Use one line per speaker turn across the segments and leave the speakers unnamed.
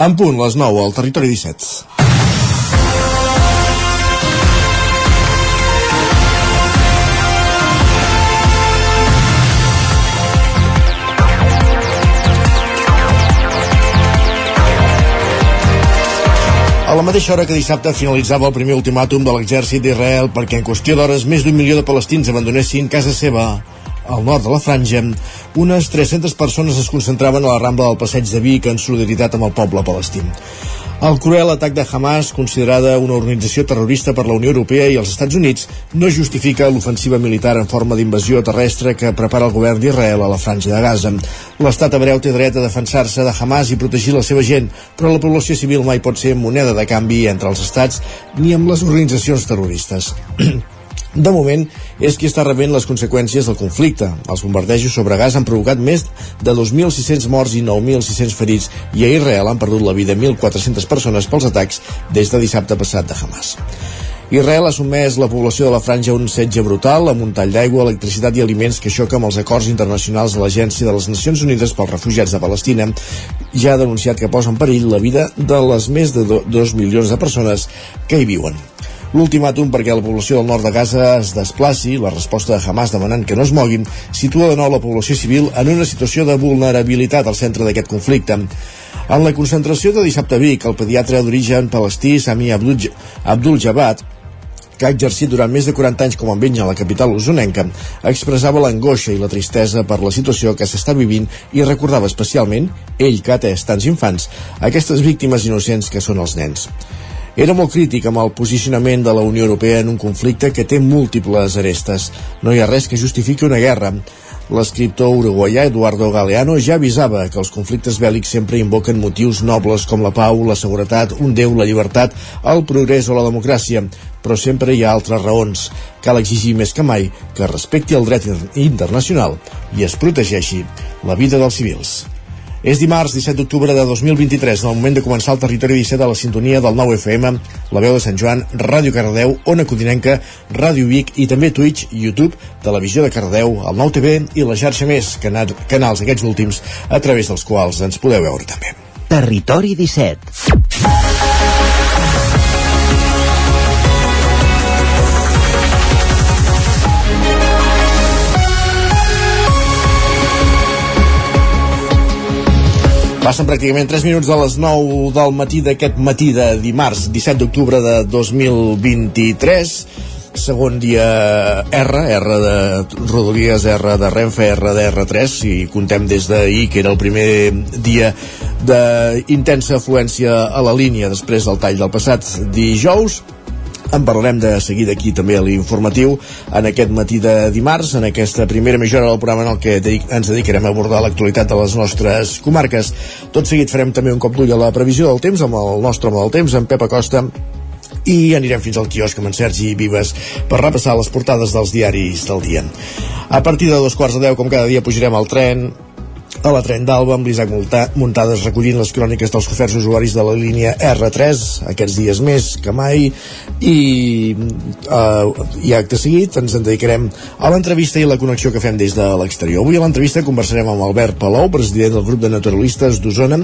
En punt, les 9, al territori 17. A la mateixa hora que dissabte finalitzava el primer ultimàtum de l'exèrcit d'Israel perquè en qüestió d'hores més d'un milió de palestins abandonessin casa seva al nord de la franja, unes 300 persones es concentraven a la Rambla del Passeig de Vic en solidaritat amb el poble palestí. El cruel atac de Hamas, considerada una organització terrorista per la Unió Europea i els Estats Units, no justifica l'ofensiva militar en forma d'invasió terrestre que prepara el govern d'Israel a la franja de Gaza. L'estat hebreu té dret a defensar-se de Hamas i protegir la seva gent, però la població civil mai pot ser moneda de canvi entre els estats ni amb les organitzacions terroristes. De moment, és qui està rebent les conseqüències del conflicte. Els bombardejos sobre gas han provocat més de 2.600 morts i 9.600 ferits i a Israel han perdut la vida 1.400 persones pels atacs des de dissabte passat de Hamas. Israel ha sotmès la població de la franja a un setge brutal amb un tall d'aigua, electricitat i aliments que xoca amb els acords internacionals de l'Agència de les Nacions Unides pels Refugiats de Palestina. Ja ha denunciat que posa en perill la vida de les més de 2 milions de persones que hi viuen. L'ultimàtum perquè la població del nord de Gaza es desplaci, la resposta de Hamas demanant que no es moguin, situa de nou la població civil en una situació de vulnerabilitat al centre d'aquest conflicte. En la concentració de dissabte a Vic, el pediatre d'origen palestí Sami Abdul, Abdul Jabbat que ha exercit durant més de 40 anys com a metge a la capital usonenca, expressava l'angoixa i la tristesa per la situació que s'està vivint i recordava especialment, ell que ha atès tants infants, aquestes víctimes innocents que són els nens. Era molt crític amb el posicionament de la Unió Europea en un conflicte que té múltiples arestes. No hi ha res que justifiqui una guerra. L'escriptor uruguaià Eduardo Galeano ja avisava que els conflictes bèl·lics sempre invoquen motius nobles com la pau, la seguretat, un déu, la llibertat, el progrés o la democràcia, però sempre hi ha altres raons. Cal exigir més que mai que respecti el dret internacional i es protegeixi la vida dels civils. És dimarts 17 d'octubre de 2023, en el moment de començar el territori 17 a la sintonia del 9 FM, la veu de Sant Joan, Ràdio Cardeu, Ona Codinenca, Ràdio Vic i també Twitch, YouTube, Televisió de Cardeu, el 9 TV i la xarxa més, canals aquests últims a través dels quals ens podeu veure també.
Territori 17
Passen pràcticament 3 minuts de les 9 del matí d'aquest matí de dimarts 17 d'octubre de 2023 segon dia R, R de Rodalies, R de Renfe, R de R3 si contem des d'ahir que era el primer dia d'intensa afluència a la línia després del tall del passat dijous en parlarem de seguida aquí també a l'informatiu en aquest matí de dimarts, en aquesta primera mitja hora del programa en el que ens dedicarem a abordar l'actualitat de les nostres comarques. Tot seguit farem també un cop d'ull a la previsió del temps amb el nostre home del temps, en Pep Acosta, i anirem fins al quiosc amb en Sergi Vives per repassar les portades dels diaris del dia. A partir de dos quarts de deu, com cada dia, pujarem al tren a la tren d'Alba amb l'Isaac Muntades recollint les cròniques dels oferts usuaris de la línia R3 aquests dies més que mai i, uh, i acte seguit ens en dedicarem a l'entrevista i la connexió que fem des de l'exterior. Avui a l'entrevista conversarem amb Albert Palou, president del grup de naturalistes d'Osona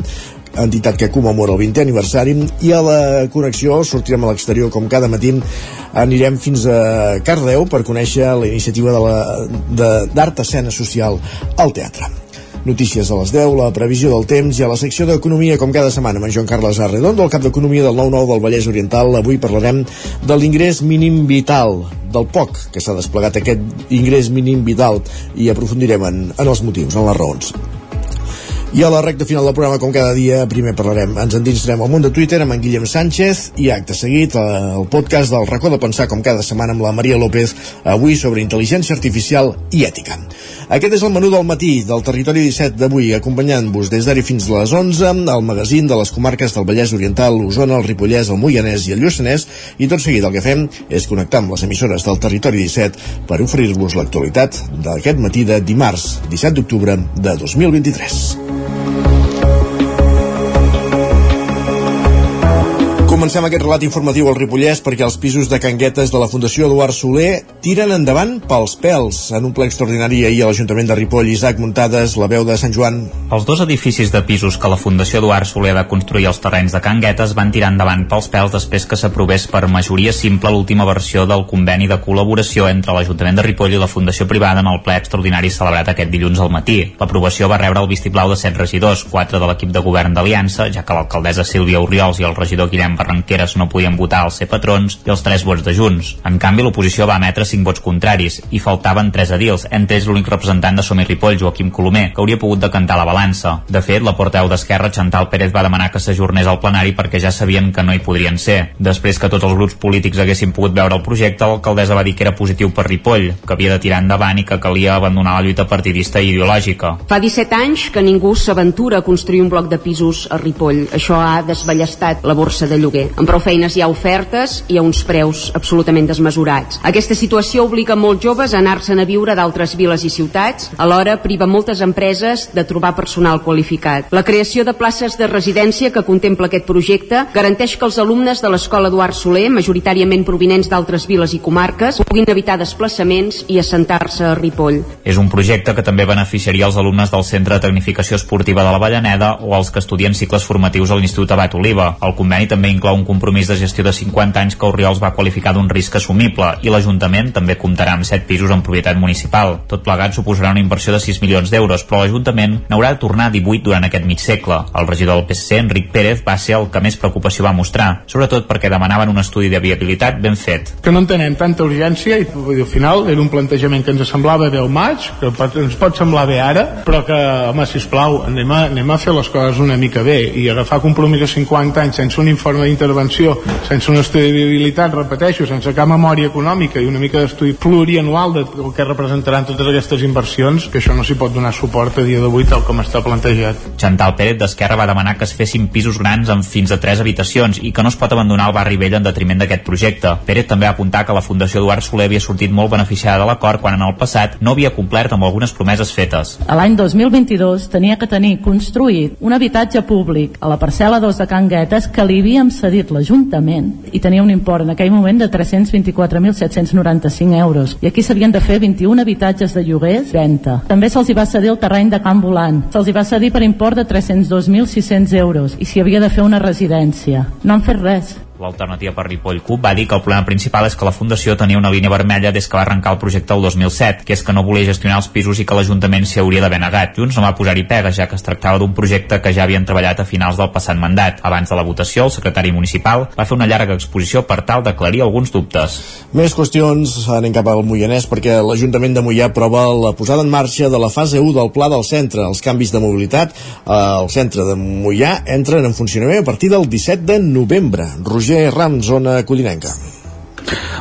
entitat que commemora el 20è aniversari i a la connexió sortirem a l'exterior com cada matí anirem fins a Cardeu per conèixer la iniciativa d'art escena social al teatre. Notícies a les 10, la previsió del temps i a la secció d'Economia, com cada setmana, amb en Joan Carles Arredondo, el cap d'Economia del 9-9 del Vallès Oriental. Avui parlarem de l'ingrés mínim vital, del poc que s'ha desplegat aquest ingrés mínim vital i aprofundirem en, en els motius, en les raons. I a la recta final del programa, com cada dia, primer parlarem, ens endinsarem al món de Twitter amb en Guillem Sánchez i acte seguit el podcast del racó de pensar, com cada setmana, amb la Maria López, avui sobre intel·ligència artificial i ètica. Aquest és el menú del matí del Territori 17 d'avui, acompanyant-vos des d'ara fins a les 11 al magazín de les comarques del Vallès Oriental, l'Osona, el Ripollès, el Moianès i el Lluçanès, i tot seguit el que fem és connectar amb les emissores del Territori 17 per oferir-vos l'actualitat d'aquest matí de dimarts, 17 d'octubre de 2023. Comencem aquest relat informatiu al Ripollès perquè els pisos de Canguetes de la Fundació Eduard Soler tiren endavant pels pèls. En un ple extraordinari ahir a l'Ajuntament de Ripoll, Isaac Muntades, la veu de Sant Joan.
Els dos edificis de pisos que la Fundació Eduard Soler va construir als terrenys de Canguetes van tirar endavant pels pèls després que s'aprovés per majoria simple l'última versió del conveni de col·laboració entre l'Ajuntament de Ripoll i la Fundació Privada en el ple extraordinari celebrat aquest dilluns al matí. L'aprovació va rebre el vistiplau de set regidors, quatre de l'equip de govern d'Aliança, ja que l'alcaldessa Sílvia Oriols i el regidor Guillem Barranqueres no podien votar els ser patrons i els tres vots de Junts. En canvi, l'oposició va emetre cinc vots contraris i faltaven tres edils, entre ells l'únic representant de Somi Ripoll, Joaquim Colomer, que hauria pogut decantar la balança. De fet, la porteu d'Esquerra, Chantal Pérez, va demanar que s'ajornés al plenari perquè ja sabien que no hi podrien ser. Després que tots els grups polítics haguessin pogut veure el projecte, l'alcaldessa va dir que era positiu per Ripoll, que havia de tirar endavant i que calia abandonar la lluita partidista i ideològica.
Fa 17 anys que ningú s'aventura a construir un bloc de pisos a Ripoll. Això ha desballestat la borsa de lloguer. Amb prou feines hi ha ofertes i a uns preus absolutament desmesurats. Aquesta situació obliga molts joves a anar-se'n a viure d'altres viles i ciutats, alhora priva moltes empreses de trobar personal qualificat. La creació de places de residència que contempla aquest projecte garanteix que els alumnes de l'Escola Eduard Soler, majoritàriament provinents d'altres viles i comarques, puguin evitar desplaçaments i assentar-se a Ripoll.
És un projecte que també beneficiaria els alumnes del Centre de Tecnificació Esportiva de la Vallaneda o els que estudien cicles formatius a l'Institut Abat Oliva. El conveni també inclou un compromís de gestió de 50 anys que Oriols va qualificar d'un risc assumible i l'Ajuntament també comptarà amb 7 pisos en propietat municipal. Tot plegat suposarà una inversió de 6 milions d'euros, però l'Ajuntament n'haurà de tornar 18 durant aquest mig segle. El regidor del PSC, Enric Pérez, va ser el que més preocupació va mostrar, sobretot perquè demanaven un estudi de viabilitat ben fet.
Que no entenem tanta urgència i al final era un plantejament que ens semblava bé al maig, que ens pot semblar bé ara, però que, home, sisplau, anem a, anem a fer les coses una mica bé i agafar compromís de 50 anys sense un informe d'intervenció sense un estudi de viabilitat, repeteixo, sense cap memòria econòmica i una mica d'estudi plurianual del que representaran totes aquestes inversions, que això no s'hi pot donar suport a dia d'avui tal com està plantejat.
Chantal Pérez d'Esquerra va demanar que es fessin pisos grans amb fins a 3 habitacions i que no es pot abandonar el barri vell en detriment d'aquest projecte. Pérez també va apuntar que la Fundació Eduard Soler havia sortit molt beneficiada de l'acord quan en el passat no havia complert amb algunes promeses fetes.
A l'any 2022 tenia que tenir construït un habitatge públic a la parcel·la 2 de Can Guetes que li havíem cedit l'Ajuntament i tenia un import en aquell moment de 324.795 euros. I aquí s'havien de fer 21 habitatges de lloguers, venda. També se'ls va cedir el terreny de Camp Volant. Se'ls va cedir per import de 302.600 euros i s'hi havia de fer una residència. No han fet res.
L'alternativa per Ripoll CUP va dir que el problema principal és que la Fundació tenia una línia vermella des que va arrencar el projecte el 2007, que és que no volia gestionar els pisos i que l'Ajuntament s'hi hauria d'haver negat. Junts no va posar-hi pega, ja que es tractava d'un projecte que ja havien treballat a finals del passat mandat. Abans de la votació, el secretari municipal va fer una llarga exposició per tal d'aclarir alguns dubtes.
Més qüestions, anem cap al Moianès, perquè l'Ajuntament de Moià prova la posada en marxa de la fase 1 del pla del centre. Els canvis de mobilitat al centre de Moià entren en funcionament a partir del 17 de novembre. Roger Roger Ram, zona codinenca.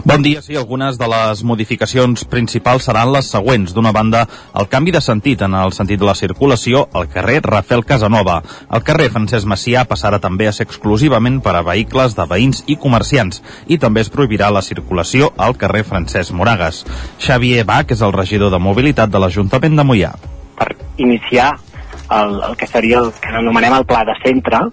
Bon dia, sí, algunes de les modificacions principals seran les següents. D'una banda, el canvi de sentit en el sentit de la circulació al carrer Rafael Casanova. El carrer Francesc Macià passarà també a ser exclusivament per a vehicles de veïns i comerciants i també es prohibirà la circulació al carrer Francesc Moragas. Xavier Bach és el regidor de mobilitat de l'Ajuntament de Mollà.
Per iniciar el, el que seria el que anomenem el pla de centre,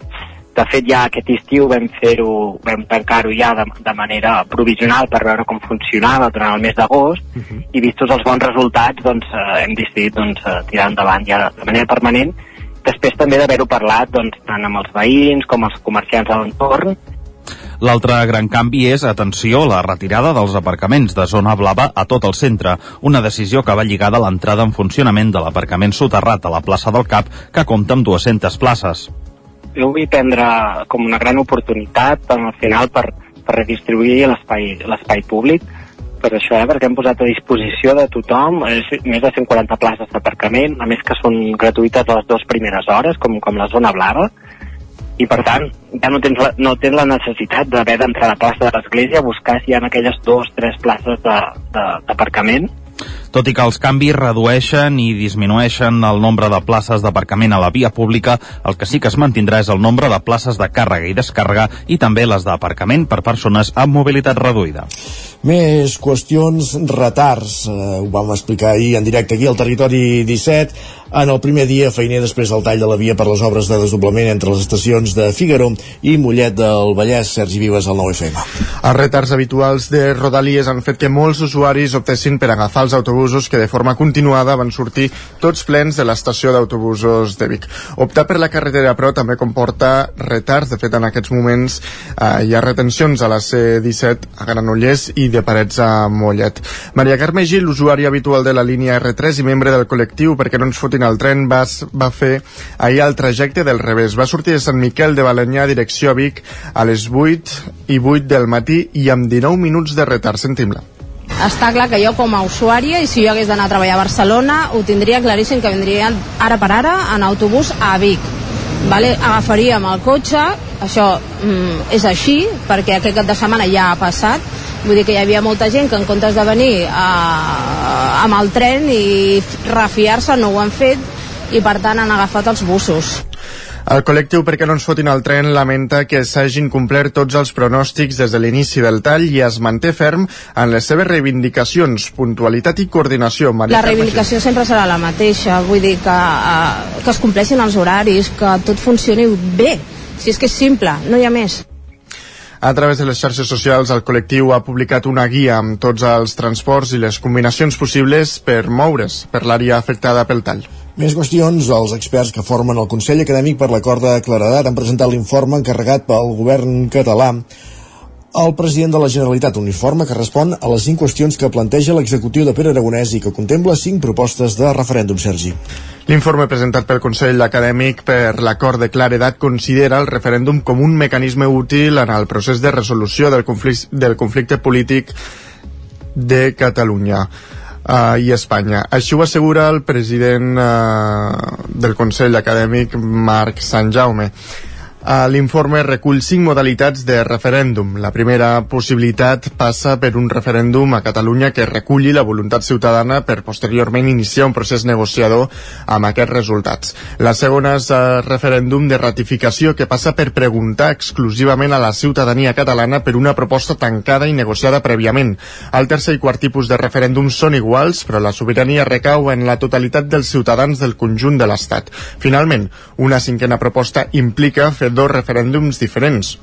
de fet, ja aquest estiu vam fer-ho, vam tancar-ho ja de, de manera provisional per veure com funcionava durant el mes d'agost uh -huh. i vistos els bons resultats, doncs eh, hem decidit doncs, eh, tirar endavant ja de manera permanent. Després també d'haver-ho parlat doncs, tant amb els veïns com els comerciants de l'entorn
L'altre gran canvi és, atenció, la retirada dels aparcaments de zona blava a tot el centre, una decisió que va lligada a l'entrada en funcionament de l'aparcament soterrat a la plaça del Cap, que compta amb 200 places
jo vull prendre com una gran oportunitat al final per, per redistribuir l'espai públic. Per això, eh, perquè hem posat a disposició de tothom eh, més de 140 places d'aparcament, a més que són gratuïtes a les dues primeres hores, com, com la zona blava, i per tant ja no tens la, no tens la necessitat d'haver d'entrar a la plaça de l'església a buscar si hi ha aquelles dues, tres places d'aparcament
Tot i que els canvis redueixen i disminueixen el nombre de places d'aparcament a la via pública, el que sí que es mantindrà és el nombre de places de càrrega i descàrrega i també les d'aparcament per persones amb mobilitat reduïda.
Més qüestions, retards. Eh, ho vam explicar ahir en directe aquí al Territori 17 en el primer dia feiner després del tall de la via per les obres de desdoblament entre les estacions de Figueroa i Mollet del Vallès, Sergi Vives, al 9FM.
Els retards habituals de Rodalies han fet que molts usuaris optessin per agafar els autobusos que de forma continuada van sortir tots plens de l'estació d'autobusos de Vic. Optar per la carretera però també comporta retards, de fet en aquests moments eh, hi ha retencions a la C-17 a Granollers i de Parets a Mollet. Maria Carme Gil, usuària habitual de la línia R3 i membre del col·lectiu perquè no ens fotin al tren va, va fer ahir el trajecte del revés. Va sortir de Sant Miquel de Balanyà direcció a Vic a les 8 i 8 del matí i amb 19 minuts de retard. Sentim-la.
Està clar que jo com a usuària i si jo hagués d'anar a treballar a Barcelona ho tindria claríssim que vindria ara per ara en autobús a Vic vale? agafaríem el cotxe això mm, és així perquè aquest cap de setmana ja ha passat vull dir que hi havia molta gent que en comptes de venir a, eh, amb el tren i refiar-se no ho han fet i per tant han agafat els bussos
el col·lectiu Perquè no ens fotin el tren lamenta que s'hagin complert tots els pronòstics des de l'inici del tall i es manté ferm en les seves reivindicacions, puntualitat i coordinació.
Maria la reivindicació Carme. sempre serà la mateixa, vull dir que, uh, que es compleixin els horaris, que tot funcioni bé. Si és que és simple, no hi ha més.
A través de les xarxes socials, el col·lectiu ha publicat una guia amb tots els transports i les combinacions possibles per moure's per l'àrea afectada pel tall.
Més qüestions. Els experts que formen el Consell Acadèmic per l'acord de claredat han presentat l'informe encarregat pel govern català el president de la Generalitat, un informe que respon a les cinc qüestions que planteja l'executiu de Pere Aragonès i que contempla cinc propostes de referèndum, Sergi.
L'informe presentat pel Consell Acadèmic per l'acord de claredat considera el referèndum com un mecanisme útil en el procés de resolució del conflicte, del conflicte polític de Catalunya uh, i Espanya. Així ho assegura el president uh, del Consell Acadèmic, Marc Sant Jaume. L'informe recull cinc modalitats de referèndum. La primera possibilitat passa per un referèndum a Catalunya que reculli la voluntat ciutadana per posteriorment iniciar un procés negociador amb aquests resultats. La segona és el referèndum de ratificació que passa per preguntar exclusivament a la ciutadania catalana per una proposta tancada i negociada prèviament. El tercer i quart tipus de referèndum són iguals, però la sobirania recau en la totalitat dels ciutadans del conjunt de l'Estat. Finalment, una cinquena proposta implica fer dos referèndums diferents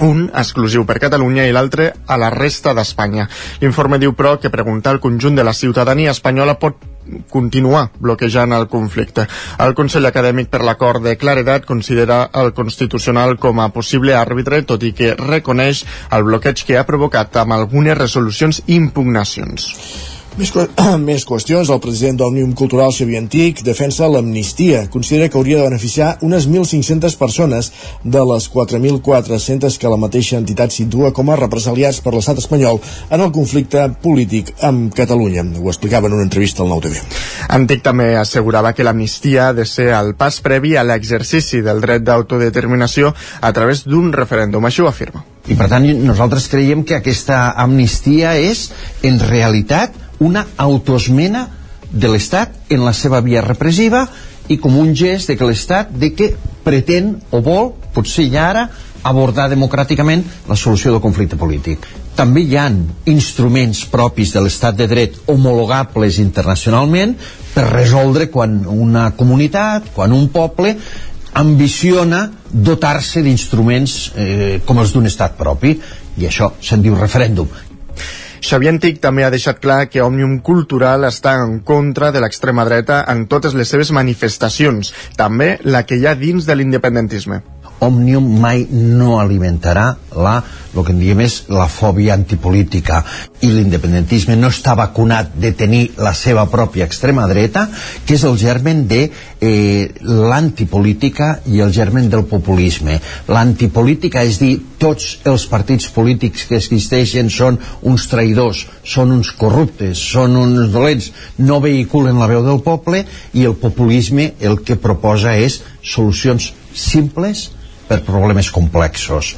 un exclusiu per Catalunya i l'altre a la resta d'Espanya. L'informe diu, però, que preguntar al conjunt de la ciutadania espanyola pot continuar bloquejant el conflicte. El Consell Acadèmic per l'Acord de Claredat considera el Constitucional com a possible àrbitre, tot i que reconeix el bloqueig que ha provocat amb algunes resolucions i impugnacions.
Més, més qüestions. El president d'Òmnium Cultural, Xavier Antic, defensa l'amnistia. Considera que hauria de beneficiar unes 1.500 persones de les 4.400 que la mateixa entitat situa com a represaliats per l'estat espanyol en el conflicte polític amb Catalunya. Ho explicava en una entrevista al Nou TV.
Antic també assegurava que l'amnistia ha de ser el pas previ a l'exercici del dret d'autodeterminació a través d'un referèndum. Això ho afirma.
I per tant nosaltres creiem que aquesta amnistia és, en realitat, una autoesmena de l'Estat en la seva via repressiva i com un gest de que l'Estat de que pretén o vol, potser ja ara, abordar democràticament la solució del conflicte polític. També hi han instruments propis de l'estat de dret homologables internacionalment per resoldre quan una comunitat, quan un poble ambiciona dotar-se d'instruments eh, com els d'un estat propi i això se'n diu referèndum
Xavier Antic també ha deixat clar que Òmnium Cultural està en contra de l'extrema dreta en totes les seves manifestacions, també la que hi ha dins de l'independentisme.
Òmnium mai no alimentarà la, el que en diem és la fòbia antipolítica. I l'independentisme no està vacunat de tenir la seva pròpia extrema dreta que és el germen de eh, l'antipolítica i el germen del populisme. L'antipolítica és dir tots els partits polítics que existeixen són uns traïdors, són uns corruptes són uns dolents, no vehiculen la veu del poble i el populisme el que proposa és solucions simples per problemes complexos.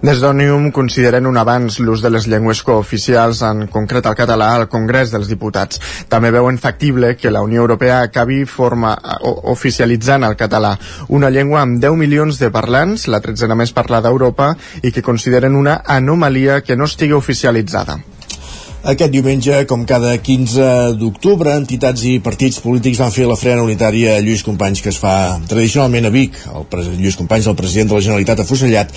Des d'Ònium consideren un avanç l'ús de les llengües cooficials, en concret el català, al Congrés dels Diputats. També veuen factible que la Unió Europea acabi forma, o, oficialitzant el català, una llengua amb 10 milions de parlants, la tretzena més parlada d'Europa, i que consideren una anomalia que no estigui oficialitzada.
Aquest diumenge, com cada 15 d'octubre, entitats i partits polítics van fer la frena unitària a Lluís Companys, que es fa tradicionalment a Vic. El Lluís Companys, el president de la Generalitat, afusellat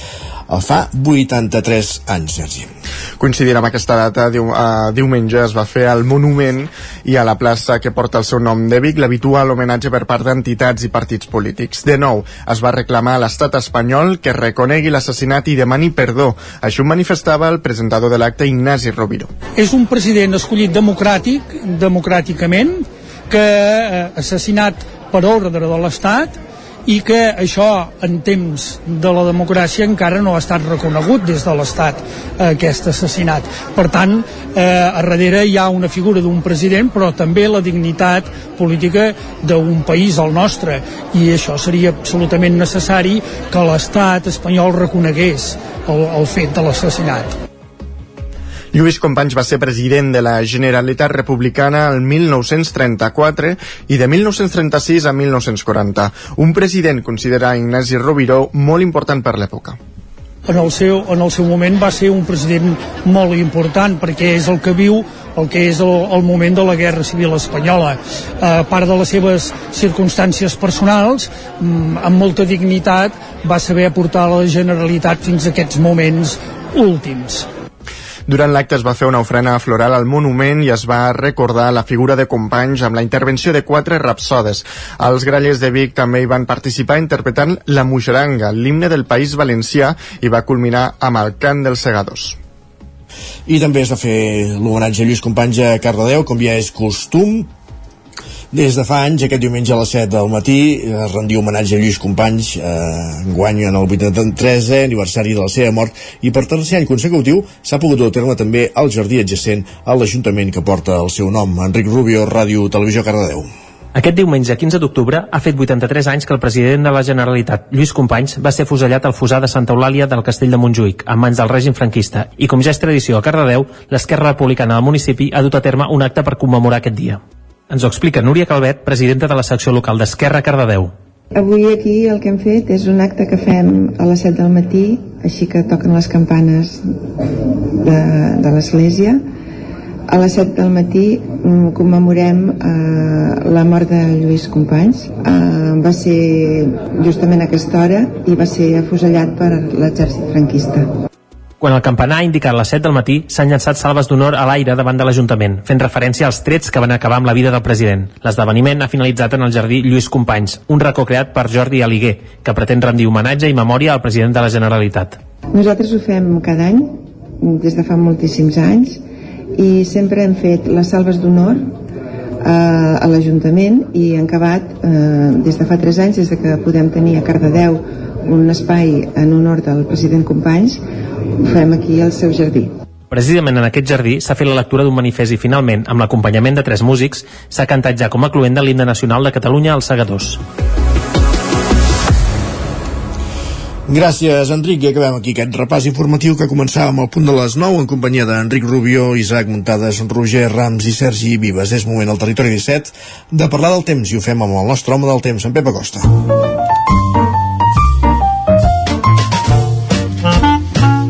fa 83 anys, Sergi.
Coincidint amb aquesta data, diu, uh, diumenge es va fer el monument i a la plaça que porta el seu nom de Vic l'habitual homenatge per part d'entitats i partits polítics. De nou, es va reclamar a l'estat espanyol que reconegui l'assassinat i demani perdó. Això ho manifestava el presentador de l'acte Ignasi Roviro.
És un president escollit democràtic, democràticament, que ha eh, assassinat per ordre de l'Estat i que això en temps de la democràcia encara no ha estat reconegut des de l'Estat eh, aquest assassinat. Per tant, eh, a darrere hi ha una figura d'un president però també la dignitat política d'un país, el nostre i això seria absolutament necessari que l'Estat espanyol reconegués el, el fet de l'assassinat.
Lluís Companys va ser president de la Generalitat Republicana el 1934 i de 1936 a 1940. Un president considera Ignasi Rovira molt important per l'època
en el, seu, en el seu moment va ser un president molt important perquè és el que viu el que és el, el moment de la Guerra Civil Espanyola. A part de les seves circumstàncies personals, mm, amb molta dignitat va saber aportar la Generalitat fins a aquests moments últims.
Durant l'acte es va fer una ofrena floral al monument i es va recordar la figura de companys amb la intervenció de quatre rapsodes. Els grallers de Vic també hi van participar interpretant la Muixeranga, l'himne del País Valencià, i va culminar amb el cant dels segadors.
I també es va fer l'homenatge a Lluís Companys a Cardedeu, com ja és costum, des de fa anys, aquest diumenge a les 7 del matí, es rendia homenatge a Lluís Companys, eh, guany en el 83è aniversari de la seva mort, i per tercer any consecutiu s'ha pogut dur a terme també el jardí adjacent a l'Ajuntament que porta el seu nom. Enric Rubio, Ràdio Televisió Cardedeu.
Aquest diumenge, 15 d'octubre, ha fet 83 anys que el president de la Generalitat, Lluís Companys, va ser fusellat al fusar de Santa Eulàlia del Castell de Montjuïc, en mans del règim franquista, i com ja és tradició a Cardedeu, l'Esquerra Republicana del municipi ha dut a terme un acte per commemorar aquest dia. Ens ho explica Núria Calvet, presidenta de la secció local d'Esquerra Cardedeu.
Avui aquí el que hem fet és un acte que fem a les 7 del matí, així que toquen les campanes de, de l'església. A les 7 del matí mm, commemorem eh, la mort de Lluís Companys. Eh, va ser justament a aquesta hora i va ser afusellat per l'exèrcit franquista.
Quan el campanar ha indicat les 7 del matí, s'han llançat salves d'honor a l'aire davant de l'Ajuntament, fent referència als trets que van acabar amb la vida del president. L'esdeveniment ha finalitzat en el jardí Lluís Companys, un racó creat per Jordi Aliguer, que pretén rendir homenatge i memòria al president de la Generalitat.
Nosaltres ho fem cada any, des de fa moltíssims anys, i sempre hem fet les salves d'honor a l'Ajuntament i han acabat eh, des de fa 3 anys, des de que podem tenir a Cardedeu un espai en honor del president Companys ho fem aquí al seu jardí.
Precisament en aquest jardí s'ha fet la lectura d'un manifest i finalment, amb l'acompanyament de tres músics, s'ha cantat ja com a cluent de l'himne nacional de Catalunya als Segadors.
Gràcies, Enric. I acabem aquí aquest repàs informatiu que començàvem al punt de les 9 en companyia d'Enric Rubio, Isaac Muntades, Roger Rams i Sergi Vives. És moment al territori 17 de parlar del temps i ho fem amb el nostre home del temps, en Pep Acosta.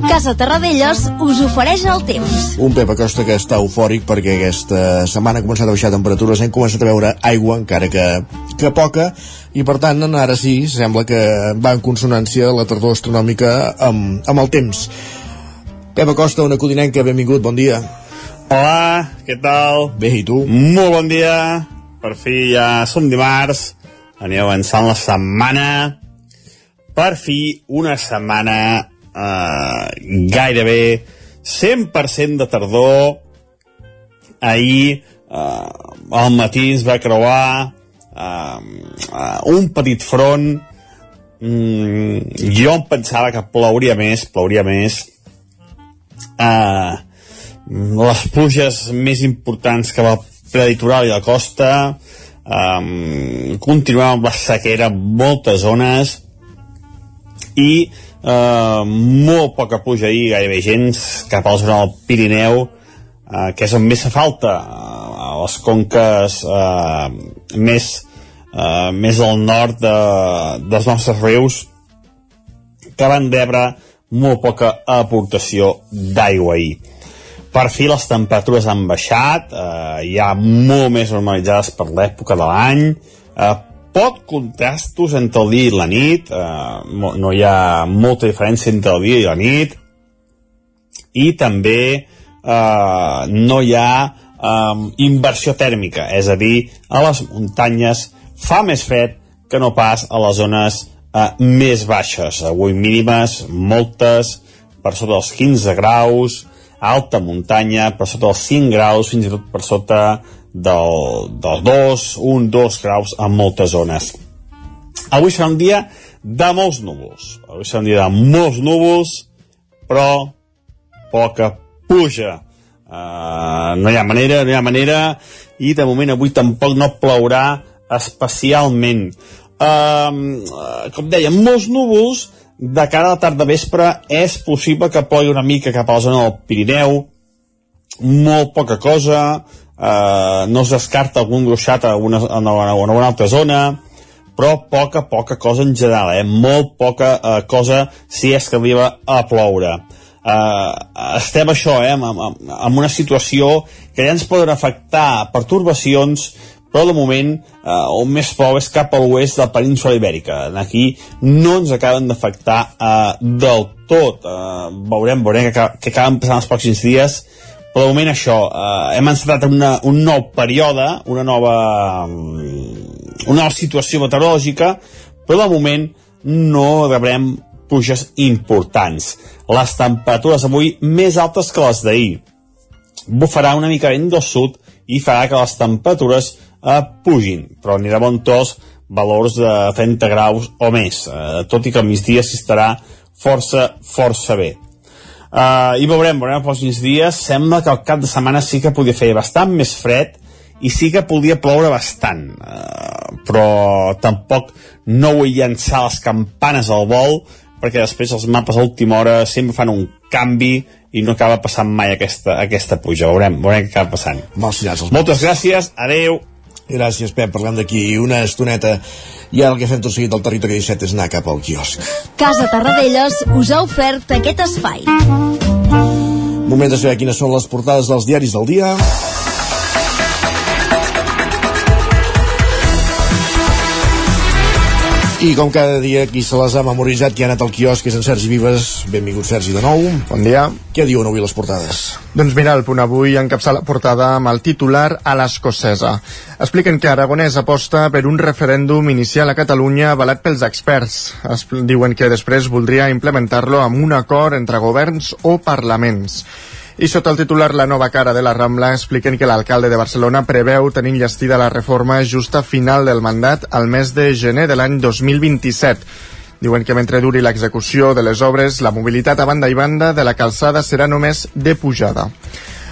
Casa Terradellos us ofereix el temps.
Un Pep Acosta que està eufòric perquè aquesta setmana ha començat a baixar temperatures, hem començat a veure aigua, encara que, que poca, i per tant ara sí, sembla que va en consonància la tardor astronòmica amb, amb el temps. Pep Acosta, una codinenca, benvingut, bon dia.
Hola, què tal?
Bé, i tu?
Molt bon dia. Per fi ja som dimarts, aniré avançant la setmana. Per fi, una setmana eh, gairebé 100% de tardor ahir eh, al matí es va creuar eh, un petit front. Mm, jo em pensava que plouria més plouria més. Eh, les pluges més importants que va preditoral i la costa. Um, continuem amb la sequera en moltes zones. I eh, molt poca pluja ahir, gairebé gens, cap a la zona del Pirineu, eh, que és on més fa falta, a les conques eh, més, eh, més al nord de, dels nostres rius, que van rebre molt poca aportació d'aigua ahir. Per fi les temperatures han baixat, eh, ja molt més normalitzades per l'època de l'any, eh, pot contrastos entre el dia i la nit, eh, no hi ha molta diferència entre el dia i la nit, i també eh, no hi ha eh, inversió tèrmica, és a dir, a les muntanyes fa més fred que no pas a les zones eh, més baixes. Avui mínimes, moltes, per sota dels 15 graus, alta muntanya, per sota dels 5 graus, fins i tot per sota del, del 2, 1, 2 graus en moltes zones. Avui serà un dia de molts núvols. Avui serà un dia de molts núvols, però poca puja. Uh, no hi ha manera, no hi ha manera, i de moment avui tampoc no plourà especialment. Uh, com deia, molts núvols, de cara a la tarda vespre és possible que plogui una mica cap a la zona del Pirineu, molt poca cosa, eh, no es descarta algun gruixat a una, a una, una altra zona, però poca, poca cosa en general, eh? molt poca eh, cosa si és que arriba a ploure. Eh, estem això, eh, amb, amb, amb una situació que ja ens poden afectar pertorbacions, però de moment eh, on més plou és cap a l'oest de la península ibèrica. Aquí no ens acaben d'afectar eh, del tot. Eh, veurem, veurem que, que acaben passant els pròxims dies però de moment això, eh, hem encetat una, un nou període, una nova, mm, una nova situació meteorològica, però de moment no rebrem pluges importants. Les temperatures avui més altes que les d'ahir. Bufarà una mica vent del sud i farà que les temperatures eh, pugin, però anirà bon tos valors de 30 graus o més, eh, tot i que al migdia s'hi estarà força, força bé. Uh, I veurem, veurem els pròxims dies. Sembla que el cap de setmana sí que podia fer bastant més fred i sí que podia ploure bastant. Uh, però tampoc no vull llançar les campanes al vol perquè després els mapes a última hora sempre fan un canvi i no acaba passant mai aquesta, aquesta puja. Veurem, veurem què acaba passant. Moltes gràcies, adeu.
Gràcies, Pep. Parlem d'aquí una estoneta. I ara el que fem tot seguit del territori 17 és anar cap al quiosc.
Casa Tarradellas us ha ofert aquest espai.
Moment de saber quines són les portades dels diaris del dia. I com cada dia, qui se les ha memoritzat, qui ha anat al quiosc, és en Sergi Vives. Benvingut, Sergi, de nou.
Bon dia.
Què diuen avui les portades?
Doncs mira, el punt avui encapça la portada amb el titular a l'escocesa. Expliquen que Aragonès aposta per un referèndum inicial a Catalunya avalat pels experts. Es diuen que després voldria implementar-lo amb un acord entre governs o parlaments. I sota el titular La nova cara de la Rambla expliquen que l'alcalde de Barcelona preveu tenir enllestida la reforma justa final del mandat al mes de gener de l'any 2027. Diuen que mentre duri l'execució de les obres, la mobilitat a banda i banda de la calçada serà només de pujada.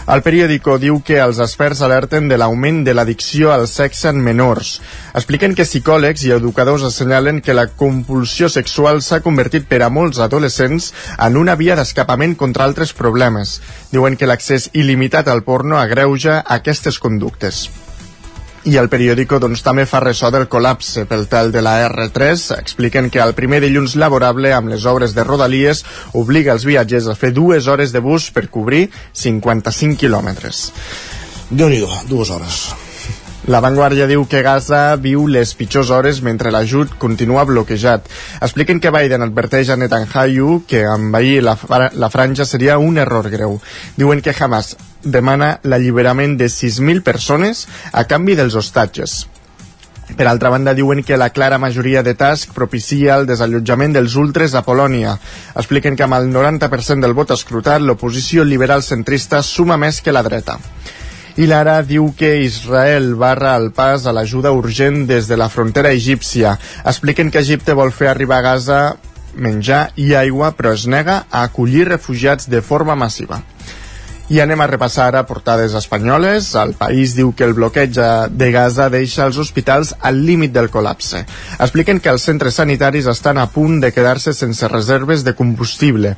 El periòdico diu que els experts alerten de l'augment de l'addicció al sexe en menors. Expliquen que psicòlegs i educadors assenyalen que la compulsió sexual s'ha convertit per a molts adolescents en una via d'escapament contra altres problemes. Diuen que l'accés il·limitat al porno agreuja aquestes conductes i el periòdico doncs, també fa ressò del col·lapse pel tel de la R3. Expliquen que el primer dilluns laborable amb les obres de Rodalies obliga els viatgers a fer dues hores de bus per cobrir 55 quilòmetres.
déu nhi dues hores.
La Vanguardia diu que Gaza viu les pitjors hores mentre l'ajut continua bloquejat. Expliquen que Biden adverteix a Netanyahu que envair la, la franja seria un error greu. Diuen que Hamas demana l'alliberament de 6.000 persones a canvi dels hostatges. Per altra banda, diuen que la clara majoria de Task propicia el desallotjament dels ultres a Polònia. Expliquen que amb el 90% del vot escrutat, l'oposició liberal centrista suma més que la dreta. I l'Ara diu que Israel barra el pas a l'ajuda urgent des de la frontera egípcia. Expliquen que Egipte vol fer arribar a Gaza menjar i aigua, però es nega a acollir refugiats de forma massiva. I anem a repassar a portades espanyoles. El país diu que el bloqueig de Gaza deixa els hospitals al límit del col·lapse. Expliquen que els centres sanitaris estan a punt de quedar-se sense reserves de combustible.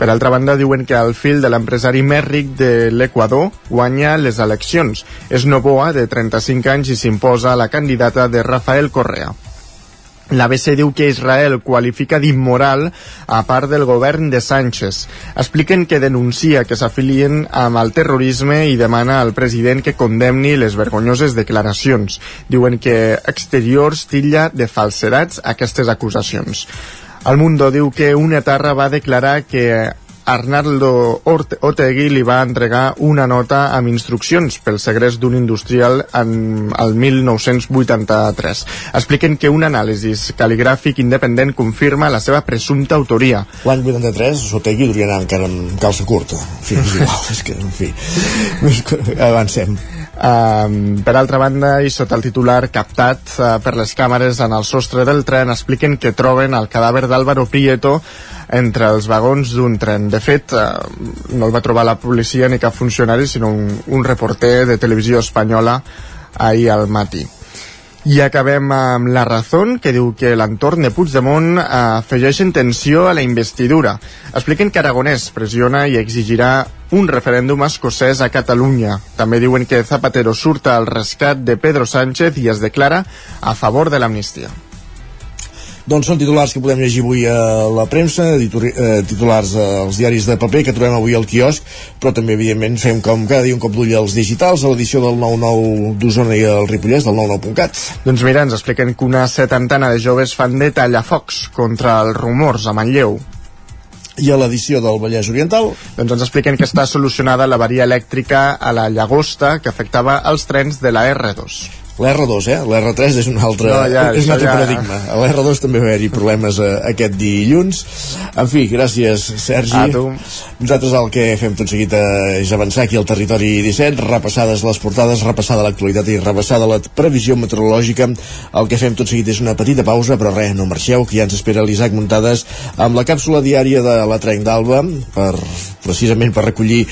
Per altra banda, diuen que el fill de l'empresari més ric de l'Equador guanya les eleccions. És Novoa, de 35 anys, i s'imposa la candidata de Rafael Correa. L'ABC diu que Israel qualifica d'immoral a part del govern de Sánchez. Expliquen que denuncia que s'afilien amb el terrorisme i demana al president que condemni les vergonyoses declaracions. Diuen que Exteriors tilla de falsedats aquestes acusacions. El Mundo diu que una tarra va declarar que Arnaldo Otegui li va entregar una nota amb instruccions pel segrest d'un industrial en el 1983. Expliquen que un anàlisi cal·ligràfic independent confirma la seva presumpta autoria.
L'any 83, Otegui hauria anar encara amb calça curta. En fi, és igual, és que, en fi, avancem.
Um, per altra banda, i sota el titular captat uh, per les càmeres en el sostre del tren, expliquen que troben el cadàver d'Álvaro Prieto entre els vagons d'un tren. De fet, uh, no el va trobar la policia ni cap funcionari, sinó un, un reporter de televisió espanyola ahir al matí. I acabem amb la Razón, que diu que l'entorn de Puigdemont afegeixen tensió a la investidura. Expliquen que Aragonès pressiona i exigirà un referèndum escocès a Catalunya. També diuen que Zapatero surta al rescat de Pedro Sánchez i es declara a favor de l'amnistia.
Doncs són titulars que podem llegir avui a la premsa, eh, titulars als diaris de paper que trobem avui al quiosc, però també, evidentment, fem com cada dia un cop d'ull als digitals, a l'edició del 99 d'Osona i el Ripollès, del 99.cat.
Doncs mira, ens expliquen que una setantena de joves fan de tallafocs contra els rumors a Manlleu.
I a l'edició del Vallès Oriental?
Doncs ens expliquen que està solucionada la varia elèctrica a la Llagosta que afectava els trens de la R2
l'R2, eh? L'R3 és un altre, no, ja, és un altre ja... paradigma. A l'R2 també va haver-hi problemes eh, aquest dilluns. En fi, gràcies, Sergi.
A tu.
Nosaltres el que fem tot seguit eh, és avançar aquí al territori 17, repassades les portades, repassada l'actualitat i repassada la previsió meteorològica. El que fem tot seguit és una petita pausa, però res, no marxeu, que ja ens espera l'Isaac Muntades amb la càpsula diària de la Trenc d'Alba, per, precisament per recollir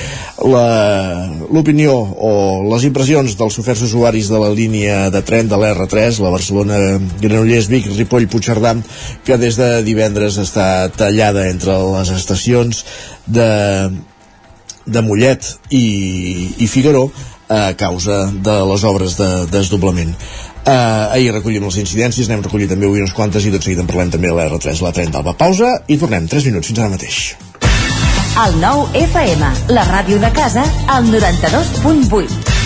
l'opinió o les impressions dels oferts usuaris de la línia de tren de l'R3, la Barcelona Granollers, Vic, Ripoll, Puigcerdà, que des de divendres està tallada entre les estacions de, de Mollet i, i Figaró a causa de les obres de desdoblament. Uh, ahir recollim les incidències, n'hem recollit també avui unes quantes i tot seguit en parlem també de l'R3, la 30 d'Alba. Pausa i tornem 3 minuts fins ara mateix.
El nou FM, la ràdio de casa, al 92.8.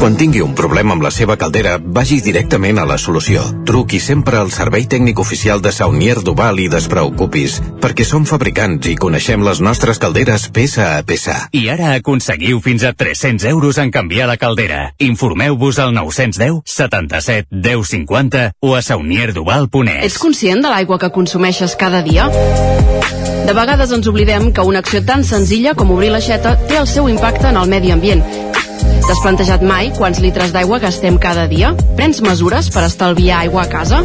Quan tingui un problema amb la seva caldera, vagi directament a la solució. Truqui sempre al servei tècnic oficial de Saunier Duval i despreocupis, perquè som fabricants i coneixem les nostres calderes peça a peça.
I ara aconseguiu fins a 300 euros en canviar la caldera. Informeu-vos al 910 77 10 50 o a saunierduval.es.
Ets conscient de l'aigua que consumeixes cada dia? De vegades ens oblidem que una acció tan senzilla com obrir l'aixeta té el seu impacte en el medi ambient T'has plantejat mai quants litres d'aigua gastem cada dia? Prens mesures per estalviar aigua a casa?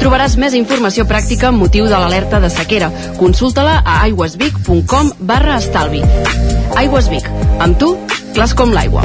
Trobaràs més informació pràctica amb motiu de l'alerta de sequera. Consulta-la a aigüesvic.com barra estalvi. Aigües Vic. Amb tu, clars com l'aigua.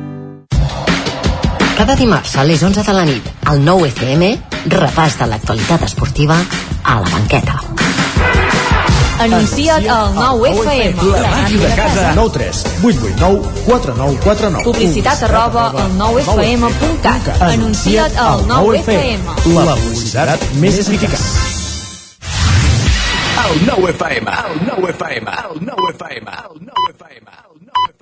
Cada dimarts a les 11 de la nit, al 9 FM, repàs de l'actualitat esportiva a la banqueta.
Anuncia't al 9 FM.
La màquina de casa. 9 3 8 8 9 4 9 4 9.
Publicitat arroba al 9FM.cat. Anuncia't al 9 FM.
La publicitat més eficaç.
El 9 FM, el 9 FM, el 9 FM, el 9 FM, el 9 FM.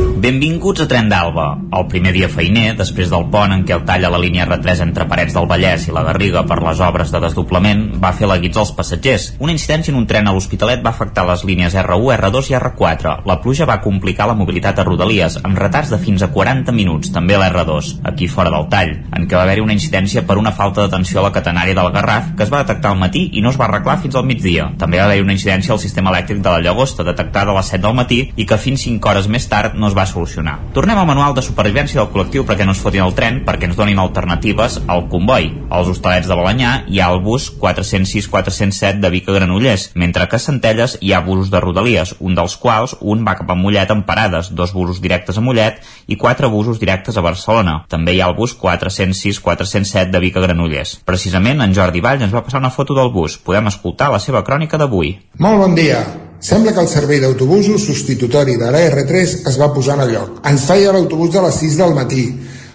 Benvinguts a Tren d'Alba, el primer dia feiner després del pont en què el tall a la línia R3 entre Parets del Vallès i la Garriga per les obres de desdoblament va fer la guits als passatgers. Una incidència en un tren a l'Hospitalet va afectar les línies R1, R2 i R4. La pluja va complicar la mobilitat a Rodalies, amb retards de fins a 40 minuts, també a l'R2, aquí fora del tall, en què va haver-hi una incidència per una falta d'atenció a la catenària del Garraf que es va detectar al matí i no es va arreglar fins al migdia. També va haver-hi una incidència al sistema elèctric de la Llagosta, detectada a les 7 del matí i que fins 5 hores més tard no es va solucionar. Tornem al manual de supervivència del col·lectiu perquè no es fotin el tren perquè ens donin alternatives al comboi. Als hostalets de Balanyà hi ha el bus 406-407 de Vic a Granollers, mentre que a Centelles hi ha busos de Rodalies, un dels quals un va cap a Mollet en parades, dos busos directes a Mollet i quatre busos directes a Barcelona. També hi ha el bus 406-407 de Vic a Granollers. Precisament en Jordi Vall ens va passar una foto del bus. Podem escoltar la seva crònica d'avui.
Molt bon dia. Sembla que el servei d'autobusos substitutori de la R3 es va posar en el lloc. Ens feia l'autobús de les 6 del matí,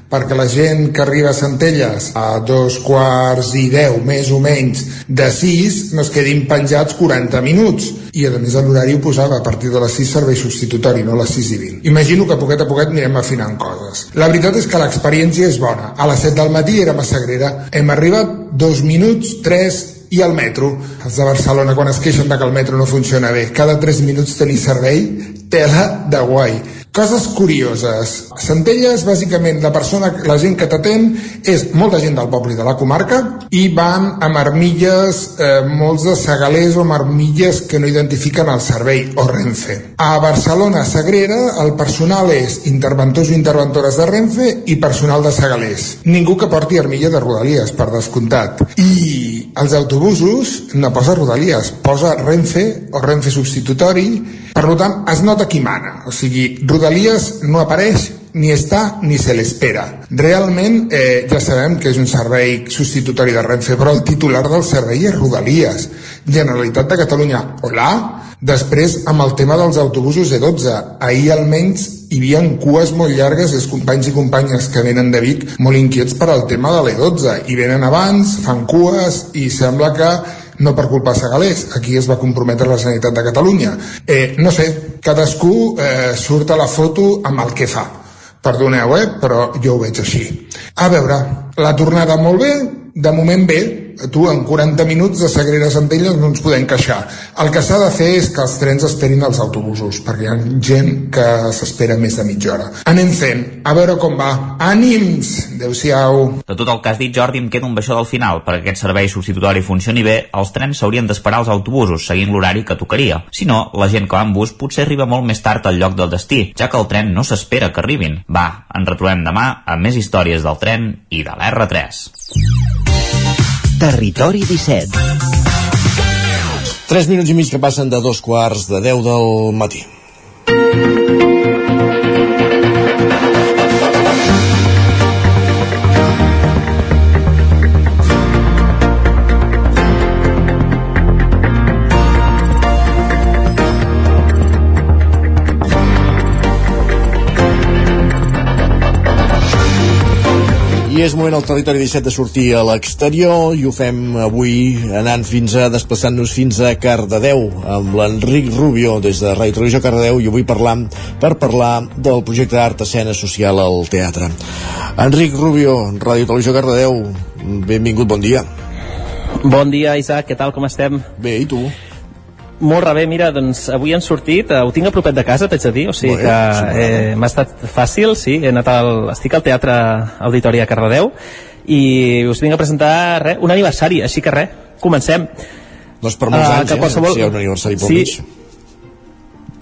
perquè la gent que arriba a Centelles a dos quarts i deu, més o menys, de 6, no es quedin penjats 40 minuts. I a més l'horari ho posava a partir de les 6 servei substitutori, no a les 6 i 20. Imagino que poquet a poquet anirem afinant coses. La veritat és que l'experiència és bona. A les 7 del matí era massa grera. Hem arribat dos minuts, tres i el metro. Els de Barcelona, quan es queixen de que el metro no funciona bé, cada 3 minuts tenir servei, tela de guai. Coses curioses. A Centelles, bàsicament, la persona, la gent que t'atén és molta gent del poble i de la comarca i van amb armilles, eh, molts de segalers o amb armilles que no identifiquen el servei o Renfe. A Barcelona, Sagrera, el personal és interventors i interventores de Renfe i personal de segalers. Ningú que porti armilla de Rodalies, per descomptat. I els autobusos no posa Rodalies, posa Renfe o Renfe substitutori, per tant, es nota qui mana. O sigui, Rodalies no apareix ni està ni se l'espera. Realment eh, ja sabem que és un servei substitutori de Renfe, però el titular del servei és Rodalies. Generalitat de Catalunya, hola? Després, amb el tema dels autobusos de 12, ahir almenys hi havia cues molt llargues dels companys i companyes que venen de Vic molt inquiets per al tema de l'E12 i venen abans, fan cues i sembla que no per culpa de Segalés, aquí es va comprometre la Sanitat de Catalunya. Eh, no sé, cadascú eh, surt a la foto amb el que fa. Perdoneu, eh, però jo ho veig així. A veure, la tornada molt bé, de moment bé, tu en 40 minuts de Sagrera Centelles no ens podem queixar. El que s'ha de fer és que els trens esperin els autobusos, perquè hi ha gent que s'espera més de mitja hora. Anem fent, a veure com va. Ànims! Adéu-siau.
De tot el que has dit, Jordi, em queda un baixó del final. Perquè aquest servei substitutori funcioni bé, els trens s'haurien d'esperar als autobusos, seguint l'horari que tocaria. Si no, la gent que va en bus potser arriba molt més tard al lloc del destí, ja que el tren no s'espera que arribin. Va, ens retrobem demà amb més històries del tren i de l'R3.
Territori 17
3 minuts i mig que passen de dos quarts de 10 del matí. És moment al territori 17 de sortir a l'exterior i ho fem avui anant fins a, desplaçant-nos fins a Cardedeu amb l'Enric Rubio des de Ràdio Televisió Cardedeu i avui parlam per parlar del projecte d'art escena social al teatre. Enric Rubio, Ràdio Televisió Cardedeu, benvingut, bon dia.
Bon dia, Isaac, què tal, com estem?
Bé, i tu?
Molt rebé, mira, doncs avui han sortit, eh, ho tinc a propet de casa, t'haig de dir, o sigui
Bé,
que eh, m'ha estat fàcil, sí, he anat al, estic al Teatre Auditori a Cardedeu i us vinc a presentar res, un aniversari, així que res, comencem.
Doncs per molts
Ah,
anys, eh?
qualsevol-
Si hi ha un aniversari pel
Sí.
mig.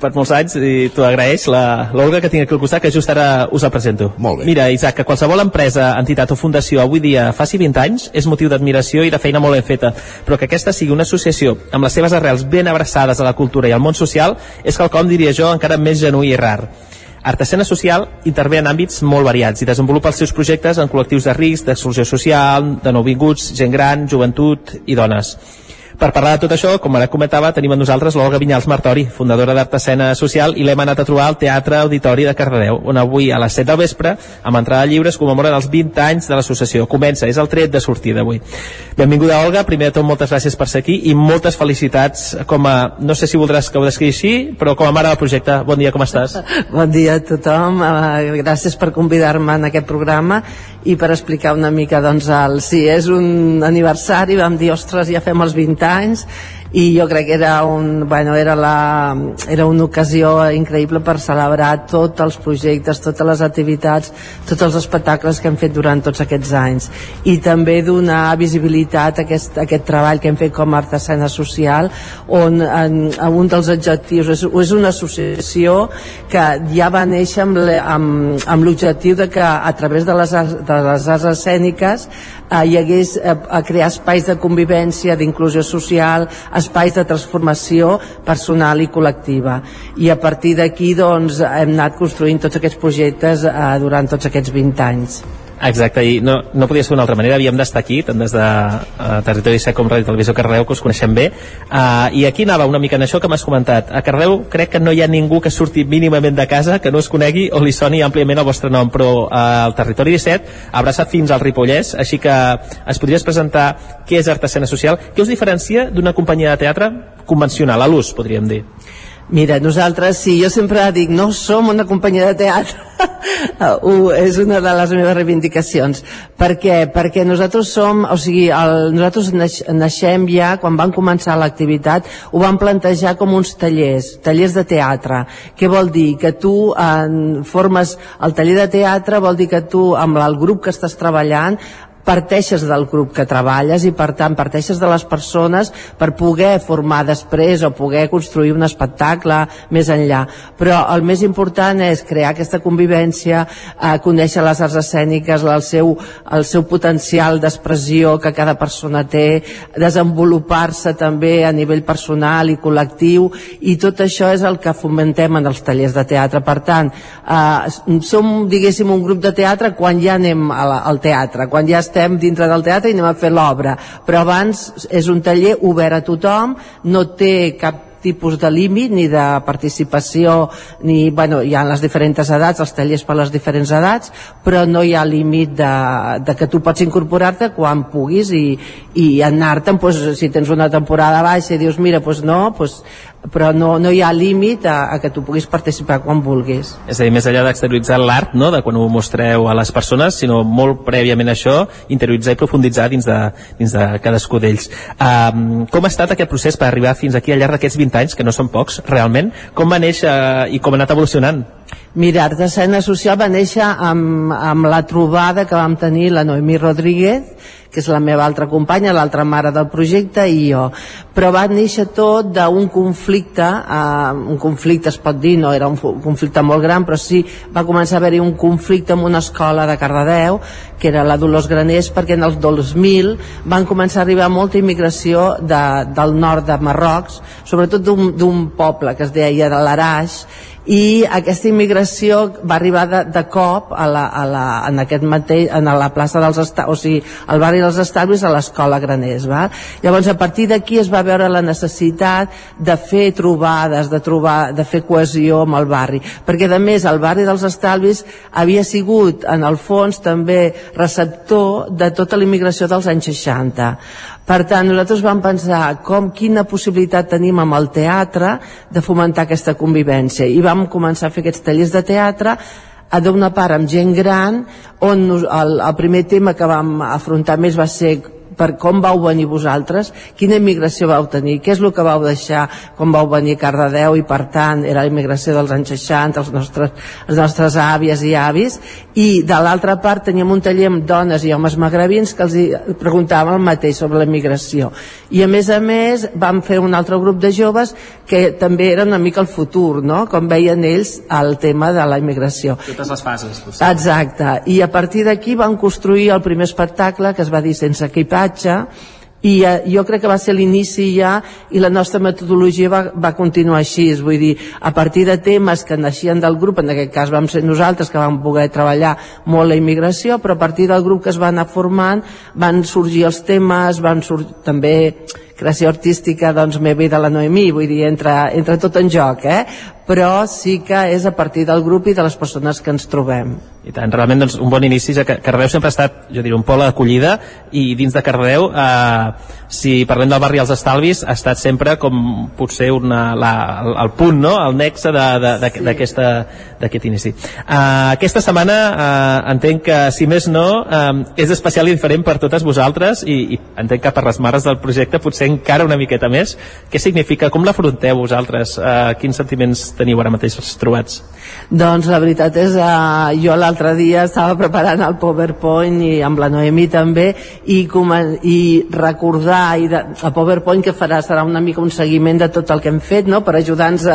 Per molts anys i t'ho agraeix la- l'Olga que tinc aquí al costat que just ara us la presento
Molt bé.
mira Isaac, que qualsevol empresa, entitat o fundació avui dia faci 20 anys és motiu d'admiració i de feina molt ben feta però que aquesta sigui una associació amb les seves arrels ben abraçades a la cultura i al món social és quelcom, diria jo, encara més genuí i rar Artesana Social intervé en àmbits molt variats i desenvolupa els seus projectes en col·lectius de risc, d'exclusió social, de nouvinguts, gent gran, joventut i dones. Per parlar de tot això, com ara comentava, tenim amb nosaltres l'Olga Vinyals Martori, fundadora d'Artesana Social, i l'hem anat a trobar al Teatre Auditori de Cardedeu, on avui a les 7 del vespre, amb entrada lliure, es commemoren els 20 anys de l'associació. Comença, és el tret de sortida avui. Benvinguda, Olga. Primer de tot, moltes gràcies per ser aquí i moltes felicitats com a, no sé si voldràs que ho descrigui així, però com a mare del projecte. Bon dia, com estàs?
Bon dia a tothom, uh, gràcies per convidar-me en aquest programa i per explicar una mica, doncs, el, si és un aniversari, vam dir, ostres, ja fem els 20 anys, i jo crec que era, un, bueno, era, la, era una ocasió increïble per celebrar tots els projectes, totes les activitats, tots els espectacles que hem fet durant tots aquests anys. I també donar visibilitat a aquest, a aquest treball que hem fet com a artesana social on en, en un dels objectius és, és una associació que ja va néixer amb, amb, amb l'objectiu de que a través de les, de les arts escèniques eh, hi hagués eh, a crear espais de convivència, d'inclusió social, espais de transformació personal i col·lectiva. I a partir d'aquí doncs, hem anat construint tots aquests projectes eh, durant tots aquests 20 anys.
Exacte, i no, no podia ser d'una altra manera, havíem d'estar aquí, tant des de uh, Territori Sec com Ràdio Televisió Cardeu, que us coneixem bé, uh, i aquí anava una mica en això que m'has comentat. A Cardeu crec que no hi ha ningú que surti mínimament de casa que no es conegui o li soni àmpliament el vostre nom, però uh, el Territori 17 abraça fins al Ripollès, així que es podries presentar què és Artesana Social, què us diferencia d'una companyia de teatre convencional, a l'ús, podríem dir.
Mira, nosaltres, sí, jo sempre dic, no som una companyia de teatre. uh, és una de les meves reivindicacions. Per què? Perquè nosaltres som, o sigui, el, nosaltres naix, naixem ja, quan van començar l'activitat, ho van plantejar com uns tallers, tallers de teatre. Què vol dir? Que tu en, formes el taller de teatre, vol dir que tu, amb el grup que estàs treballant, parteixes del grup que treballes i per tant parteixes de les persones per poder formar després o poder construir un espectacle més enllà. Però el més important és crear aquesta convivència eh, conèixer les arts escèniques el seu, el seu potencial d'expressió que cada persona té desenvolupar-se també a nivell personal i col·lectiu i tot això és el que fomentem en els tallers de teatre. Per tant eh, som diguéssim un grup de teatre quan ja anem la, al teatre quan ja estem dintre del teatre i anem a fer l'obra. Però abans és un taller obert a tothom no té cap tipus de límit ni de participació ni, bueno, hi ha les diferents edats els tallers per les diferents edats però no hi ha límit de, de que tu pots incorporar-te quan puguis i, i anar-te'n pues, si tens una temporada baixa i dius mira, pues no, pues, però no, no hi ha límit a, a que tu puguis participar quan vulguis
És a dir, més enllà d'exterioritzar l'art, no?, de quan ho mostreu a les persones, sinó molt prèviament això, interioritzar i profunditzar dins de, dins de cadascú d'ells. Um, com ha estat aquest procés per arribar fins aquí al llarg d'aquests 20 anys, que no són pocs, realment? Com va néixer uh, i com ha anat evolucionant?
Mira, Artesana Social va néixer amb, amb la trobada que vam tenir la Noemí Rodríguez, que és la meva altra companya, l'altra mare del projecte, i jo. Però va néixer tot d'un conflicte, eh, un conflicte es pot dir, no era un, conflicte molt gran, però sí va començar a haver-hi un conflicte amb una escola de Cardedeu, que era la Dolors Graners, perquè en el 2000 van començar a arribar molta immigració de, del nord de Marrocs, sobretot d'un poble que es deia de l'Araix, i aquesta immigració va arribar de, de cop a la, a la, en aquest mateix, en la plaça dels establis, o sigui, al barri dels establis a l'escola Graners, va? Llavors, a partir d'aquí es va veure la necessitat de fer trobades, de trobar, de fer cohesió amb el barri, perquè a més el barri dels estalvis havia sigut, en el fons, també receptor de tota la immigració dels anys 60. Per tant, nosaltres vam pensar com, quina possibilitat tenim amb el teatre de fomentar aquesta convivència. I vam començar a fer aquests tallers de teatre a d'una part amb gent gran on el, el primer tema que vam afrontar més va ser per com vau venir vosaltres, quina immigració vau tenir, què és el que vau deixar quan vau venir a Cardedeu i per tant era la immigració dels anys 60, els nostres, les nostres àvies i avis i de l'altra part teníem un taller amb dones i homes magrebins que els preguntàvem el mateix sobre la immigració i a més a més vam fer un altre grup de joves que també era una mica el futur, no? com veien ells el tema de la immigració.
Totes les fases. Possibles.
Exacte, i a partir d'aquí vam construir el primer espectacle que es va dir sense equipatge i eh, jo crec que va ser l'inici ja i la nostra metodologia va, va continuar així, vull dir, a partir de temes que naixien del grup, en aquest cas vam ser nosaltres que vam poder treballar molt la immigració, però a partir del grup que es va anar formant van sorgir els temes, van sorgir també creació artística doncs m'he ve de la Noemí, vull dir, entra, entra tot en joc, eh? Però sí que és a partir del grup i de les persones que ens trobem.
I tant, realment doncs, un bon inici, ja que Cardeu sempre ha estat, jo diré, un pol d'acollida i dins de Cardeu, eh, si parlem del barri als estalvis, ha estat sempre com potser una, la, el, el punt, no? el nexe d'aquest sí. inici. Uh, aquesta setmana uh, entenc que, si més no, uh, és especial i diferent per totes vosaltres i, i entenc que per les mares del projecte potser encara una miqueta més. Què significa? Com l'afronteu vosaltres? Uh, quins sentiments teniu ara mateix trobats?
Doncs la veritat és que uh, jo l'altre dia estava preparant el PowerPoint i amb la Noemi també i, com, i recordar i de, el PowerPoint que farà serà una mica un seguiment de tot el que hem fet no? per ajudar-nos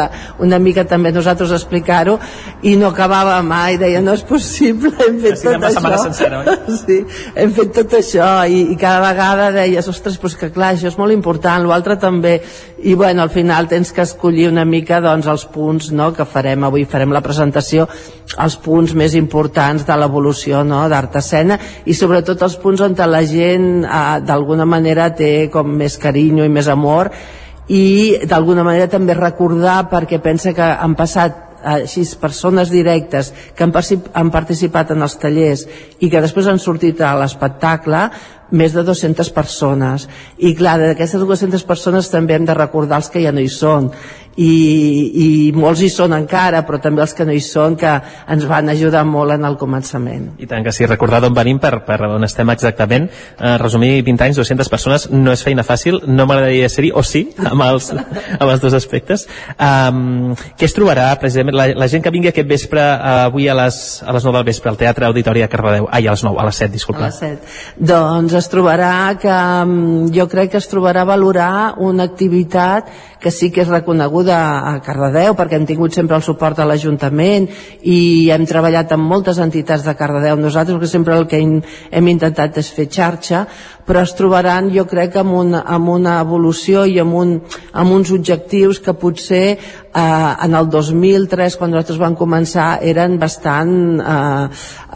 una mica també nosaltres a explicar-ho i no acabava mai, deia no és possible hem fet tot això
sencera, oi?
sí, hem fet tot això i, i cada vegada deies, ostres, pues que clar, això és molt important, l'altre també i bueno, al final tens que escollir una mica doncs els punts no, que farem avui. Farem la presentació els punts més importants de l'evolució no, d'art escena. I sobretot els punts on la gent eh, d'alguna manera té com més carinyo i més amor. I d'alguna manera també recordar perquè pensa que han passat així persones directes que han, han participat en els tallers i que després han sortit a l'espectacle més de 200 persones. I clar, d'aquestes 200 persones també hem de recordar els que ja no hi són. I, i molts hi són encara però també els que no hi són que ens van ajudar molt en el començament.
I tant que sí, recordar d'on venim per, per on estem exactament. Eh, resumir 20 anys, 200 persones no és feina fàcil, no m'agradaria ser-hi o sí, amb els, amb els dos aspectes. Um, què es trobarà precisament la, la gent que vingui aquest vespre uh, avui a les, a les 9 del vespre al Teatre Auditori a Cardedeu, ai a les 9, a les 7, disculpa.
A les 7, doncs es trobarà que mm, jo crec que es trobarà a valorar una activitat que sí que és reconeguda a Cardedeu perquè hem tingut sempre el suport de l'Ajuntament i hem treballat amb moltes entitats de Cardedeu. Nosaltres que sempre el que hem, hem intentat és fer xarxa però es trobaran jo crec amb una, amb una evolució i amb, un, amb uns objectius que potser eh, en el 2003 quan nosaltres vam començar eren bastant eh,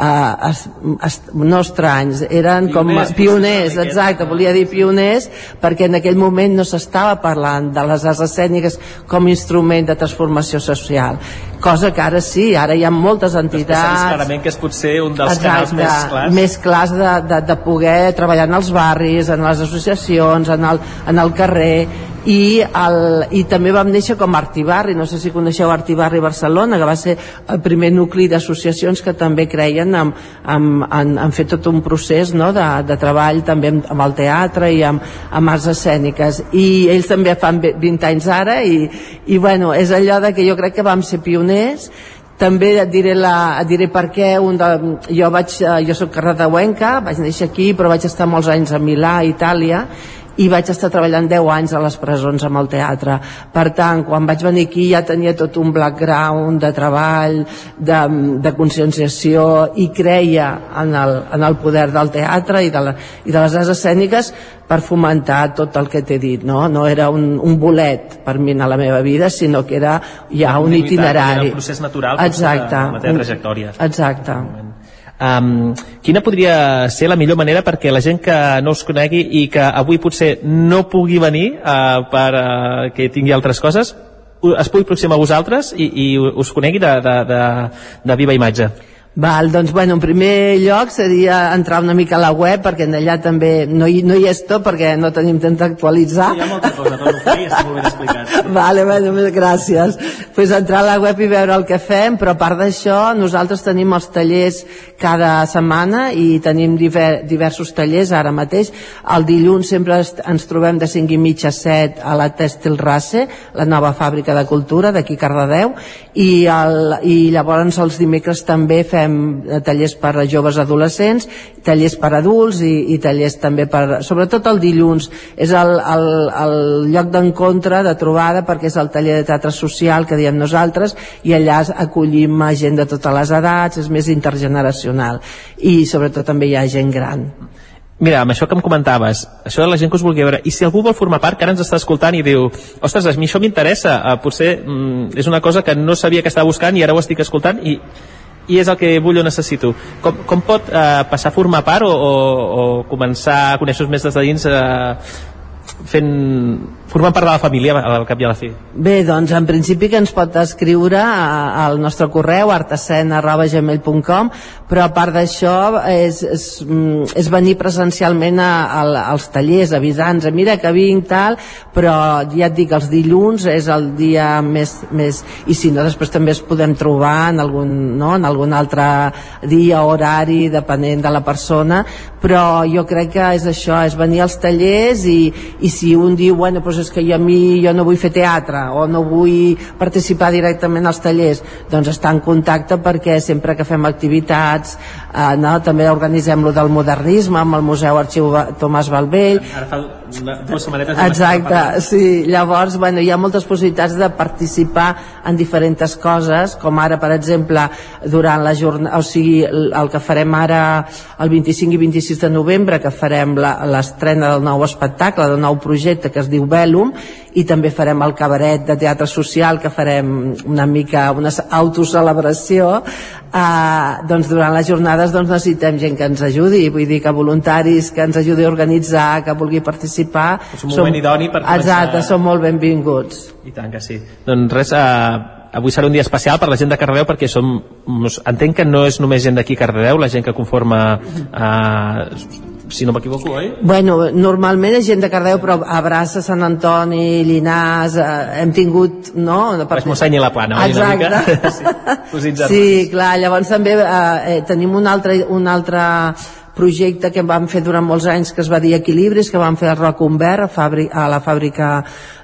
eh, es, es, no estranys eren
pioners,
com pioners exacte, volia dir pioners perquè en aquell moment no s'estava parlant de les arts escèniques com a instrument de transformació social cosa que ara sí, ara hi ha moltes entitats.
clarament que és potser un dels
exacte,
canals més clars.
Més clars de, de, de poder treballar en els barris, en les associacions en el, en el carrer. I, el, i també vam néixer com Artibarri, no sé si coneixeu Artibarri Barcelona, que va ser el primer nucli d'associacions que també creien en, en, en, en fer tot un procés no, de, de treball també amb, amb el teatre i amb, amb arts escèniques. I ells també fan 20 anys ara i, i bueno, és allò de que jo crec que vam ser pioners també et diré, la, et diré per què un de, jo, vaig, jo soc carreteuenca vaig néixer aquí però vaig estar molts anys a Milà, Itàlia i vaig estar treballant 10 anys a les presons amb el teatre. Per tant, quan vaig venir aquí ja tenia tot un background de treball de, de conscienciació i creia en el, en el poder del teatre i de, la, i de les arts escèniques per fomentar tot el que t'he dit no? no era un, un bolet per mi a la meva vida sinó que era ja un itinerari
Era un procés natural
exacte,
de la teva trajectòria.
exacte
Um, quina podria ser la millor manera perquè la gent que no us conegui i que avui potser no pugui venir uh, per uh, que tingui altres coses es pugui aproximar a vosaltres i, i us conegui de, de, de, de viva imatge
Val, doncs bueno, en primer lloc seria entrar una mica a la web perquè en allà també no hi, no hi és tot perquè no tenim temps d'actualitzar
hi ha molta cosa tot que està molt ben explicat
Vale, bueno, gràcies. Pues entrar a la web i veure el que fem, però a part d'això, nosaltres tenim els tallers cada setmana i tenim diver, diversos tallers ara mateix. El dilluns sempre ens trobem de 5 i mitja a 7 a la Tèxtil Race, la nova fàbrica de cultura d'aquí a Cardedeu, i, el, i llavors els dimecres també fem eh, tallers per a joves adolescents, tallers per a adults i, i tallers també per... Sobretot el dilluns és el, el, el lloc d'encontre, de trobada, perquè és el taller de teatre social que diem nosaltres i allà acollim a gent de totes les edats, és més intergeneracional i sobretot també hi ha gent gran.
Mira, amb això que em comentaves, això de la gent que us vulgui veure, i si algú vol formar part, que ara ens està escoltant i diu, ostres, a mi això m'interessa, uh, potser mm, és una cosa que no sabia que estava buscant i ara ho estic escoltant i, i és el que vull o necessito. Com, com pot uh, passar a formar part o, o, o començar a conèixer-vos més des de dins uh, fent, formant part de la família al cap i a la fi?
Bé, doncs en principi que ens pot escriure al nostre correu artesena.gmail.com però a part d'això és, és, mm, és venir presencialment a, a, als tallers, avisar-nos, mira que vinc tal, però ja et dic, els dilluns és el dia més, més i si no, després també es podem trobar en algun, no? en algun altre dia, horari, depenent de la persona, però jo crec que és això, és venir als tallers i, i si un diu, bueno, doncs és que jo a mi jo no vull fer teatre o no vull participar directament als tallers, doncs estar en contacte perquè sempre que fem activitats eh, no, també organitzem lo del modernisme amb el Museu Arxiu Tomàs Balvell.
Ara fa una, dues setmanetes...
Exacte, sí. Llavors, bueno, hi ha moltes possibilitats de participar en diferents coses, com ara, per exemple, durant la jornada, o sigui, el que farem ara el 25 i 26 de novembre, que farem la- l'estrena del nou espectacle, del nou projecte que es diu Velum, i també farem el cabaret de teatre social, que farem una mica una autocelebració, eh, doncs durant les jornades doncs necessitem gent que ens ajudi, vull dir que voluntaris que ens ajudi a organitzar, que vulgui participar
És un moment idoni per començar-
exacte, són molt benvinguts.
I tant que sí. Doncs res, eh, avui serà un dia especial per la gent de Cardedeu perquè som, entenc que no és només gent d'aquí a Cardedeu, la gent que conforma eh, si no m'equivoco, oi?
Bueno, normalment és gent de Cardeu, però a Brassa, Sant Antoni, Llinars, eh, hem tingut, no?
Baix Mosseny i la Plana, oi?
Exacte.
Germans.
Sí, clar, llavors també eh, eh, tenim un altre, un altre projecte que vam fer durant molts anys que es va dir Equilibris, que vam fer a Roc Umbert a, fàbric, a la fàbrica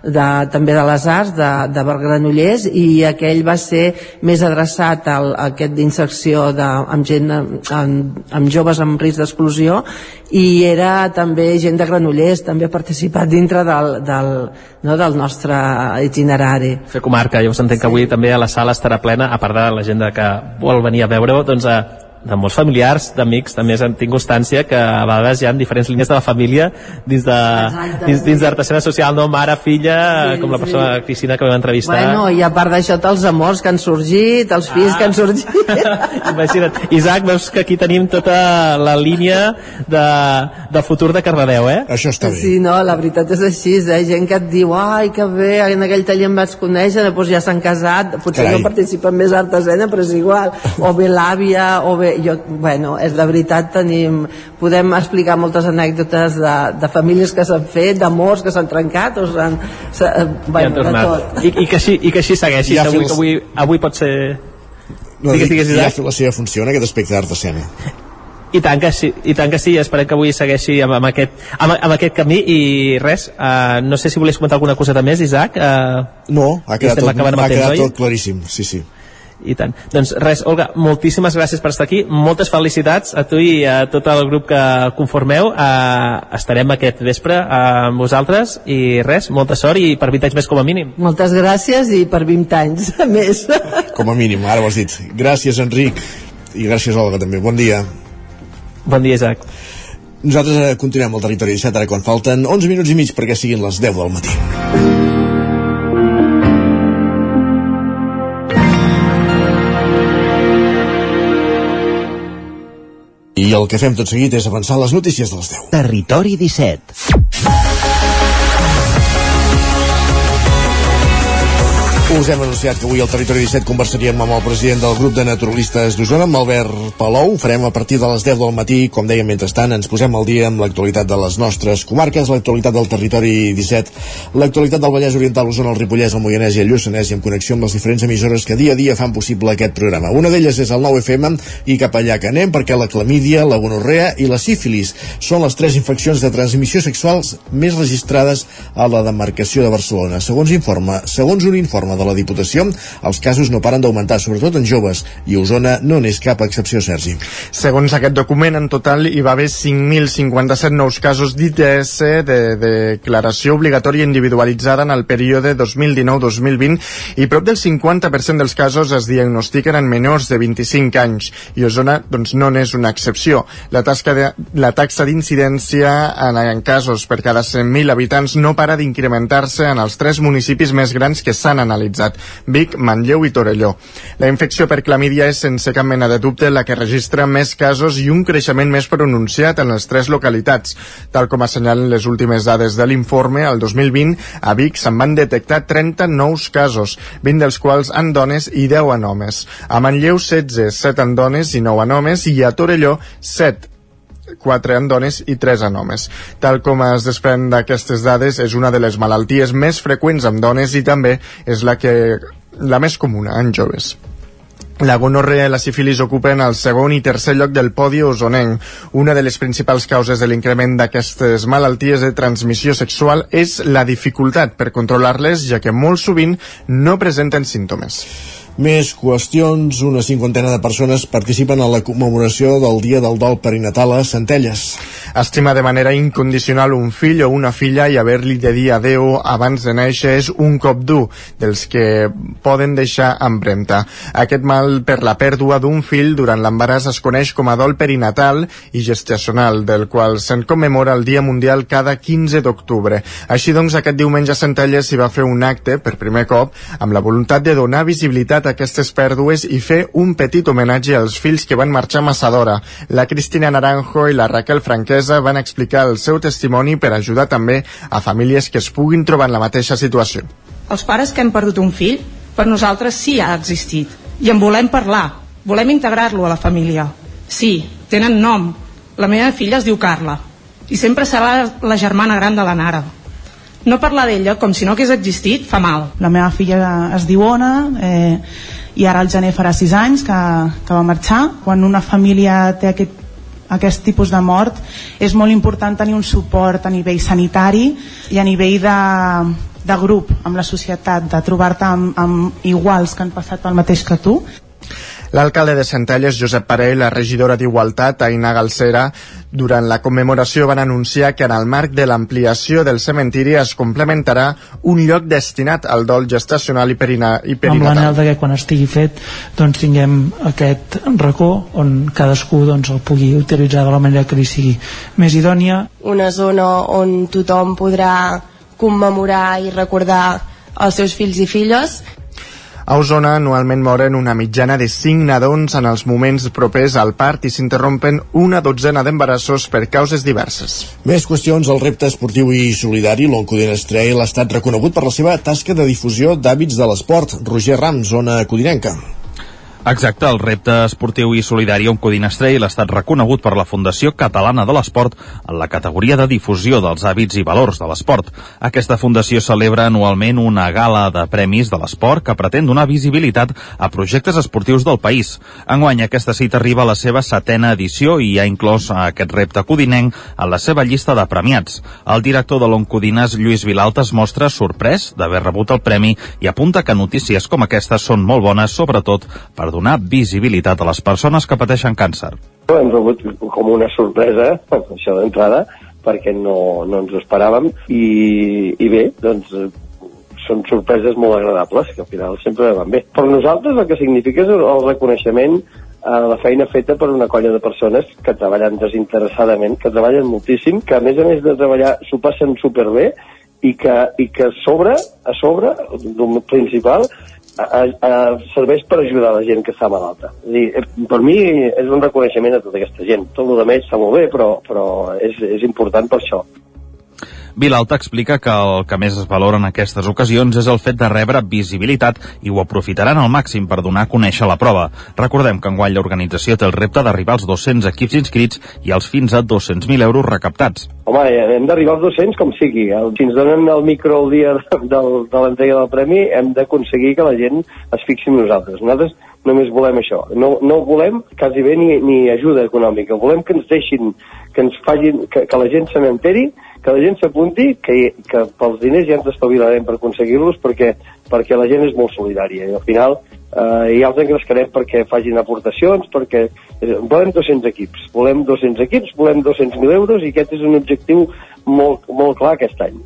de, també de les arts de, de Granollers i aquell va ser més adreçat al, a aquest d'inserció de, amb gent amb, amb joves amb risc d'exclusió i era també gent de Granollers també ha participat dintre del, del, no, del nostre itinerari.
Fer comarca, llavors entenc que avui també a la sala estarà plena, a part de la gent que vol venir a veure-ho, doncs a, de molts familiars, d'amics, també en tinc constància que a vegades hi ha diferents línies de la família dins de
Exacte,
dins,
sí.
dins d'artesana social, no? Mare, filla,
Sí,
com la
sí.
persona Cristina que vam entrevistar.
Bueno, i a part d'això, els amors que han sorgit, els fills que han sorgit.
Imagina't. Isaac, veus que aquí tenim tota la línia de, de futur de Cardedeu, eh?
Això està
Sí, no, la veritat és així, eh? gent que et diu ai, que bé, en aquell taller em vaig conèixer després ja s'han casat, potser
Carai.
no participen més a artesana però és igual, o bé l'àvia o bé, jo, bueno, és la veritat tenim, podem explicar moltes anècdotes de, de famílies que s'han fet d'amors que s'han trencat o s'han, s'ha- eh, bueno,
han
de
tornat.
tot
I, i, que així, I que així segueixi,
Ja
que avui, avui, avui pot ser...
No,
Digues,
dic,
digues,
ja la seva funció en aquest aspecte d'art escena.
I tant que sí, i tant que sí, esperem que avui segueixi amb, amb, aquest, amb, amb aquest camí i res, uh, no sé si volies comentar alguna coseta més, Isaac. Uh,
No, ha quedat, tot, ha
temps,
quedat tot claríssim, sí, sí.
I tant. Doncs res, Olga, moltíssimes gràcies per estar aquí, moltes felicitats a tu i a tot el grup que conformeu. Uh, estarem aquest vespre uh, amb vosaltres i res, molta sort i per 20 anys més com a mínim.
Moltes gràcies i per 20 anys més.
Com a mínim, ara ho has dit. Gràcies, Enric. I gràcies, Olga, també. Bon dia.
Bon dia, Isaac.
Nosaltres eh, continuem al territori 17, ara quan falten 11 minuts i mig perquè siguin les 10 del matí. I el que fem tot seguit és avançar les notícies de les 10.
Territori 17.
Us hem anunciat que avui al Territori 17 conversaríem amb el president del grup de naturalistes d'Osona, amb Albert Palou. Ho farem a partir de les 10 del matí. Com dèiem, mentrestant, ens posem al dia amb l'actualitat de les nostres comarques, l'actualitat del Territori 17, l'actualitat del Vallès Oriental, Osona, el Ripollès, el Moianès i el Lluçanès i en connexió amb les diferents emissores que dia a dia fan possible aquest programa. Una d'elles és el 9 FM i cap allà que anem perquè la clamídia, la gonorrea i la sífilis són les tres infeccions de transmissió sexuals més registrades a la demarcació de Barcelona. Segons informa, segons un informe de la Diputació, els casos no paren d'augmentar, sobretot en joves, i Osona no n'és cap excepció, Sergi.
Segons aquest document, en total hi va haver 5.057 nous casos d'ITS de declaració obligatòria individualitzada en el període 2019-2020 i prop del 50% dels casos es diagnostiquen en menors de 25 anys i Osona doncs, no n'és una excepció. La, tasca de, la taxa d'incidència en, en casos per cada 100.000 habitants no para d'incrementar-se en els tres municipis més grans que s'han analitzat analitzat, Vic, Manlleu i Torelló. La infecció per clamídia és sense cap mena de dubte la que registra més casos i un creixement més pronunciat en les tres localitats. Tal com assenyalen les últimes dades de l'informe, el 2020 a Vic se'n van detectar 30 nous casos, 20 dels quals en dones i 10 en homes. A Manlleu 16, 7 en dones i 9 en homes i a Torelló 7 4 en dones i 3 en homes. Tal com es desprèn d'aquestes dades, és una de les malalties més freqüents en dones i també és la, que, la més comuna en joves. La gonorrea i la sífilis ocupen el segon i tercer lloc del podi osonenc. Una de les principals causes de l'increment d'aquestes malalties de transmissió sexual és la dificultat per controlar-les, ja que molt sovint no presenten símptomes.
Més qüestions, una cinquantena de persones participen a la commemoració del Dia del Dol Perinatal a Centelles.
Estimar de manera incondicional un fill o una filla i haver-li de dir adeu abans de néixer és un cop dur dels que poden deixar empremta. Aquest mal per la pèrdua d'un fill durant l'embaràs es coneix com a dol perinatal i gestacional, del qual se'n commemora el Dia Mundial cada 15 d'octubre. Així doncs, aquest diumenge a Centelles s'hi va fer un acte, per primer cop, amb la voluntat de donar visibilitat a aquestes pèrdues i fer un petit homenatge als fills que van marxar massa d'hora. La Cristina Naranjo i la Raquel Franquesa van explicar el seu testimoni per ajudar també a famílies que es puguin trobar en la mateixa situació.
Els pares que hem perdut un fill, per nosaltres sí ha existit. I en volem parlar. Volem integrar-lo a la família. Sí, tenen nom. La meva filla es diu Carla. I sempre serà la germana gran de la Nara. No parlar d'ella com si no hagués existit fa mal.
La meva filla es diu Ona eh, i ara al gener farà 6 anys que, que va marxar. Quan una família té aquest aquest tipus de mort és molt important tenir un suport a nivell sanitari i a nivell de, de grup amb la societat, de trobar-te amb, amb iguals que han passat pel mateix que tu
L'alcalde de Centelles, Josep Parell, la regidora d'Igualtat, Aina Galcera, durant la commemoració van anunciar que en el marc de l'ampliació del cementiri es complementarà un lloc destinat al dol gestacional i, perina, i
amb
perinatal.
l'anel de que quan estigui fet doncs tinguem aquest racó on cadascú doncs, el pugui utilitzar de la manera que li sigui més idònia.
una zona on tothom podrà commemorar i recordar els seus fills i filles
A Osona anualment moren una mitjana de 5 nadons en els moments propers al part i s'interrompen una dotzena d'embarassos per causes diverses.
Més qüestions, el repte esportiu i solidari, l'Oncodines Trail, ha estat reconegut per la seva tasca de difusió d'hàbits de l'esport. Roger Ram, zona codinenca.
Exacte, el repte esportiu i solidari on Codinastrell ha estat reconegut per la Fundació Catalana de l'Esport en la categoria de difusió dels hàbits i valors de l'esport. Aquesta fundació celebra anualment una gala de premis de l'esport que pretén donar visibilitat a projectes esportius del país. Enguany aquesta cita arriba a la seva setena edició i ha inclòs aquest repte codinenc en la seva llista de premiats. El director de l'Oncodines, Lluís Vilalta, es mostra sorprès d'haver rebut el premi i apunta que notícies com aquestes són molt bones, sobretot per donar visibilitat a les persones que pateixen càncer.
Hem rebut com una sorpresa, això d'entrada, perquè no, no ens ho esperàvem i, i bé, doncs són sorpreses molt agradables que al final sempre van bé. Per nosaltres el que significa és el reconeixement a la feina feta per una colla de persones que treballen desinteressadament, que treballen moltíssim, que a més a més de treballar s'ho passen superbé i que, i que a sobre, a sobre, d'un principal, a, a, serveix per ajudar la gent que està malalta. És dir, eh, per mi és un reconeixement a tota aquesta gent. Tot el més està molt bé, però, però és, és important per això.
Vilalta explica que el que més es valora en aquestes ocasions és el fet de rebre visibilitat i ho aprofitaran al màxim per donar a conèixer la prova. Recordem que enguany l'organització té el repte d'arribar als 200 equips inscrits i als fins a 200.000 euros recaptats.
Home, hem d'arribar als 200 com sigui. Si ens donen el micro el dia del, de l'entrega del premi, hem d'aconseguir que la gent es fixi en nosaltres. Nosaltres només volem això. No, no volem quasi bé ni, ni ajuda econòmica. Volem que ens deixin, que ens facin, que, que la gent se n'enteri que la gent s'apunti, que, que pels diners ja ens espavilarem per aconseguir-los perquè, perquè la gent és molt solidària i al final eh, ja els engrescarem perquè facin aportacions, perquè eh, volem 200 equips, volem 200 equips, volem 200.000 euros i aquest és un objectiu molt, molt clar aquest any.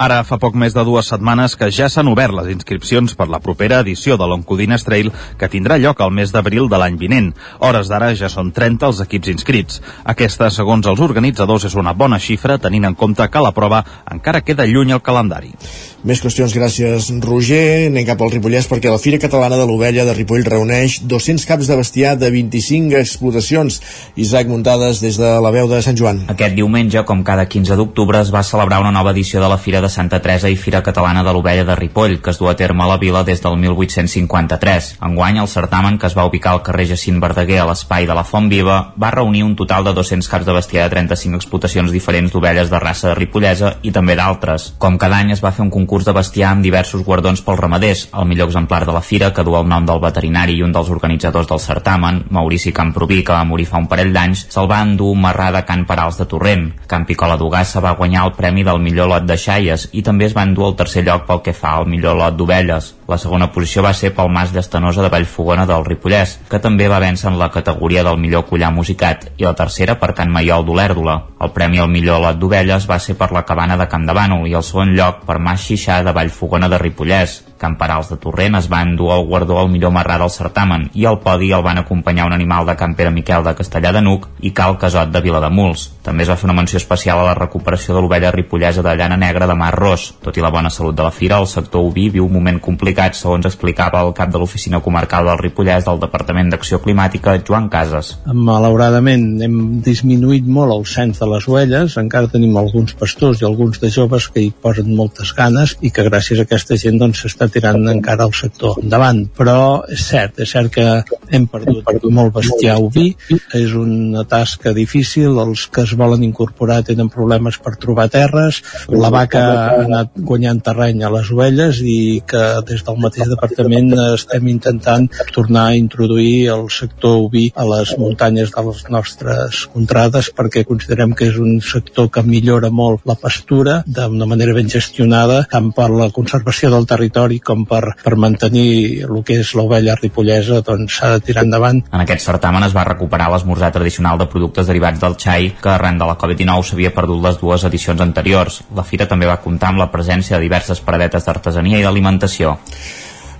Ara fa poc més de dues setmanes que ja s'han obert les inscripcions per la propera edició de l'Oncodines Trail que tindrà lloc al mes d'abril de l'any vinent. Hores d'ara ja són 30 els equips inscrits. Aquesta, segons els organitzadors, és una bona xifra tenint en compte que la prova encara queda lluny al calendari.
Més qüestions, gràcies Roger. Anem cap al Ripollès perquè la Fira Catalana de l'Ovella de Ripoll reuneix 200 caps de bestiar de 25 explotacions. Isaac Muntades des de la veu de Sant Joan.
Aquest diumenge, com cada 15 d'octubre, es va celebrar una nova edició de la Fira de Santa Teresa i Fira Catalana de l'Ovella de Ripoll, que es du a terme a la vila des del 1853. Enguany, el certamen, que es va ubicar al carrer Jacint Verdaguer a l'espai de la Font Viva, va reunir un total de 200 caps de bestiar de 35 explotacions diferents d'ovelles de raça ripollesa i també d'altres. Com cada any es va fer un concurs de bestiar amb diversos guardons pels ramaders. El millor exemplar de la fira, que du el nom del veterinari i un dels organitzadors del certamen, Maurici Camproví, que va morir fa un parell d'anys, se'l va endur un marrà de Can Parals de Torrent. Can Picola d'Ugassa va guanyar el premi del millor lot de xaies i també es va endur el tercer lloc pel que fa al millor lot d'ovelles. La segona posició va ser pel Mas Llastanosa de Vallfogona del Ripollès, que també va vèncer en la categoria del millor collar musicat, i la tercera per Can Maiol d'Olèrdola. El premi al millor lot d'ovelles va ser per la cabana de Camp de i el segon lloc per Mas Xixà de Vallfogona de Ripollès. Can Parals de Torrent es va endur el guardó al millor marrà del certamen i al podi el van acompanyar un animal de Can Pere Miquel de Castellà de Nuc i Cal Casot de Vilademuls. També es va fer una menció especial a la recuperació de l'ovella ripollesa de llana negra de Mar Ros. Tot i la bona salut de la fira, el sector oví viu un moment complicat, segons explicava el cap de l'Oficina Comarcal del Ripollès del Departament d'Acció Climàtica, Joan Casas.
Malauradament hem disminuït molt el cens de les ovelles, encara tenim alguns pastors i alguns de joves que hi posen moltes ganes i que gràcies a aquesta gent doncs s'està tirant encara el sector endavant. Però és cert, és cert que hem perdut, perdut molt bestiar oví, és una tasca difícil, els que es volen incorporar tenen problemes per trobar terres, la vaca ha anat guanyant terreny a les ovelles i que des del mateix departament estem intentant tornar a introduir el sector oví a les muntanyes de les nostres contrades perquè considerem que és un sector que millora molt la pastura d'una manera ben gestionada tant per la conservació del territori com per, per mantenir el que és l'ovella ripollesa doncs s'ha de tirar endavant.
En aquest certamen es va recuperar l'esmorzar tradicional de productes derivats del xai que arran de la Covid-19 s'havia perdut les dues edicions anteriors. La fira també va comptar amb la presència de diverses paradetes d'artesania i d'alimentació.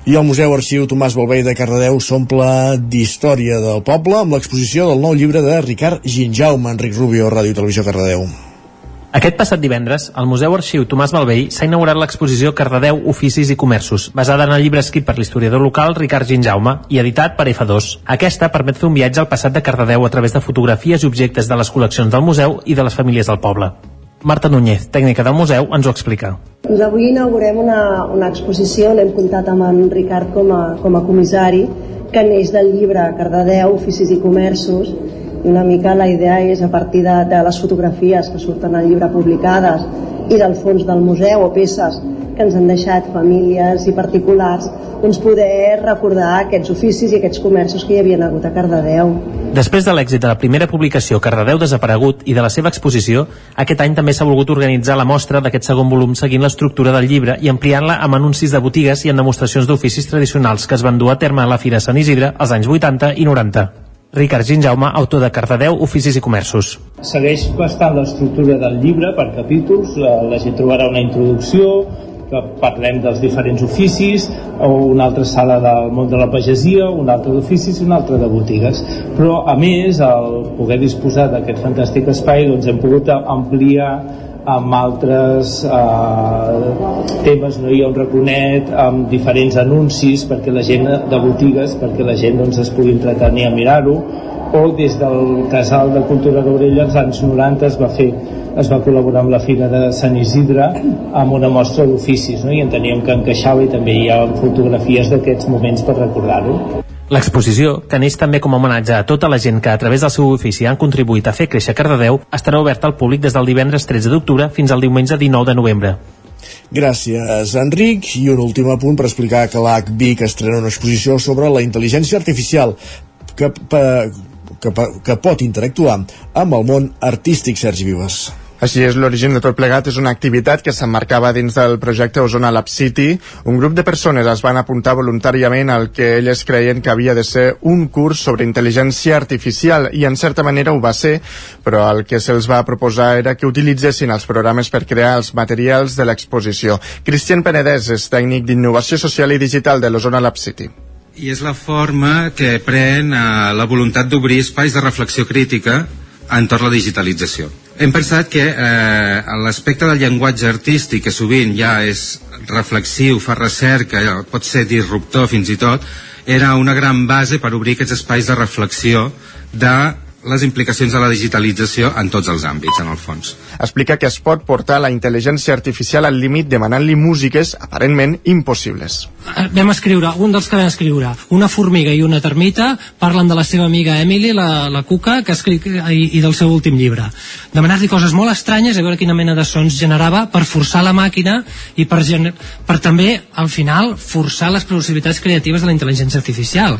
I el Museu Arxiu Tomàs Balvei de Cardedeu s'omple d'història del poble amb l'exposició del nou llibre de Ricard Ginjaume, Enric Rubio, Ràdio Televisió Cardedeu.
Aquest passat divendres, al Museu Arxiu Tomàs Balvei s'ha inaugurat l'exposició Cardedeu, Oficis i Comerços, basada en el llibre escrit per l'historiador local Ricard Ginjaume i editat per F2. Aquesta permet fer un viatge al passat de Cardedeu a través de fotografies i objectes de les col·leccions del museu i de les famílies del poble. Marta Núñez, tècnica del museu, ens ho explica.
Doncs avui inaugurem una, una exposició, l'hem comptat amb en Ricard com a, com a comissari,
que neix del llibre Cardedeu, Oficis i Comerços, i una mica la idea és, a partir de, de les fotografies que surten al llibre publicades i del fons del museu o peces que ens han deixat famílies i particulars, doncs poder recordar aquests oficis i aquests comerços que hi havia hagut a Cardedeu.
Després de l'èxit de la primera publicació Cardedeu desaparegut i de la seva exposició, aquest any també s'ha volgut organitzar la mostra d'aquest segon volum seguint l'estructura del llibre i ampliant-la amb anuncis de botigues i en demostracions d'oficis tradicionals que es van dur a terme a la Fira Sant Isidre als anys 80 i 90. Ricard Ginjaume, autor de Cardedeu, Oficis i Comerços.
Segueix bastant l'estructura del llibre per capítols, la, la gent trobarà una introducció, que parlem dels diferents oficis, o una altra sala del món de la pagesia, una altra d'oficis i una altra de botigues. Però, a més, al poder disposar d'aquest fantàstic espai, doncs hem pogut ampliar amb altres eh, temes, no hi ha un raconet amb diferents anuncis perquè la gent de botigues, perquè la gent doncs, es pugui entretenir a mirar-ho o des del Casal de Cultura d'Orella als anys 90 es va fer es va col·laborar amb la Fira de Sant Isidre amb una mostra d'oficis no? i enteníem que encaixava i també hi ha fotografies d'aquests moments per recordar-ho
L'exposició, que neix també com a homenatge a tota la gent que a través del seu ofici han contribuït a fer créixer Cardedeu, estarà oberta al públic des del divendres 13 d'octubre fins al diumenge 19 de novembre.
Gràcies, Enric. I un últim apunt per explicar que l'ACVIC estrena una exposició sobre la intel·ligència artificial que, que, que pot interactuar amb el món artístic Sergi Vives.
Així és, l'origen de tot plegat és una activitat que s'emmarcava dins del projecte Osona Lab City. Un grup de persones es van apuntar voluntàriament al que elles creien que havia de ser un curs sobre intel·ligència artificial i en certa manera ho va ser, però el que se'ls va proposar era que utilitzessin els programes per crear els materials de l'exposició. Cristian Penedès és tècnic d'innovació social i digital de l'Osona Lab City
i és la forma que pren eh, la voluntat d'obrir espais de reflexió crítica entorn la digitalització hem pensat que eh, l'aspecte del llenguatge artístic, que sovint ja és reflexiu, fa recerca, pot ser disruptor fins i tot, era una gran base per obrir aquests espais de reflexió de les implicacions de la digitalització en tots els àmbits, en el fons.
Explica que es pot portar la intel·ligència artificial al límit demanant-li músiques aparentment impossibles.
Eh, vam escriure, un dels que vam escriure, una formiga i una termita parlen de la seva amiga Emily, la, la Cuca, que escrit, i, i del seu últim llibre. Demanar-li coses molt estranyes, a veure quina mena de sons generava per forçar la màquina i per, per també, al final, forçar les possibilitats creatives de la intel·ligència artificial.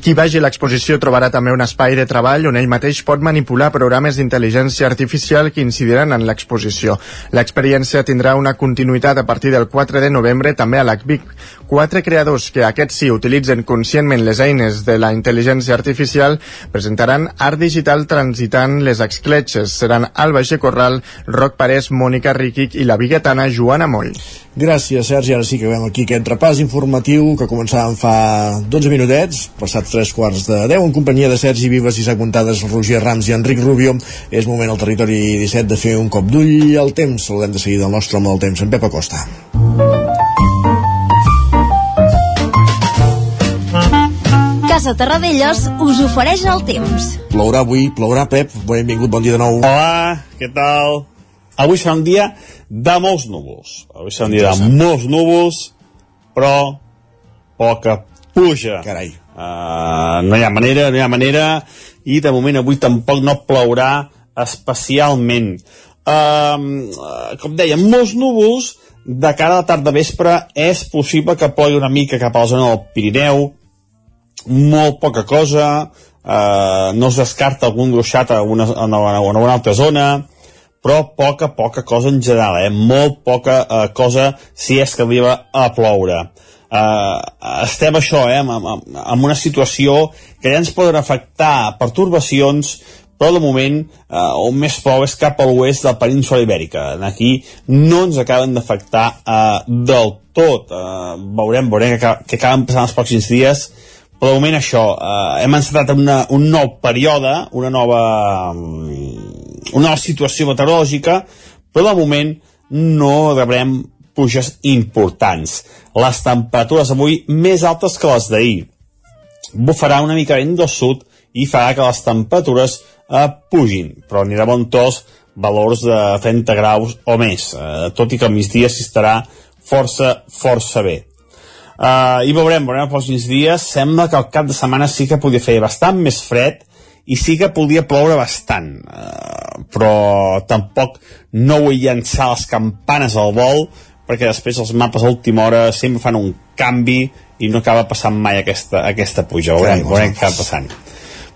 Qui vagi a l'exposició trobarà també un espai de treball on ell mateix pot manipular programes d'intel·ligència artificial que incidiran en l'exposició. L'experiència tindrà una continuïtat a partir del 4 de novembre també a l'ACVIC. Quatre creadors que aquests sí utilitzen conscientment les eines de la intel·ligència artificial presentaran art digital transitant les excletxes. Seran Alba G. Corral, Roc Parés, Mònica Riquic i la biguetana Joana Moll.
Gràcies, Sergi. Ara sí que veiem aquí aquest repàs informatiu que començàvem fa 12 minutets, passats tres quarts de 10, en companyia de Sergi Vives, Isaac Montades, Roger Rams i Enric Rubio. És moment al territori 17 de fer un cop d'ull al temps. Saludem de seguida el nostre home del temps, en Pep Acosta.
Casa Terradellos us ofereix el temps.
Plourà avui, plourà, Pep. Benvingut, bon dia de nou.
Hola, què tal? Avui serà un dia de molts núvols. Avui serà un dia de molts núvols, però poca pluja.
Carai.
Uh, no hi ha manera, no hi ha manera, i de moment avui tampoc no plourà especialment. Uh, com deia, molts núvols, de cara a la tarda vespre és possible que plogui una mica cap a la zona del Pirineu, molt poca cosa, eh, no es descarta algun gruixat a una, a una, a una altra zona, però poca, poca cosa en general, eh? molt poca eh, cosa si és que arriba a ploure. Eh, estem això, eh, amb, amb, amb una situació que ja ens poden afectar pertorbacions però de moment eh, on més plou és cap a l'oest de la península ibèrica. Aquí no ens acaben d'afectar eh, del tot. Eh, veurem, veurem que acaben passant els pròxims dies, però de moment això, eh, hem encetat una, un nou període, una nova, mm, una nova situació meteorològica, però de moment no rebrem pluges importants. Les temperatures avui més altes que les d'ahir. Bufarà una mica vent del sud i farà que les temperatures eh, pugin, però anirà bon tos valors de 30 graus o més, eh, tot i que al migdia s'hi estarà força, força bé.
Uh, I veurem, veurem els pròxims dies. Sembla que el cap de setmana sí que podia fer bastant més fred i sí que podia ploure bastant. Uh, però tampoc no vull llançar les campanes al vol perquè després els mapes a última hora sempre fan un canvi i no acaba passant mai aquesta, aquesta puja. Veurem, veurem què acaba passant.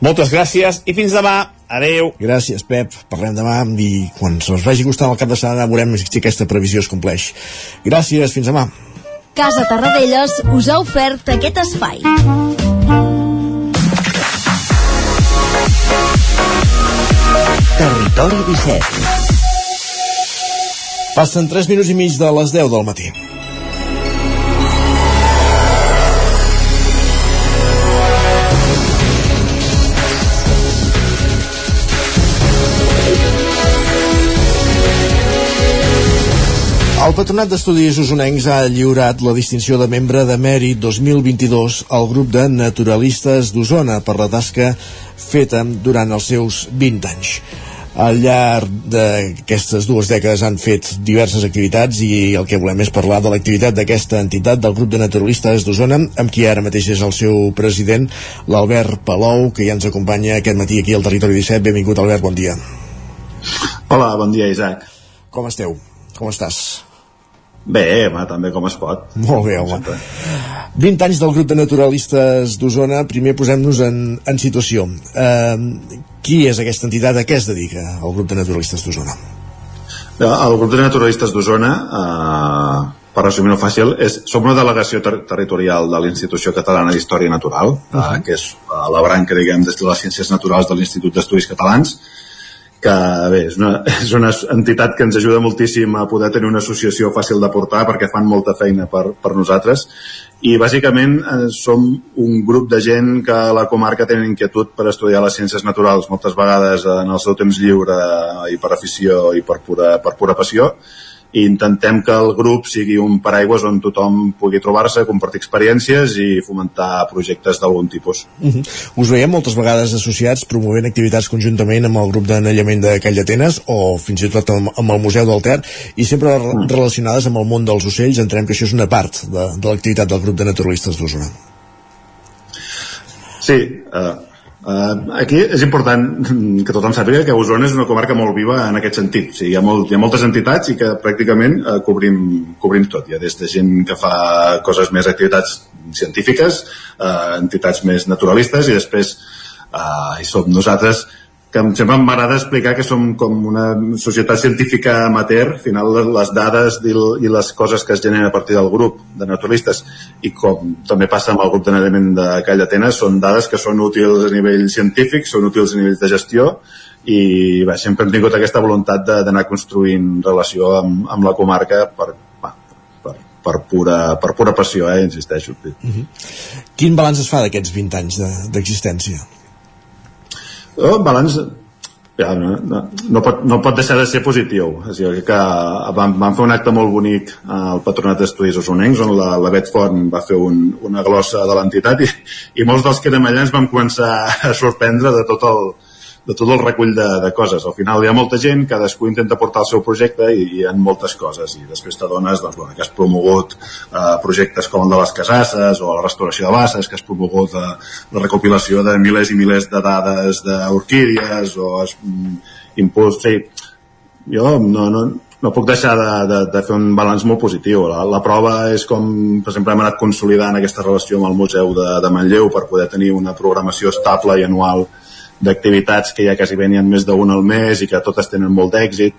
Moltes gràcies i fins demà. Adeu.
Gràcies, Pep. Parlem demà i quan se'ls vagi costant el cap de setmana veurem si aquesta previsió es compleix. Gràcies, fins demà.
Casa Tarradellas us ha ofert aquest espai.
Territori 17
Passen 3 minuts i mig de les 10 del matí. El Patronat d'Estudis Usonencs ha lliurat la distinció de membre de mèrit 2022 al grup de naturalistes d'Osona per la tasca feta durant els seus 20 anys. Al llarg d'aquestes dues dècades han fet diverses activitats i el que volem és parlar de l'activitat d'aquesta entitat del grup de naturalistes d'Osona, amb qui ara mateix és el seu president, l'Albert Palou, que ja ens acompanya aquest matí aquí al Territori 17. Benvingut, Albert, bon dia.
Hola, bon dia, Isaac.
Com esteu? Com estàs?
Bé, home, també com es pot.
Molt bé, home. 20 anys del grup de naturalistes d'Osona, primer posem-nos en, en situació. Eh, qui és aquesta entitat? A què es dedica el grup de naturalistes d'Osona?
El grup de naturalistes d'Osona, eh, per resumir-ho fàcil, és, som una delegació ter territorial de l'Institució Catalana d'Història Natural, uh -huh. eh, que és la branca, diguem, de les Ciències Naturals de l'Institut d'Estudis Catalans, que bé, és una, és una entitat que ens ajuda moltíssim a poder tenir una associació fàcil de portar perquè fan molta feina per, per nosaltres. I bàsicament eh, som un grup de gent que a la comarca tenen inquietud per estudiar les ciències naturals moltes vegades en el seu temps lliure i per afició i per pura, per pura passió i intentem que el grup sigui un paraigües on tothom pugui trobar-se, compartir experiències i fomentar projectes d'algun tipus.
Uh -huh. Us veiem moltes vegades associats promovent activitats conjuntament amb el grup d'anellament de Call d'Atenes o fins i tot amb, amb el Museu del Ter i sempre uh -huh. relacionades amb el món dels ocells entenem que això és una part de, de l'activitat del grup de naturalistes d'Osona.
Sí, eh, Uh, aquí és important que tothom sàpiga que Osona és una comarca molt viva en aquest sentit. O sigui, hi, ha molt, hi ha moltes entitats i que pràcticament uh, cobrim, cobrim tot. Hi ha des de gent que fa coses més activitats científiques, uh, entitats més naturalistes i després uh, hi som nosaltres que sempre m'agrada explicar que som com una societat científica amateur, al final les dades i les coses que es generen a partir del grup de naturalistes i com també passa amb el grup d'anellament de Call d'Atenes, són dades que són útils a nivell científic, són útils a nivell de gestió i bé, sempre hem tingut aquesta voluntat d'anar construint relació amb, amb la comarca per, per, pura, per pura passió, eh, insisteixo. Uh
mhm. -huh. Quin balanç es fa d'aquests 20 anys d'existència? De,
Oh, balanç ja, no, no, no, pot, no pot deixar de ser positiu. O sigui, que vam, vam fer un acte molt bonic al Patronat d'Estudis Osonencs on la, la Bet va fer un, una glossa de l'entitat i, i molts dels que érem allà ens vam començar a sorprendre de tot el, de tot el recull de, de coses. Al final hi ha molta gent, cadascú intenta portar el seu projecte i, hi ha moltes coses. I després t'adones doncs, bueno, que has promogut eh, projectes com el de les casasses o la restauració de basses, que has promogut eh, la recopilació de milers i milers de dades d'orquídies o has mm, impuls... Sí, jo no, no, no puc deixar de, de, de fer un balanç molt positiu. La, la prova és com, per exemple, hem anat consolidant aquesta relació amb el Museu de, de Manlleu per poder tenir una programació estable i anual d'activitats que ja quasi venien més d'un al mes i que totes tenen molt d'èxit.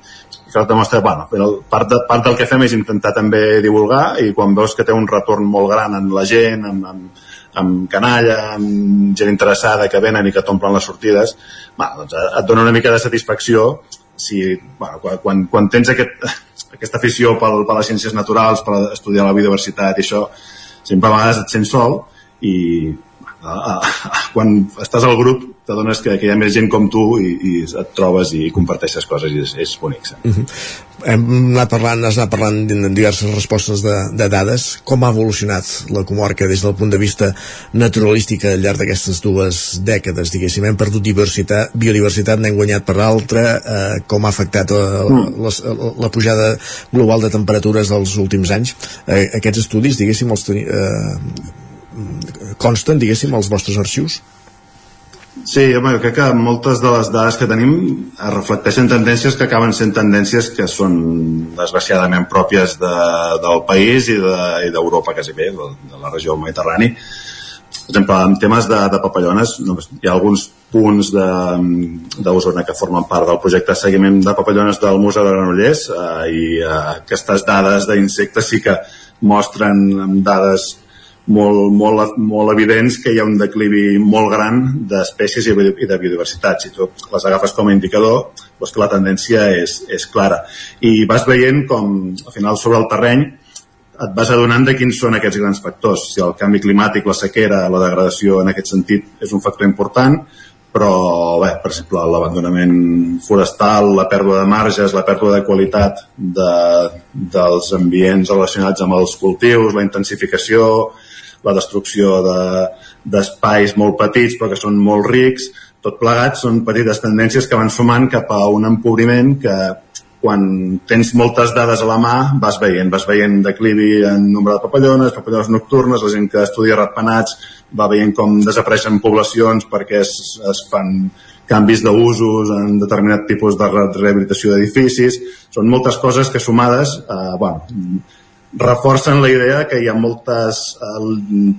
Això demostra, bueno, part, de, part del que fem és intentar també divulgar i quan veus que té un retorn molt gran en la gent, amb, amb, amb canalla, amb gent interessada que venen i que t'omplen les sortides, va, doncs et dona una mica de satisfacció si, bueno, quan, quan, tens aquest, aquesta afició pel, per les ciències naturals, per estudiar la biodiversitat i això, sempre a vegades et sents sol i quan estàs al grup t'adones que, que hi ha més gent com tu i, i et trobes i comparteixes coses i és, és bonic.
Uh -huh. Hem anat parlant, has anat parlant de diverses respostes de, de dades. Com ha evolucionat la comarca des del punt de vista naturalístic al llarg d'aquestes dues dècades, diguéssim? Hem perdut diversitat, biodiversitat, n'hem guanyat per l'altra. Eh, com ha afectat eh, mm. la, la pujada global de temperatures dels últims anys? Eh, aquests estudis, diguéssim, els teni, eh, consten, diguéssim, als vostres arxius?
Sí, home, jo crec que moltes de les dades que tenim reflecteixen tendències que acaben sent tendències que són desgraciadament pròpies de, del país i d'Europa de, quasi bé, de, de la regió Mediterrani. Per exemple, en temes de, de papallones, hi ha alguns punts d'Osona que formen part del projecte de seguiment de papallones del Museu de Granollers eh, i eh, aquestes dades d'insectes sí que mostren dades molt, molt, molt evidents que hi ha un declivi molt gran d'espècies i de biodiversitat. Si tu les agafes com a indicador, doncs que la tendència és, és clara. I vas veient com, al final, sobre el terreny, et vas adonant de quins són aquests grans factors. Si el canvi climàtic, la sequera, la degradació en aquest sentit és un factor important, però bé, per exemple l'abandonament forestal, la pèrdua de marges, la pèrdua de qualitat de, dels ambients relacionats amb els cultius, la intensificació, la destrucció d'espais de, molt petits però que són molt rics, tot plegat són petites tendències que van sumant cap a un empobriment que quan tens moltes dades a la mà vas veient, vas veient declivi en nombre de papallones, papallones nocturnes, la gent que estudia ratpenats va veient com desapareixen poblacions perquè es, es fan canvis d'usos en determinat tipus de rehabilitació d'edificis. Són moltes coses que sumades eh, bueno, reforcen la idea que hi ha moltes eh,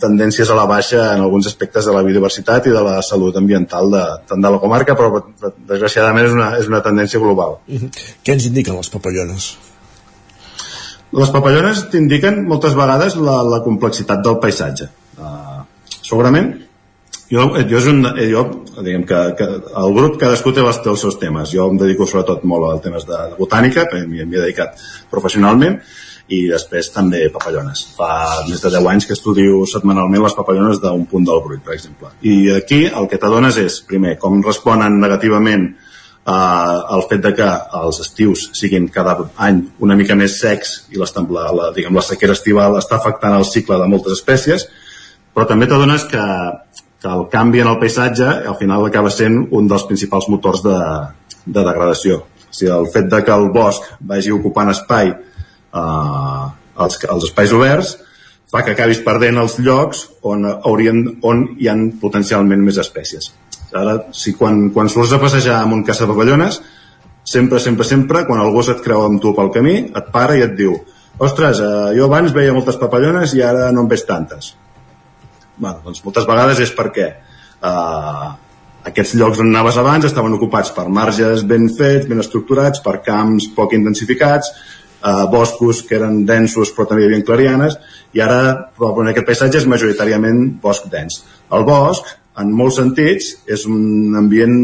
tendències a la baixa en alguns aspectes de la biodiversitat i de la salut ambiental de, tant de la comarca, però desgraciadament és una, és una tendència global.
Uh -huh. Què ens indiquen les papallones?
Les papallones t'indiquen moltes vegades la, la complexitat del paisatge. Uh, segurament jo, jo, és un, jo diguem que, que el grup cadascú té els, té els seus temes jo em dedico sobretot molt als temes de, de botànica m'hi he dedicat professionalment i després també papallones. Fa més de 10 anys que estudio setmanalment les papallones d'un punt del bruit, per exemple. I aquí el que t'adones és, primer, com responen negativament eh, el fet de que els estius siguin cada any una mica més secs i la, la, diguem, la sequera estival està afectant el cicle de moltes espècies, però també t'adones que, que el canvi en el paisatge al final acaba sent un dels principals motors de, de degradació. O sigui, el fet de que el bosc vagi ocupant espai eh, els, els espais oberts fa que acabis perdent els llocs on, haurien, on hi han potencialment més espècies. Ara, si quan, quan surts a passejar amb un caça papallones, sempre, sempre, sempre, quan algú se't creu amb tu pel camí, et para i et diu ostres, eh, jo abans veia moltes papallones i ara no en veig tantes. Bueno, doncs moltes vegades és perquè eh, aquests llocs on anaves abans estaven ocupats per marges ben fets, ben estructurats, per camps poc intensificats, eh, boscos que eren densos però també hi havia clarianes i ara probablement aquest paisatge és majoritàriament bosc dens. El bosc, en molts sentits, és un ambient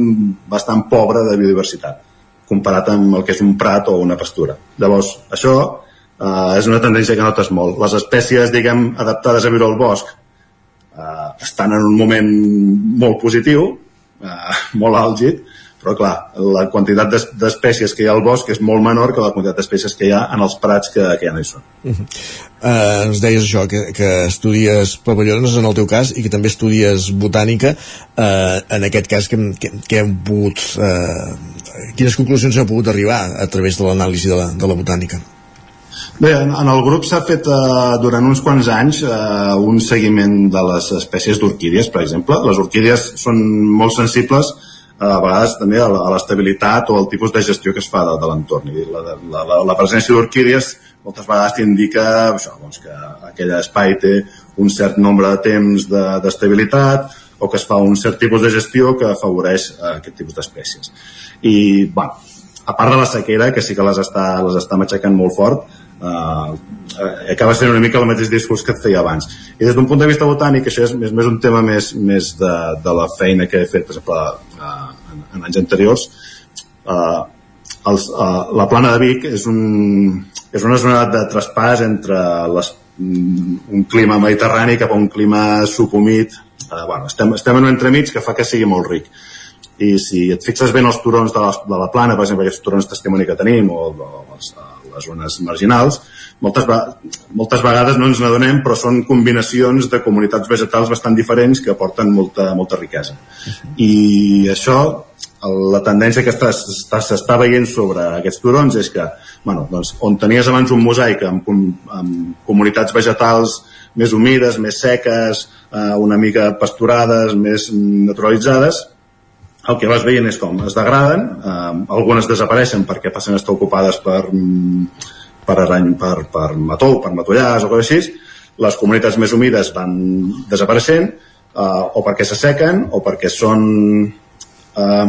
bastant pobre de biodiversitat comparat amb el que és un prat o una pastura. Llavors, això eh, és una tendència que notes molt. Les espècies, diguem, adaptades a viure al bosc eh, estan en un moment molt positiu, eh, molt àlgid, però clar, la quantitat d'espècies que hi ha al bosc és molt menor que la quantitat d'espècies que hi ha en els prats que, que ja no hi són. Uh -huh.
uh, ens deies això, que, que estudies pavillones en el teu cas i que també estudies botànica uh, en aquest cas que, que, que hem pogut uh, quines conclusions heu pogut arribar a través de l'anàlisi de, la, de la botànica?
Bé, en, en el grup s'ha fet eh, durant uns quants anys eh, un seguiment de les espècies d'orquídies, per exemple. Les orquídies són molt sensibles a vegades també a l'estabilitat o al tipus de gestió que es fa de, de l'entorn. La, la, la, la presència d'orquídies moltes vegades t'indica això, doncs, que aquell espai té un cert nombre de temps d'estabilitat de, o que es fa un cert tipus de gestió que afavoreix eh, aquest tipus d'espècies. I, bueno, a part de la sequera, que sí que les està, les està matxacant molt fort, eh, eh, acaba sent una mica el mateix discurs que et feia abans. I des d'un punt de vista botànic, això és, és més un tema més, més de, de la feina que he fet, per exemple, eh, en, en anys anteriors. Eh, els, eh, la plana de Vic és, un, és una zona de traspàs entre les mm, un clima mediterrani cap a un clima subhumit eh, bueno, estem, estem en un entremig que fa que sigui molt ric i si et fixes bé en els turons de la, de la plana, per exemple, aquests turons testimoni que tenim o, o les, les zones marginals, moltes, moltes vegades no ens n'adonem, però són combinacions de comunitats vegetals bastant diferents que aporten molta, molta riquesa. I això, la tendència que s'està veient sobre aquests turons és que, bueno, doncs, on tenies abans un mosaic amb, amb comunitats vegetals més humides, més seques, eh, una mica pasturades, més naturalitzades, el que vas veient és com es degraden, eh, algunes desapareixen perquè passen a estar ocupades per, per, arany, per, per mató, per matollars o coses així, les comunitats més humides van desapareixent eh, o perquè s'assequen o perquè són eh,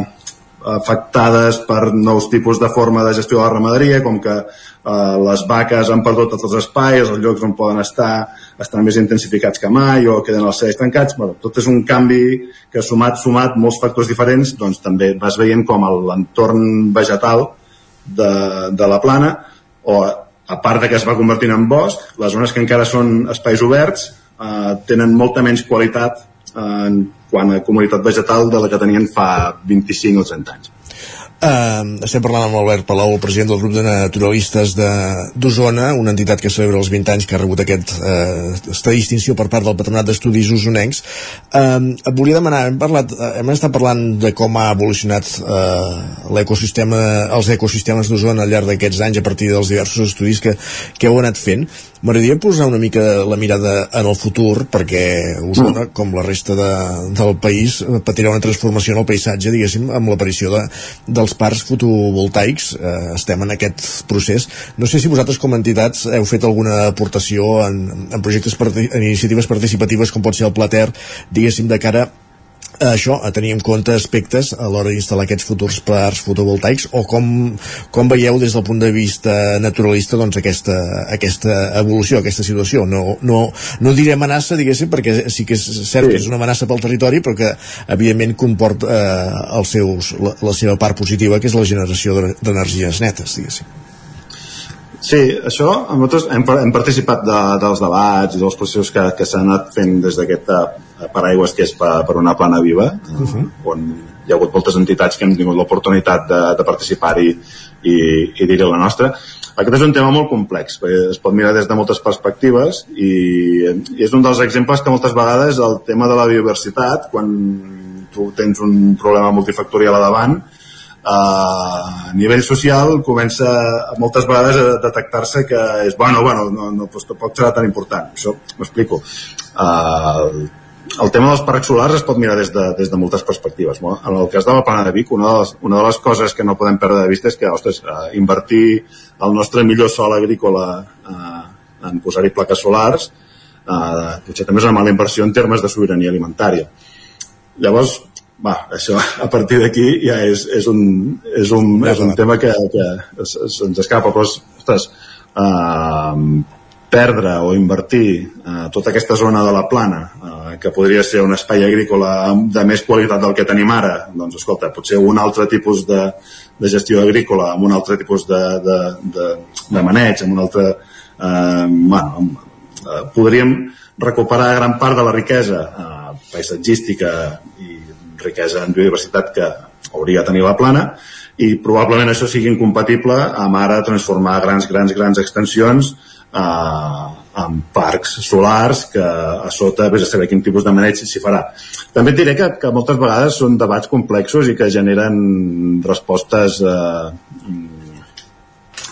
afectades per nous tipus de forma de gestió de la ramaderia, com que eh, les vaques han perdut tots els espais, els llocs on poden estar estan més intensificats que mai o queden els cells tancats. Bueno, tot és un canvi que sumat, sumat molts factors diferents, doncs també vas veient com l'entorn vegetal de, de la plana o a part de que es va convertint en bosc, les zones que encara són espais oberts eh, tenen molta menys qualitat en quant a comunitat vegetal de la que tenien fa 25 o 30 anys.
Uh, estem parlant amb Albert Palau, el president del grup de naturalistes d'Osona, una entitat que celebra els 20 anys que ha rebut aquest, uh, aquesta distinció per part del Patronat d'Estudis Osonencs. Uh, et volia demanar, hem, parlat, hem estat parlant de com ha evolucionat uh, l'ecosistema, els ecosistemes d'Osona al llarg d'aquests anys a partir dels diversos estudis que, que heu anat fent. M'agradaria posar una mica la mirada en el futur, perquè Osona, com la resta de, del país, patirà una transformació en el paisatge, diguéssim, amb l'aparició de, dels els parcs fotovoltaics. Eh, estem en aquest procés. No sé si vosaltres com a entitats heu fet alguna aportació en, en projectes en iniciatives participatives com pot ser el Plater diguéssim de cara això, a tenir en compte aspectes a l'hora d'instal·lar aquests futurs parcs fotovoltaics o com, com veieu des del punt de vista naturalista doncs aquesta, aquesta evolució, aquesta situació no, no, no diré amenaça diguéssim perquè sí que és cert sí. que és una amenaça pel territori però que evidentment comporta eh, els seus, la, la seva part positiva que és la generació d'energies netes diguéssim
Sí, això, nosaltres hem, hem participat de, dels debats i dels processos que, que s'han anat fent des d'aquest eh, paraigües que és per, per una plana viva, uh -huh. on hi ha hagut moltes entitats que hem tingut l'oportunitat de, de participar-hi i, i dir-hi la nostra. Aquest és un tema molt complex, perquè es pot mirar des de moltes perspectives i, i és un dels exemples que moltes vegades el tema de la biodiversitat, quan tu tens un problema multifactorial a davant, a nivell social comença moltes vegades a detectar-se que és bueno, bueno, no, no doncs tampoc serà tan important això m'explico. Uh, el tema dels parcs solars es pot mirar des de, des de moltes perspectives en el cas de la plana de Vic una de les, una de les coses que no podem perdre de vista és que ostres, invertir el nostre millor sol agrícola uh, en posar-hi plaques solars uh, potser també és una mala inversió en termes de sobirania alimentària. Llavors va, això a partir d'aquí ja és, és, un, és, un, és un tema que, que se'ns escapa però, ostres, uh, perdre o invertir uh, tota aquesta zona de la plana uh, que podria ser un espai agrícola de més qualitat del que tenim ara doncs escolta, potser un altre tipus de, de gestió agrícola amb un altre tipus de, de, de, de maneig amb un altre uh, bueno, uh, podríem recuperar gran part de la riquesa uh, paisatgística i riquesa en biodiversitat que hauria de tenir la plana i probablement això sigui incompatible amb ara transformar grans, grans, grans extensions eh, en parcs solars que a sota vés a saber quin tipus de maneig s'hi farà. També et diré que, que moltes vegades són debats complexos i que generen respostes eh,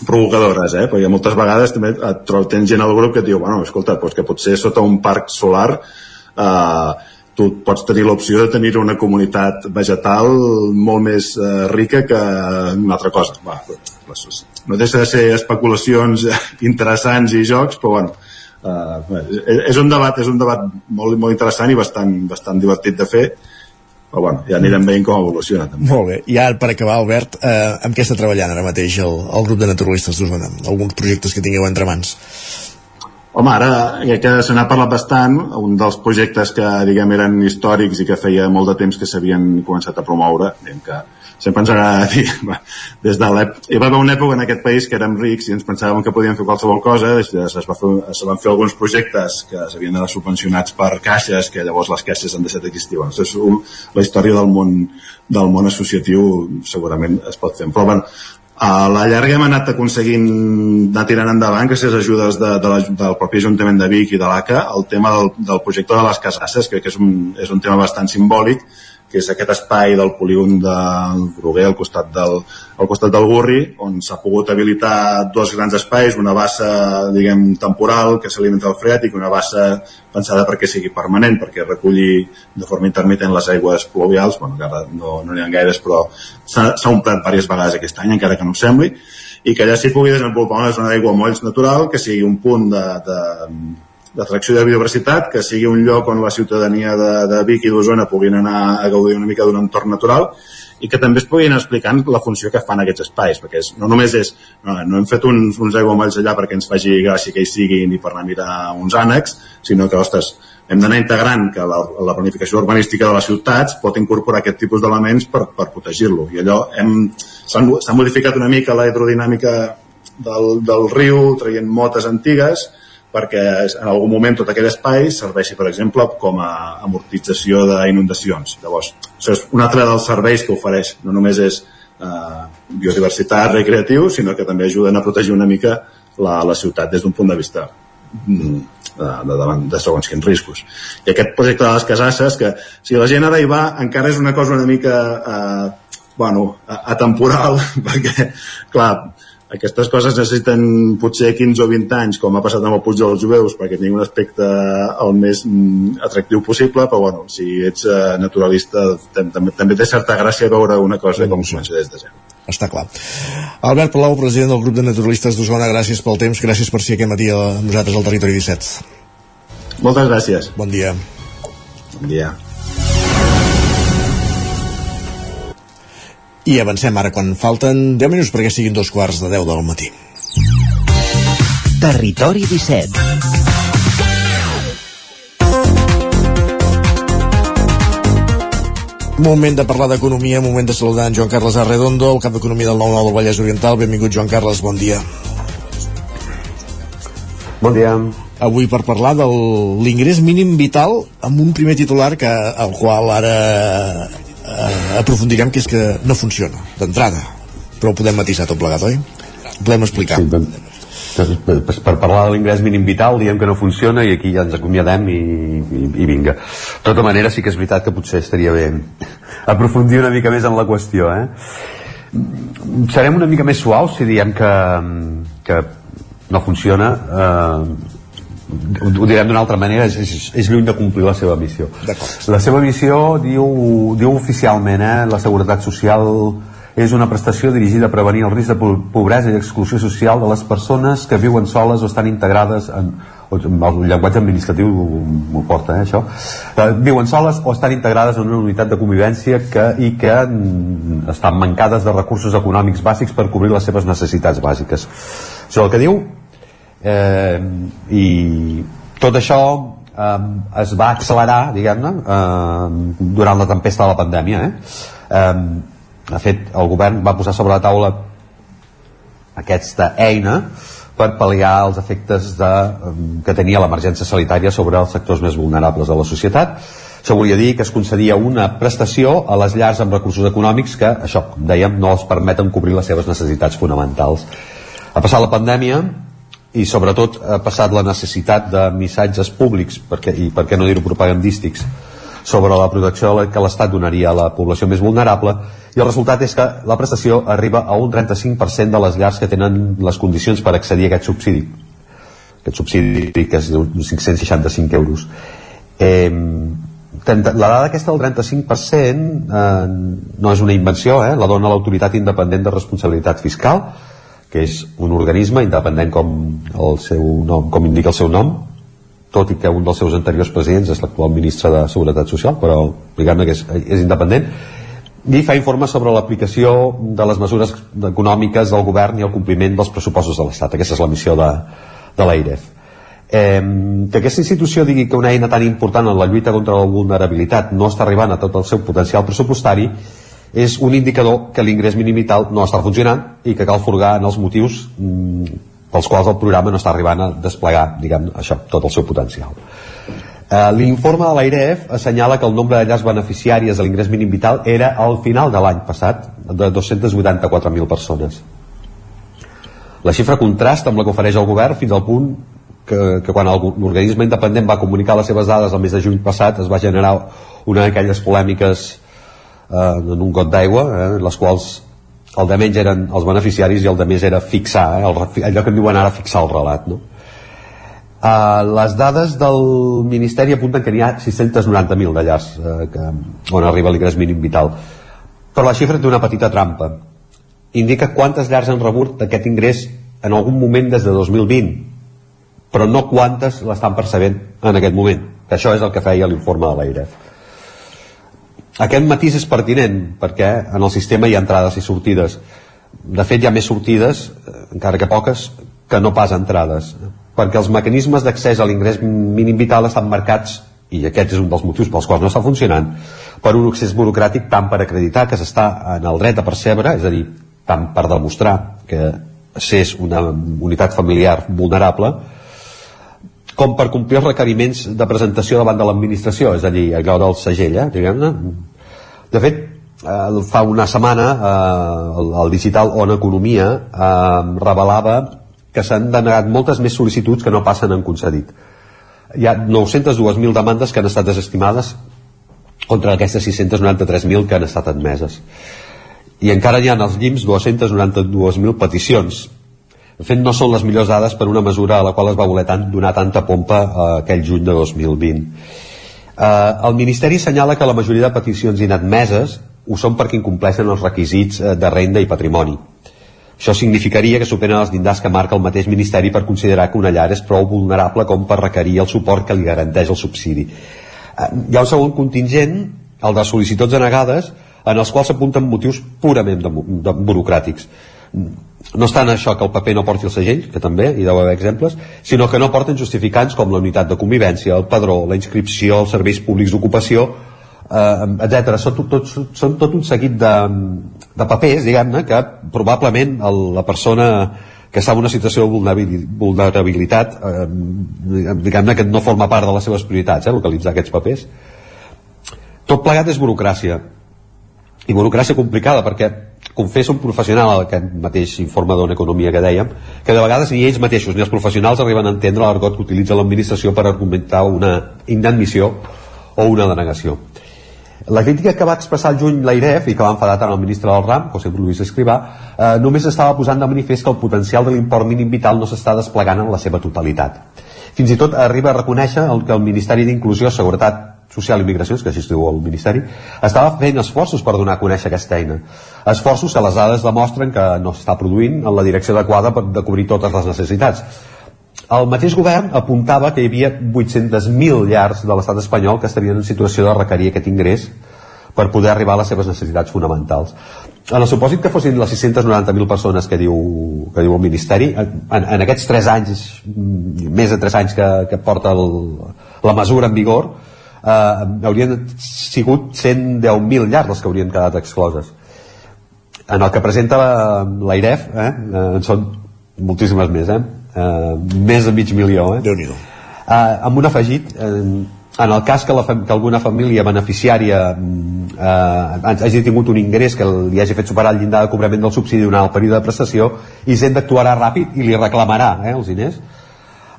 provocadores, eh? perquè moltes vegades també et tens gent al grup que et diu, bueno, escolta, doncs que potser sota un parc solar eh, tu pots tenir l'opció de tenir una comunitat vegetal molt més eh, rica que una altra cosa. Va, no deixa de ser especulacions interessants i jocs, però bueno, eh, és un debat és un debat molt, molt interessant i bastant, bastant divertit de fer però bueno, ja anirem veient com evoluciona també.
Molt bé, i ara per acabar Albert eh, amb què està treballant ara mateix el, el grup de naturalistes d'Osona? Alguns projectes que tingueu entre mans?
Home, ara, ja que se n'ha parlat bastant, un dels projectes que, diguem, eren històrics i que feia molt de temps que s'havien començat a promoure, diguem que sempre ens agrada dir, des de. Hi va haver una època en aquest país que érem rics i ens pensàvem que podíem fer qualsevol cosa, es, va fer, es van fer alguns projectes que s'havien d'anar subvencionats per caixes, que llavors les caixes han deixat d'existir. Bueno, és un, la història del món, del món associatiu segurament es pot fer. Però, bueno, a la llarga hem anat aconseguint anar tirant endavant gràcies a ajudes de, de la, del propi Ajuntament de Vic i de l'ACA el tema del, del projecte de les casasses crec que és un, és un tema bastant simbòlic que és aquest espai del polígon del Groguer al costat del, al costat del Gurri, on s'ha pogut habilitar dos grans espais, una bassa diguem, temporal que s'alimenta del freàtic una bassa pensada perquè sigui permanent, perquè reculli de forma intermitent les aigües pluvials, bueno, que ara no n'hi no ha gaires, però s'ha omplert diverses vegades aquest any, encara que no ho sembli, i que allà s'hi pugui desenvolupar una zona d'aigua molls natural, que sigui un punt de, de d'atracció de biodiversitat, que sigui un lloc on la ciutadania de, de Vic i d'Osona puguin anar a gaudir una mica d'un entorn natural i que també es puguin explicar la funció que fan aquests espais, perquè és, no només és no, no hem fet uns, uns aiguamolls allà perquè ens faci gràcia que hi siguin i per anar a mirar uns ànecs, sinó que, ostres, hem d'anar integrant que la, la planificació urbanística de les ciutats pot incorporar aquest tipus d'elements per, per protegir-lo. I allò s'ha modificat una mica la hidrodinàmica del, del riu, traient motes antigues, perquè en algun moment tot aquell espai serveixi, per exemple, com a amortització d'inundacions. Llavors, això és un altre dels serveis que ofereix. No només és eh, biodiversitat recreatiu, sinó que també ajuden a protegir una mica la, la ciutat des d'un punt de vista mm, de, de, davant de segons quins riscos. I aquest projecte de les casasses, que si la gent ara hi va, encara és una cosa una mica eh, bueno, atemporal, perquè, clar, aquestes coses necessiten potser 15 o 20 anys, com ha passat amb el Puig dels Jueus, perquè tingui un aspecte el més mm, atractiu possible, però bueno, si ets uh, naturalista també, també té certa gràcia veure una cosa com comença des de zero.
Està clar. Albert Palau, president del grup de naturalistes d'Osona, gràcies pel temps, gràcies per ser aquest matí amb nosaltres al Territori 17.
Moltes gràcies.
Bon dia.
Bon dia.
I avancem ara quan falten 10 minuts perquè siguin dos quarts de 10 del matí.
Territori 17
Moment de parlar d'economia, moment de saludar en Joan Carles Arredondo, el cap d'economia del 9-9 del Vallès Oriental. Benvingut, Joan Carles, bon dia.
Bon dia.
Avui per parlar de l'ingrés mínim vital amb un primer titular que, al qual ara eh, aprofundirem que és que no funciona d'entrada però ho podem matisar tot plegat, oi? Ho podem explicar sí,
per, per, per parlar de l'ingrés mínim vital diem que no funciona i aquí ja ens acomiadem i, i, i vinga de tota manera sí que és veritat que potser estaria bé aprofundir una mica més en la qüestió eh? serem una mica més suaus si diem que, que no funciona eh, ho, ho direm d'una altra manera, és, és, és lluny de complir la seva missió. La seva missió diu, diu oficialment, eh, la Seguretat Social és una prestació dirigida a prevenir el risc de pobresa i exclusió social de les persones que viuen soles o estan integrades en, el llenguatge administratiu m'ho porta, eh, això. Eh, viuen soles o estan integrades en una unitat de convivència que, i que mm, estan mancades de recursos econòmics bàsics per cobrir les seves necessitats bàsiques. Això és el que diu eh, i tot això eh, es va accelerar diguem-ne eh, durant la tempesta de la pandèmia eh? Eh, de fet el govern va posar sobre la taula aquesta eina per pal·liar els efectes de, que tenia l'emergència sanitària sobre els sectors més vulnerables de la societat això volia dir que es concedia una prestació a les llars amb recursos econòmics que, això, com dèiem, no els permeten cobrir les seves necessitats fonamentals. A passar la pandèmia, i sobretot ha passat la necessitat de missatges públics perquè, i per què no dir-ho propagandístics sobre la protecció que l'Estat donaria a la població més vulnerable i el resultat és que la prestació arriba a un 35% de les llars que tenen les condicions per accedir a aquest subsidi. Aquest subsidi que és d'uns 565 euros. Eh, la dada aquesta del 35% eh, no és una invenció eh? la dona l'autoritat independent de responsabilitat fiscal que és un organisme independent com, el seu nom, com indica el seu nom, tot i que un dels seus anteriors presidents és l'actual ministre de Seguretat Social, però diguem-ne que és, és independent, i fa informes sobre l'aplicació de les mesures econòmiques del govern i el compliment dels pressupostos de l'Estat. Aquesta és la missió de, de l'AIREF. Eh, que aquesta institució digui que una eina tan important en la lluita contra la vulnerabilitat no està arribant a tot el seu potencial pressupostari és un indicador que l'ingrés mínim vital no està funcionant i que cal furgar en els motius mm, pels quals el programa no està arribant a desplegar diguem, això, tot el seu potencial. Eh, L'informe de l'AIREF assenyala que el nombre de llars beneficiàries de l'ingrés mínim vital era al final de l'any passat de 284.000 persones. La xifra contrasta amb la que ofereix el govern fins al punt que, que quan l'organisme independent va comunicar les seves dades el mes de juny passat es va generar una d'aquelles polèmiques eh, en un got d'aigua eh, les quals el de menys eren els beneficiaris i el de més era fixar eh, el, allò que en diuen ara fixar el relat no? Uh, les dades del Ministeri apunten que n'hi ha 690.000 de llars uh, que, on arriba l'ingrés mínim vital. Però la xifra té una petita trampa. Indica quantes llars han rebut aquest ingrés en algun moment des de 2020 però no quantes l'estan percebent en aquest moment. Que això és el que feia l'informe de l'AIREF aquest matís és pertinent perquè en el sistema hi ha entrades i sortides. De fet hi ha més sortides eh, encara que poques que no pas entrades perquè els mecanismes d'accés a l'ingrés mínim vital estan marcats i aquest és un dels motius pels quals no està funcionant per un accés burocràtic tant per acreditar que s'està en el dret a percebre és a dir, tant per demostrar que s'és una unitat familiar vulnerable com per complir els requeriments de presentació davant de l'administració, és a dir, allò del segell, eh, diguem-ne. De fet, eh, fa una setmana eh, el, el digital On Economia eh, revelava que s'han denegat moltes més sol·licituds que no passen en concedit. Hi ha 902.000 demandes que han estat desestimades contra aquestes 693.000 que han estat admeses. I encara hi ha als llims 292.000 peticions de fet, no són les millors dades per una mesura a la qual es va voler tant, donar tanta pompa eh, aquell juny de 2020. Eh, el Ministeri senyala que la majoria de peticions inadmeses ho són perquè incompleixen els requisits eh, de renda i patrimoni. Això significaria que superen els llindars que marca el mateix Ministeri per considerar que una llar és prou vulnerable com per requerir el suport que li garanteix el subsidi. Eh, hi ha un segon contingent, el de sol·licituds denegades, en els quals s'apunten motius purament de, de burocràtics no està en això que el paper no porti el segell, que també hi deu haver exemples, sinó que no porten justificants com la unitat de convivència, el padró, la inscripció, els serveis públics d'ocupació, eh, etc. Són, tot, són tot un seguit de, de papers, diguem-ne, que probablement el, la persona que està en una situació de vulnerabilitat, eh, diguem-ne que no forma part de les seves prioritats, eh, localitzar aquests papers. Tot plegat és burocràcia. I burocràcia complicada, perquè confessa un professional aquest mateix informe d'una economia que dèiem que de vegades ni ells mateixos ni els professionals arriben a entendre l'argot que utilitza l'administració per argumentar una inadmissió o una denegació la crítica que va expressar el juny l'AIREF i que va enfadar tant el ministre del RAM, José Luis Escrivà, eh, només estava posant de manifest que el potencial de l'import mínim vital no s'està desplegant en la seva totalitat. Fins i tot arriba a reconèixer el que el Ministeri d'Inclusió, Seguretat Social i Migracions, que així es diu el Ministeri, estava fent esforços per donar a conèixer aquesta eina. Esforços que les dades demostren que no s'està produint en la direcció adequada per de cobrir totes les necessitats. El mateix govern apuntava que hi havia 800.000 llars de l'estat espanyol que estarien en situació de requerir aquest ingrés per poder arribar a les seves necessitats fonamentals. En el supòsit que fossin les 690.000 persones que diu, que diu el Ministeri, en, en aquests 3 anys, més de 3 anys que, que porta el, la mesura en vigor, eh, haurien sigut 110.000 llars les que haurien quedat excloses en el que presenta l'AIREF eh, eh, en són moltíssimes més eh? Eh, més de mig milió eh?
déu nhi
eh, amb un afegit eh, en el cas que, la, que alguna família beneficiària eh, hagi tingut un ingrés que li hagi fet superar el llindar de cobrament del subsidi durant el període de prestació i sent d'actuarà ràpid i li reclamarà eh, els diners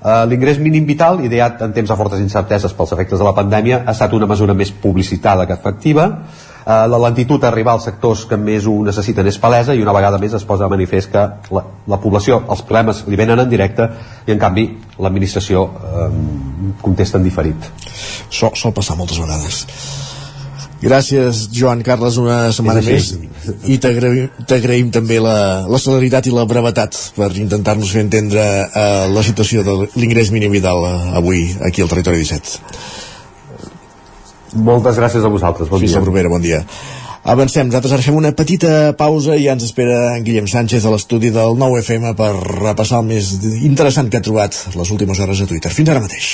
L'ingrés mínim vital, ideat en temps de fortes incerteses pels efectes de la pandèmia, ha estat una mesura més publicitada que efectiva. Uh, la lentitud a arribar als sectors que més ho necessiten és palesa i una vegada més es posa de manifest que la, la població, els problemes li venen en directe i en canvi l'administració uh, contesta en diferit.
Sol, sol passar moltes vegades. Gràcies, Joan Carles, una setmana més. I t'agraïm també la, la celeritat i la brevetat per intentar-nos fer entendre uh, la situació de l'ingrés mínim vital uh, avui aquí al Territori 17.
Moltes gràcies a vosaltres. Bon
Fins
dia.
la propera, bon dia. Avancem, nosaltres ara fem una petita pausa i ja ens espera en Guillem Sánchez a l'estudi del 9FM per repassar el més interessant que ha trobat les últimes hores a Twitter. Fins ara mateix.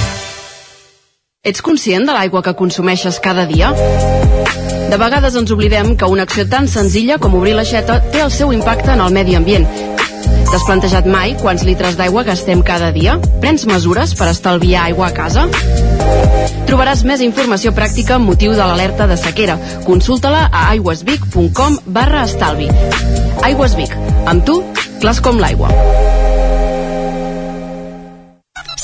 Ets conscient de l'aigua que consumeixes cada dia? De vegades ens oblidem que una acció tan senzilla com obrir l'aixeta té el seu impacte en el medi ambient. T'has plantejat mai quants litres d'aigua gastem cada dia? Prens mesures per estalviar aigua a casa? Trobaràs més informació pràctica amb motiu de l'alerta de sequera. Consulta-la a aigüesvic.com barra estalvi. Aigües Vic. Amb tu, clars com l'aigua.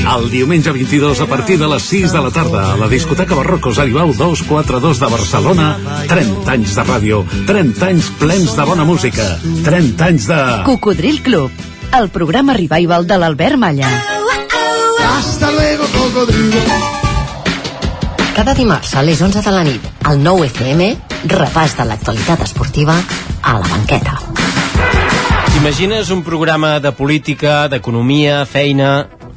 El diumenge 22 a partir de les 6 de la tarda a la discoteca Barrocos Aribau 242 de Barcelona 30 anys de ràdio 30 anys plens de bona música 30 anys de...
Cocodril Club, el programa revival de l'Albert Malla.
Hasta luego, cocodrilo.
Cada dimarts a les 11 de la nit, al 9 FM, repàs de l'actualitat esportiva a la banqueta.
T'imagines un programa de política, d'economia, feina...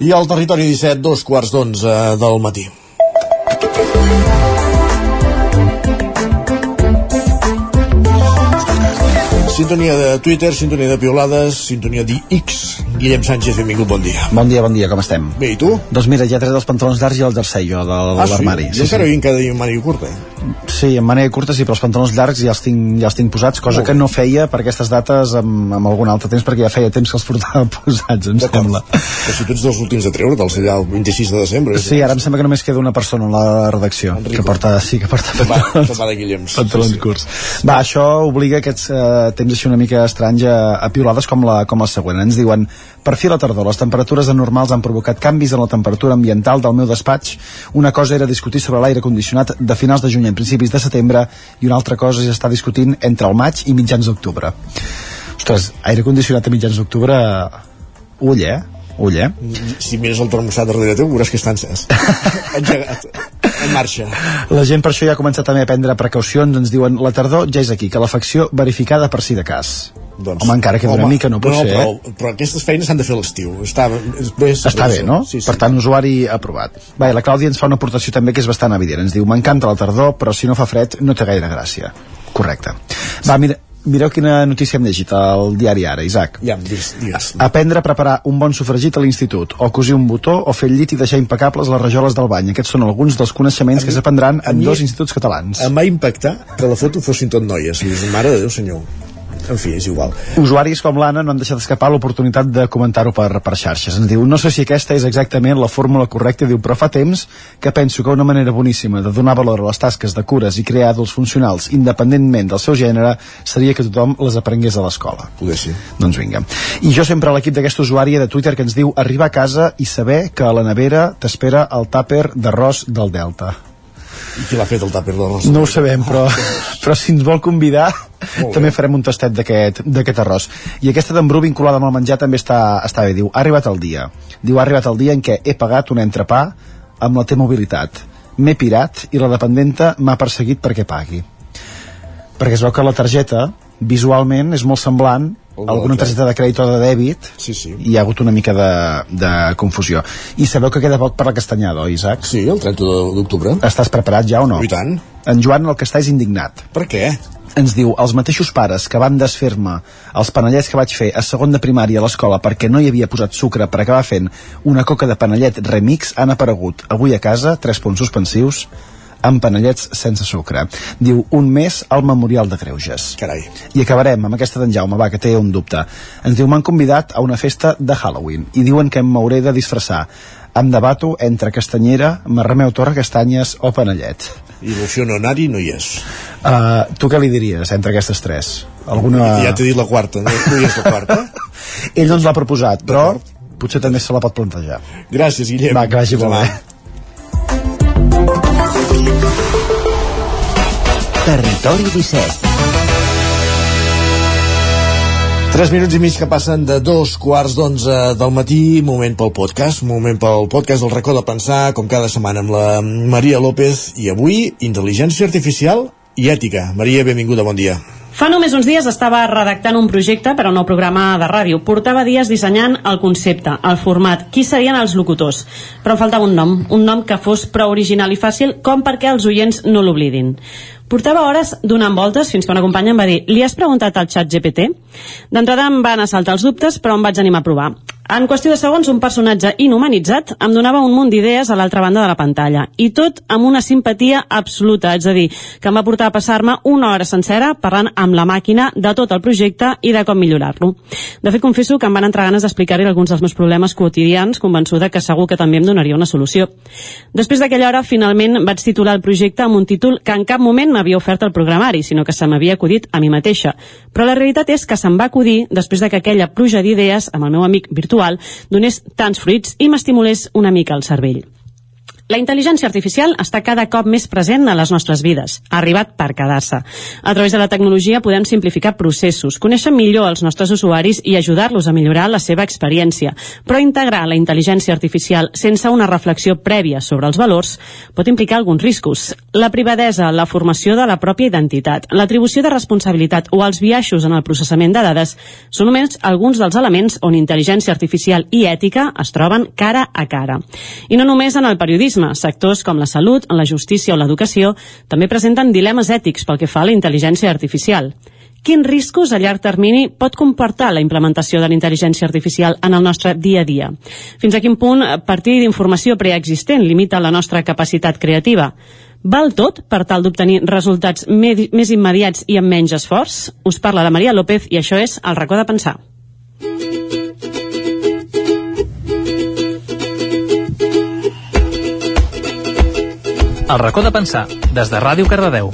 I al territori 17, dos quarts d'onze del matí. Sintonia de Twitter, sintonia de piolades, sintonia d'X. Guillem Sánchez, benvingut, bon dia.
Bon dia, bon dia, com estem?
Bé, i tu?
Doncs mira, ja he tret els pantalons llargs i el jersei, jo, de, de
Ah,
l'armari.
sí? Jo encara vinc cada dia amb màniga curta.
Sí, en màniga curta sí, però els pantalons llargs ja els tinc, ja els tinc posats, cosa
Molt
que no feia per aquestes dates amb, amb algun altre temps, perquè ja feia temps que els portava posats, em sembla.
Però si tu ets dels últims de treure, dels allà el 26 de desembre.
Sí, ara em sembla que només queda una persona a la redacció que porta, sí, que porta pantalons,
va de Guillems.
pantalons curts. Va, això obliga aquests eh, temps així una mica estranys a, a piolades com la, com la següent. Ens diuen, per fi a la tardor, les temperatures anormals han provocat canvis en la temperatura ambiental del meu despatx. Una cosa era discutir sobre l'aire condicionat de finals de juny a principis de setembre i una altra cosa és estar discutint entre el maig i mitjans d'octubre. Ostres, aire condicionat a mitjans d'octubre... Ull, eh? Ull, eh?
Si mires el termostat darrere teu, veuràs que està encès. Engegat. En marxa.
La gent per això ja ha començat també a prendre precaucions, ens diuen la tardor ja és aquí, que l'afecció verificada per si de cas.
Doncs,
Home, encara queda una mica, no pot
no,
ser,
però,
eh?
però aquestes feines s'han de fer a l'estiu. Està, és, bé,
Està bé, no?
Sí, sí.
Per tant, usuari aprovat. Bé, la Clàudia ens fa una aportació també que és bastant evident. Ens diu, m'encanta la tardor, però si no fa fred no té gaire gràcia. Correcte. Va, mira, mireu quina notícia hem llegit al diari Ara, Isaac.
Ja, digues, digues.
Aprendre a preparar un bon sofregit a l'institut, o cosir un botó, o fer el llit i deixar impecables les rajoles del bany. Aquests són alguns dels coneixements que s'aprendran en
mi-
dos instituts catalans.
Em va impactar que la foto fossin tot noies. I dius, mare de Déu, senyor. En fi, és igual.
Usuaris com l'Anna no han deixat escapar l'oportunitat de comentar-ho per, per xarxes. Ens diu, no sé si aquesta és exactament la fórmula correcta, diu, però fa temps que penso que una manera boníssima de donar valor a les tasques de cures i crear adults funcionals independentment del seu gènere seria que tothom les aprengués a l'escola.
Poder sí.
Doncs vinga. I jo sempre a l'equip d'aquesta usuària de Twitter que ens diu arribar a casa i saber que a la nevera t'espera el tàper d'arròs del Delta.
I qui l'ha fet el tàper d'arròs?
No ho sabem, però, però si ens vol convidar també farem un tastet d'aquest arròs. I aquesta d'en Bru vinculada amb el menjar també està, està bé. Diu, ha arribat el dia. Diu, ha arribat el dia en què he pagat un entrepà amb la T-Mobilitat. M'he pirat i la dependenta m'ha perseguit perquè pagui. Perquè es veu que la targeta visualment és molt semblant alguna targeta de crèdit o de dèbit
sí, sí.
i hi ha hagut una mica de, de confusió i sabeu que queda poc per la castanyada, oi Isaac?
Sí, el 30 d'octubre
Estàs preparat ja o no?
I tant
En Joan el que està és indignat
Per què?
ens diu, els mateixos pares que van desfer-me els panellets que vaig fer a segon de primària a l'escola perquè no hi havia posat sucre per acabar fent una coca de panellet remix han aparegut avui a casa, tres punts suspensius amb panellets sense sucre. Diu, un mes al Memorial de Greuges.
Carai.
I acabarem amb aquesta d'en Jaume, va, que té un dubte. Ens diu, m'han convidat a una festa de Halloween i diuen que m'hauré de disfressar. Em debato entre castanyera, marrameu torre castanyes o panellet.
I l'opció no anar-hi no hi és.
Uh, tu què li diries entre aquestes tres? Alguna...
Ja t'he dit la quarta, no, no hi és la quarta?
Ell no ens l'ha proposat, però potser també se la pot plantejar.
Gràcies, Guillem.
Va, que vagi molt bé.
Territori 17
Tres minuts i mig que passen de dos quarts d'onze del matí, moment pel podcast, moment pel podcast del racó de pensar, com cada setmana amb la Maria López, i avui, intel·ligència artificial i ètica. Maria, benvinguda, bon dia.
Fa només uns dies estava redactant un projecte per a un nou programa de ràdio. Portava dies dissenyant el concepte, el format, qui serien els locutors. Però em faltava un nom, un nom que fos prou original i fàcil com perquè els oients no l'oblidin. Portava hores donant voltes fins que una companya em va dir «Li has preguntat al xat GPT?» D'entrada em van assaltar els dubtes, però em vaig animar a provar. En qüestió de segons, un personatge inhumanitzat em donava un munt d'idees a l'altra banda de la pantalla. I tot amb una simpatia absoluta, és a dir, que em va portar a passar-me una hora sencera parlant amb la màquina de tot el projecte i de com millorar-lo. De fet, confesso que em van entrar ganes d'explicar-hi alguns dels meus problemes quotidians, convençuda que segur que també em donaria una solució. Després d'aquella hora, finalment vaig titular el projecte amb un títol que en cap moment m'havia ofert el programari, sinó que se m'havia acudit a mi mateixa. Però la realitat és que se'm va acudir després de que aquella pluja d'idees amb el meu amic virtual donés tants fruits i m'estimulés una mica el cervell. La intel·ligència artificial està cada cop més present a les nostres vides. Ha arribat per quedar-se. A través de la tecnologia podem simplificar processos, conèixer millor els nostres usuaris i ajudar-los a millorar la seva experiència. Però integrar la intel·ligència artificial sense una reflexió prèvia sobre els valors pot implicar alguns riscos. La privadesa, la formació de la pròpia identitat, l'atribució de responsabilitat o els biaixos en el processament de dades són només alguns dels elements on intel·ligència artificial i ètica es troben cara a cara. I no només en el periodisme, turisme. Sectors com la salut, la justícia o l'educació també presenten dilemes ètics pel que fa a la intel·ligència artificial. Quins riscos a llarg termini pot comportar la implementació de la intel·ligència artificial en el nostre dia a dia? Fins a quin punt partir d'informació preexistent limita la nostra capacitat creativa? Val tot per tal d'obtenir resultats més immediats i amb menys esforç? Us parla la Maria López i això és El racó de pensar.
El racó de pensar, des de Ràdio Cardedeu.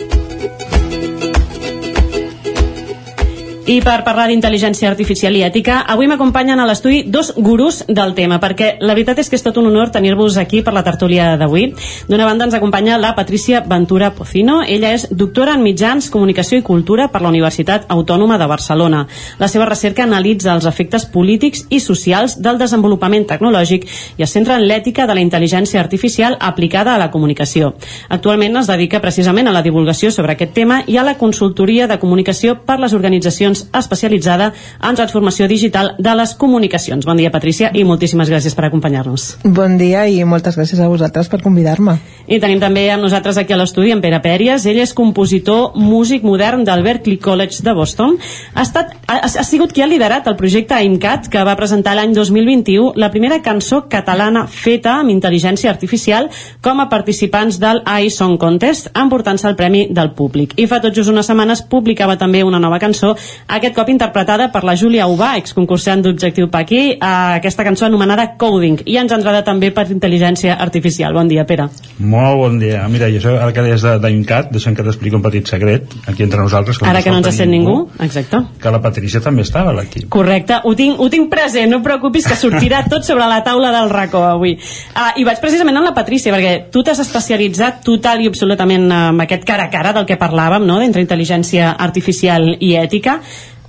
I per parlar d'intel·ligència artificial i ètica, avui m'acompanyen a l'estudi dos gurus del tema, perquè la veritat és que és tot un honor tenir-vos aquí per la tertúlia d'avui. D'una banda ens acompanya la Patricia Ventura Pocino. Ella és doctora en mitjans, comunicació i cultura per la Universitat Autònoma de Barcelona. La seva recerca analitza els efectes polítics i socials del desenvolupament tecnològic i es centra en l'ètica de la intel·ligència artificial aplicada a la comunicació. Actualment es dedica precisament a la divulgació sobre aquest tema i a la consultoria de comunicació per les organitzacions especialitzada en transformació digital de les comunicacions. Bon dia, Patrícia, i moltíssimes gràcies per acompanyar-nos.
Bon dia i moltes gràcies a vosaltres per convidar-me.
I tenim també amb nosaltres aquí a l'estudi en Pere Pèries. Ell és compositor, músic modern del Berklee College de Boston. Ha, estat, ha, ha sigut qui ha liderat el projecte IMCAT, que va presentar l'any 2021 la primera cançó catalana feta amb intel·ligència artificial com a participants del iSong Contest, emportant-se el premi del públic. I fa tot just unes setmanes publicava també una nova cançó, aquest cop interpretada per la Júlia Ubà, exconcursant d'Objectiu Paqui, eh, aquesta cançó anomenada Coding, i ens entrada també per intel·ligència artificial. Bon dia, Pere.
Molt bon dia. Mira, jo ara que deies d'IMCAT, deixem que t'expliqui un petit secret, aquí entre nosaltres.
Ara que no ens sent ningú. ningú, exacte.
Que la Patricia també estava a l'equip.
Correcte, ho tinc, ho tinc present, no preocupis que sortirà tot sobre la taula del racó avui. Uh, I vaig precisament amb la Patrícia, perquè tu t'has especialitzat total i absolutament amb aquest cara a cara del que parlàvem, no?, d'entre intel·ligència artificial i ètica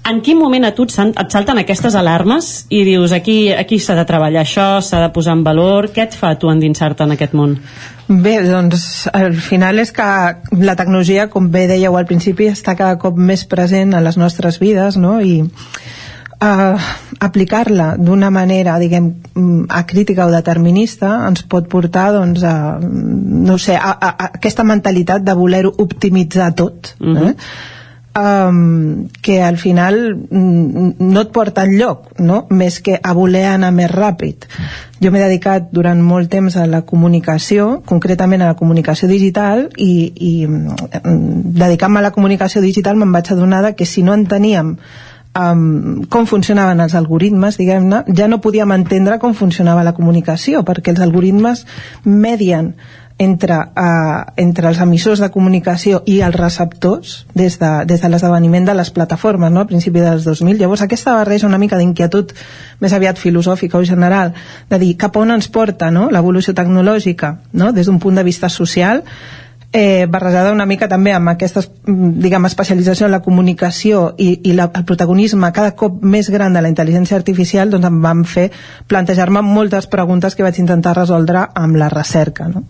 en quin moment a tu et, et salten aquestes alarmes i dius aquí, aquí s'ha de treballar això, s'ha de posar en valor què et fa tu endinsar-te en aquest món?
Bé, doncs al final és que la tecnologia, com bé dèieu al principi, està cada cop més present a les nostres vides, no? I uh, aplicar-la d'una manera, diguem, acrítica o determinista ens pot portar, doncs, a, no sé, a, a, a aquesta mentalitat de voler-ho optimitzar tot, eh? Uh -huh um, que al final mm, no et porta enlloc, no? més que a voler anar més ràpid. Jo m'he dedicat durant molt temps a la comunicació, concretament a la comunicació digital, i, i mm, dedicant-me a la comunicació digital me'n vaig adonar que si no enteníem um, com funcionaven els algoritmes, diguem-ne, ja no podíem entendre com funcionava la comunicació, perquè els algoritmes medien entre, uh, entre els emissors de comunicació i els receptors des de, des de l'esdeveniment de les plataformes no? a principi dels 2000 llavors aquesta barreja una mica d'inquietud més aviat filosòfica o general de dir cap on ens porta no? l'evolució tecnològica no? des d'un punt de vista social eh, barrejada una mica també amb aquesta diguem, especialització en la comunicació i, i la, el protagonisme cada cop més gran de la intel·ligència artificial doncs em van fer plantejar-me moltes preguntes que vaig intentar resoldre amb la recerca no?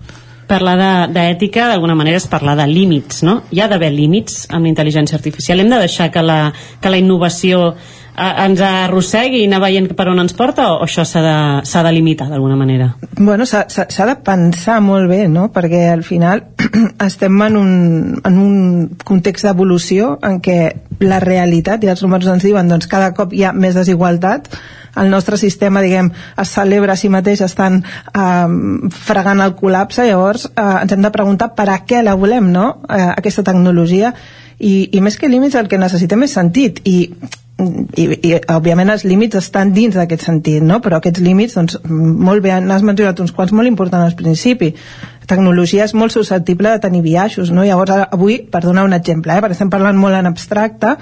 Parlar d'ètica d'alguna manera és parlar de límits no? hi ha d'haver límits amb la intel·ligència artificial hem de deixar que la, que la innovació eh, ens arrossegui i anar veient per on ens porta o això s'ha de, de limitar d'alguna manera?
Bueno, s'ha de pensar molt bé, no? perquè al final estem en un, en un context d'evolució en què la realitat, i els números ens diuen doncs cada cop hi ha més desigualtat el nostre sistema, diguem, es celebra a si mateix estan eh, fregant el col·lapse, llavors eh, ens hem de preguntar per a què la volem, no?, eh, aquesta tecnologia, i, i més que límits el que necessitem és sentit, i i, i òbviament els límits estan dins d'aquest sentit, no? però aquests límits, doncs, molt bé, n'has mencionat uns quants molt importants al principi. Tecnologia és molt susceptible de tenir biaixos, no? Llavors, avui, per donar un exemple, eh, perquè estem parlant molt en abstracte,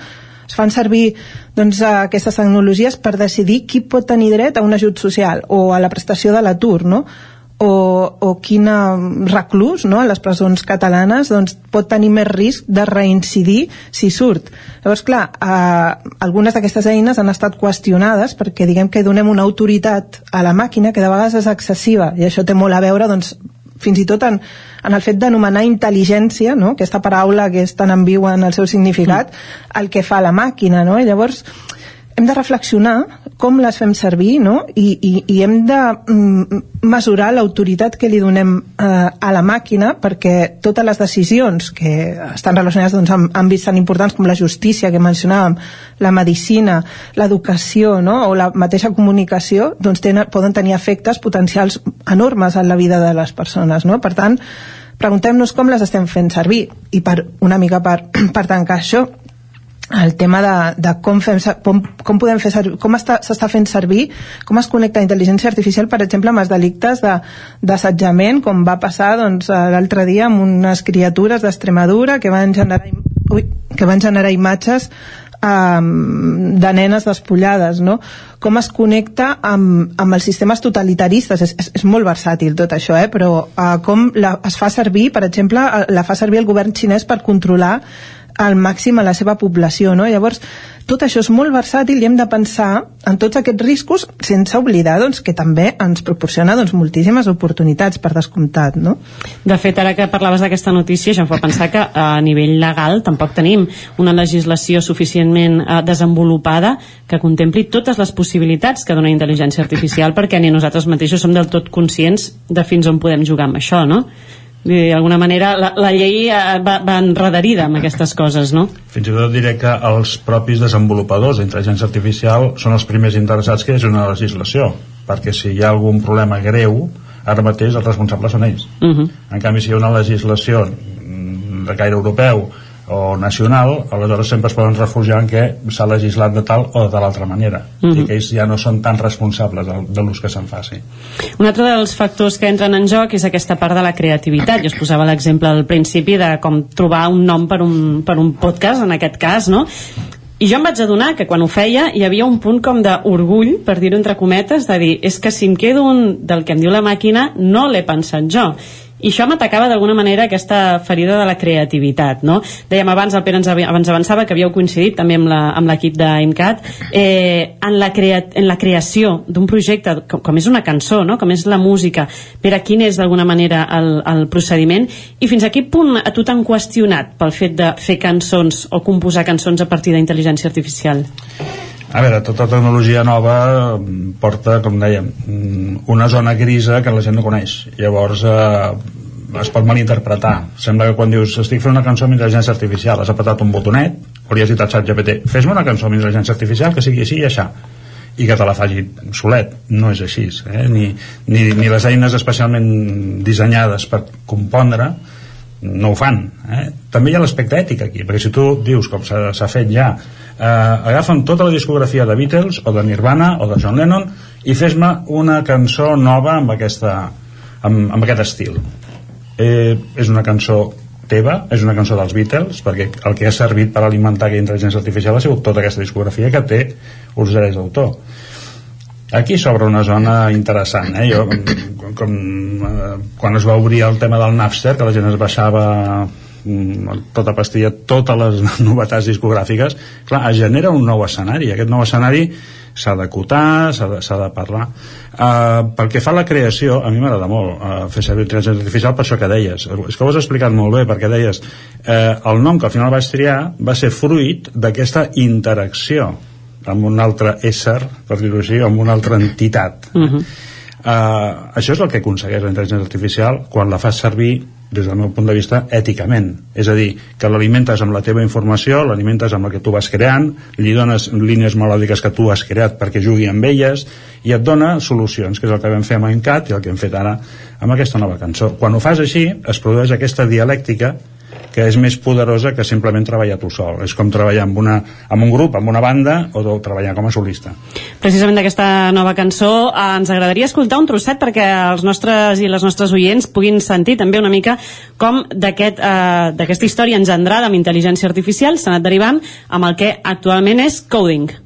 es fan servir doncs, aquestes tecnologies per decidir qui pot tenir dret a un ajut social o a la prestació de l'atur, no? o, o quin reclús no, a les presons catalanes doncs, pot tenir més risc de reincidir si surt. Llavors, clar, eh, algunes d'aquestes eines han estat qüestionades perquè diguem que donem una autoritat a la màquina que de vegades és excessiva i això té molt a veure doncs, fins i tot en, en el fet d'anomenar intel·ligència, no? aquesta paraula que és tan ambigua en el seu significat, mm. el que fa la màquina. No? I llavors, hem de reflexionar com les fem servir no? I, i, i hem de mm, mesurar l'autoritat que li donem eh, a la màquina perquè totes les decisions que estan relacionades doncs, amb àmbits tan importants com la justícia que mencionàvem, la medicina, l'educació no? o la mateixa comunicació doncs, tenen, poden tenir efectes potencials enormes en la vida de les persones. No? Per tant, preguntem-nos com les estem fent servir. I per una mica per, per tancar això el tema de, de com, fem, com, com podem fer servir, com s'està fent servir, com es connecta intel·ligència artificial, per exemple, amb els delictes d'assetjament, com va passar doncs, l'altre dia amb unes criatures d'Extremadura que van generar, ui, que van generar imatges um, de nenes despullades, no? Com es connecta amb, amb els sistemes totalitaristes, és, és, és molt versàtil tot això, eh? però uh, com la, es fa servir, per exemple, la fa servir el govern xinès per controlar al màxim a la seva població, no? Llavors, tot això és molt versàtil i hem de pensar en tots aquests riscos sense oblidar doncs, que també ens proporciona doncs, moltíssimes oportunitats per descomptat, no?
De fet, ara que parlaves d'aquesta notícia, això em fa pensar que a nivell legal tampoc tenim una legislació suficientment eh, desenvolupada que contempli totes les possibilitats que dona intel·ligència artificial perquè ni nosaltres mateixos som del tot conscients de fins on podem jugar amb això, no? D'alguna manera la, la llei eh, va, va enredarida amb aquestes coses, no?
Fins i tot diré que els propis desenvolupadors d'intel·ligència artificial són els primers interessats que hi hagi una legislació, perquè si hi ha algun problema greu, ara mateix els responsables són ells.
Uh -huh.
En canvi, si hi ha una legislació de caire europeu o nacional, aleshores sempre es poden refugiar en què s'ha legislat de tal o de l'altra manera.
Mhm.
-huh. I que ells ja no són tan responsables de, de l'ús que se'n faci.
Un altre dels factors que entren en joc és aquesta part de la creativitat. Jo us posava l'exemple al principi de com trobar un nom per un, per un podcast, en aquest cas, no? I jo em vaig adonar que quan ho feia hi havia un punt com d'orgull, per dir-ho entre cometes, de dir, és que si em quedo un del que em diu la màquina, no l'he pensat jo. I això m'atacava d'alguna manera aquesta ferida de la creativitat, no? Dèiem abans, el Pere ens abans avançava que havíeu coincidit també amb l'equip d'IMCAT eh, en, la en la creació d'un projecte com, com és una cançó, no? com és la música, Pere, quin és d'alguna manera el, el procediment i fins a quin punt a tu t'han qüestionat pel fet de fer cançons o composar cançons a partir d'intel·ligència artificial?
A veure, tota tecnologia nova mm, porta, com dèiem, mm, una zona grisa que la gent no coneix. Llavors, eh, es pot malinterpretar. Sembla que quan dius estic fent una cançó amb intel·ligència artificial, has apretat un botonet, has dit a ChatGPT, fes-me una cançó amb intel·ligència artificial que sigui així i això i que te la faci solet. No és així. Eh? Ni, ni, ni les eines especialment dissenyades per compondre no ho fan. Eh? També hi ha l'aspecte ètic aquí, perquè si tu dius, com s'ha fet ja, eh, agafen tota la discografia de Beatles o de Nirvana o de John Lennon i fes-me una cançó nova amb, aquesta, amb, amb aquest estil. Eh, és una cançó teva, és una cançó dels Beatles, perquè el que ha servit per alimentar aquella intel·ligència artificial ha sigut tota aquesta discografia que té uns drets d'autor. Aquí s'obre una zona interessant, eh? Jo, com, com eh, quan es va obrir el tema del Napster, que la gent es baixava mm, tota pastilla, totes les novetats discogràfiques, clar, es genera un nou escenari. Aquest nou escenari s'ha d'acotar, s'ha de, de parlar. Uh, pel que fa a la creació, a mi m'agrada molt uh, fer servir intel·ligència artificial per això que deies. És que ho has explicat molt bé, perquè deies uh, el nom que al final vaig triar va ser fruit d'aquesta interacció amb un altre ésser, per dir-ho així, amb una altra entitat.
Uh -huh.
Uh, això és el que aconsegueix la intel·ligència artificial quan la fas servir des del meu punt de vista èticament és a dir, que l'alimentes amb la teva informació l'alimentes amb la que tu vas creant li dones línies melòdiques que tu has creat perquè jugui amb elles i et dona solucions, que és el que vam fer amb Encat i el que hem fet ara amb aquesta nova cançó quan ho fas així, es produeix aquesta dialèctica que és més poderosa que simplement treballar tu sol és com treballar amb, una, amb un grup, amb una banda o treballar com a solista
Precisament d'aquesta nova cançó eh, ens agradaria escoltar un trosset perquè els nostres i les nostres oients puguin sentir també una mica com d'aquesta aquest, eh, història engendrada amb intel·ligència artificial s'ha anat derivant amb el que actualment és coding.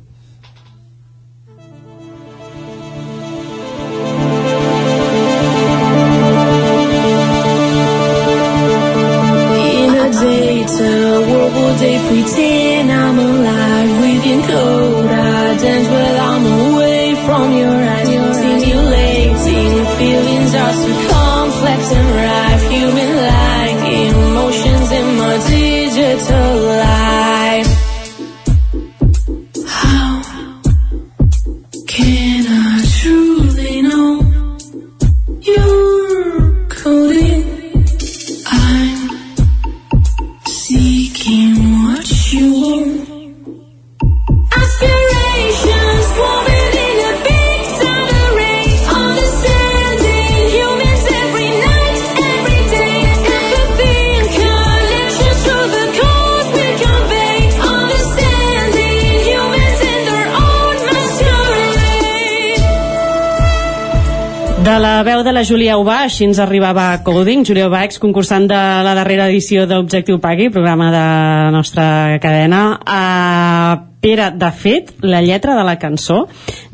La Júlia Ubà, així ens arribava Coding. Júlia Ubà, exconcursant de la darrera edició d'Objectiu Pagui, programa de la nostra cadena. Uh, Pere, de fet, la lletra de la cançó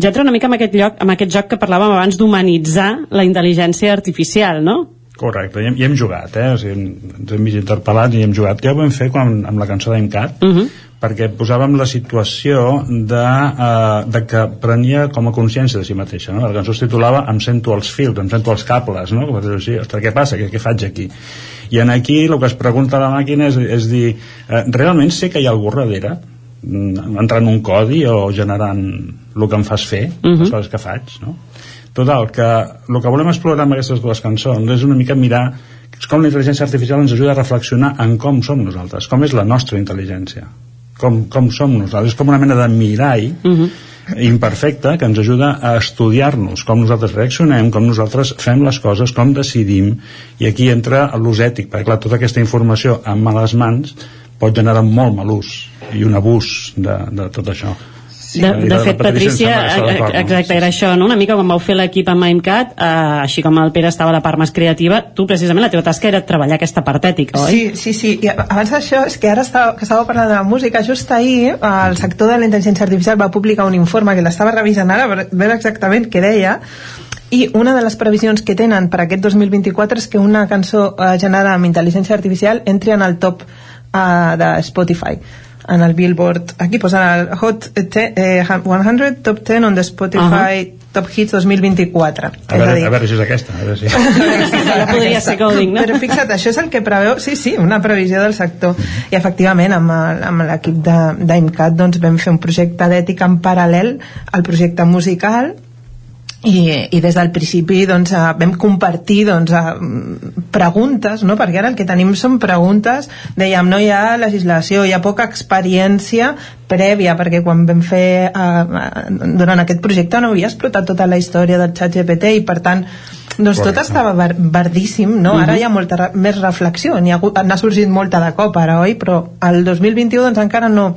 ja entra una mica en aquest, lloc, en aquest joc que parlàvem abans d'humanitzar la intel·ligència artificial, no?
Correcte, i hem, i hem jugat, eh? O sigui, ens hem vist interpel·lats i hem jugat. Ja ho vam fer quan, amb la cançó d'Encat, uh -huh. Perquè posàvem la situació de, uh, de que prenia com a consciència de si mateixa, no? La cançó es titulava Em sento els fils, em sento els cables, no? Dir-ho així, ostres, què passa? Què, què faig aquí? I en aquí el que es pregunta la màquina és, és dir, uh, realment sé que hi ha algú darrere? Mm, entrant un codi o generant el que em fas fer, uh -huh. les coses que faig, no? Total, que el que volem explorar amb aquestes dues cançons és una mica mirar és com la intel·ligència artificial ens ajuda a reflexionar en com som nosaltres, com és la nostra intel·ligència com, com som nosaltres és com una mena de mirall uh -huh. imperfecte que ens ajuda a estudiar-nos com nosaltres reaccionem, com nosaltres fem les coses, com decidim i aquí entra l'ús ètic, perquè clar, tota aquesta informació en males mans pot generar molt mal ús i un abús de, de tot això
de, de fet, Patricia, eh, exacte, era això, no? una mica quan vau fer l'equip amb MaimCat, eh, així com el Pere estava a la part més creativa, tu precisament la teva tasca era treballar aquesta part ètica, oi?
Sí, sí, sí, i abans d'això, és que ara estava, que estava parlant de la música, just ahir el sector de la intel·ligència artificial va publicar un informe que l'estava revisant ara per veure exactament què deia, i una de les previsions que tenen per aquest 2024 és que una cançó eh, generada amb intel·ligència artificial entri en el top uh, de Spotify en el Billboard, aquí posa el Hot 10, eh, 100 Top 10 on the Spotify uh -huh. Top Hits 2024.
A veure, a, dir... a veure si és aquesta. A veure si...
ja podria ser Golding, no?
Però fixa't, això és el que preveu, sí, sí, una previsió del sector. I efectivament, amb, amb l'equip d'IMCAT doncs, vam fer un projecte d'ètica en paral·lel al projecte musical i, i des del principi doncs, eh, vam compartir doncs, eh, preguntes, no? perquè ara el que tenim són preguntes, dèiem, no hi ha legislació, hi ha poca experiència prèvia, perquè quan vam fer eh, durant aquest projecte no havia explotat tota la història del xat GPT i per tant doncs tot estava ver verdíssim, no? Ara uh -huh. hi ha molta més reflexió, n'ha sorgit molta de cop ara, oi? Però el 2021 doncs encara no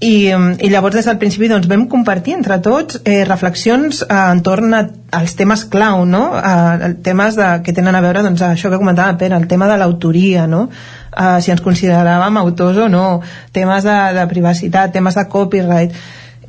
i, i llavors des del principi doncs, vam compartir entre tots eh, reflexions eh, entorn a, als temes clau no? eh, temes de, que tenen a veure doncs, això que comentava Pere, el tema de l'autoria no? eh, si ens consideràvem autors o no temes de, de privacitat, temes de copyright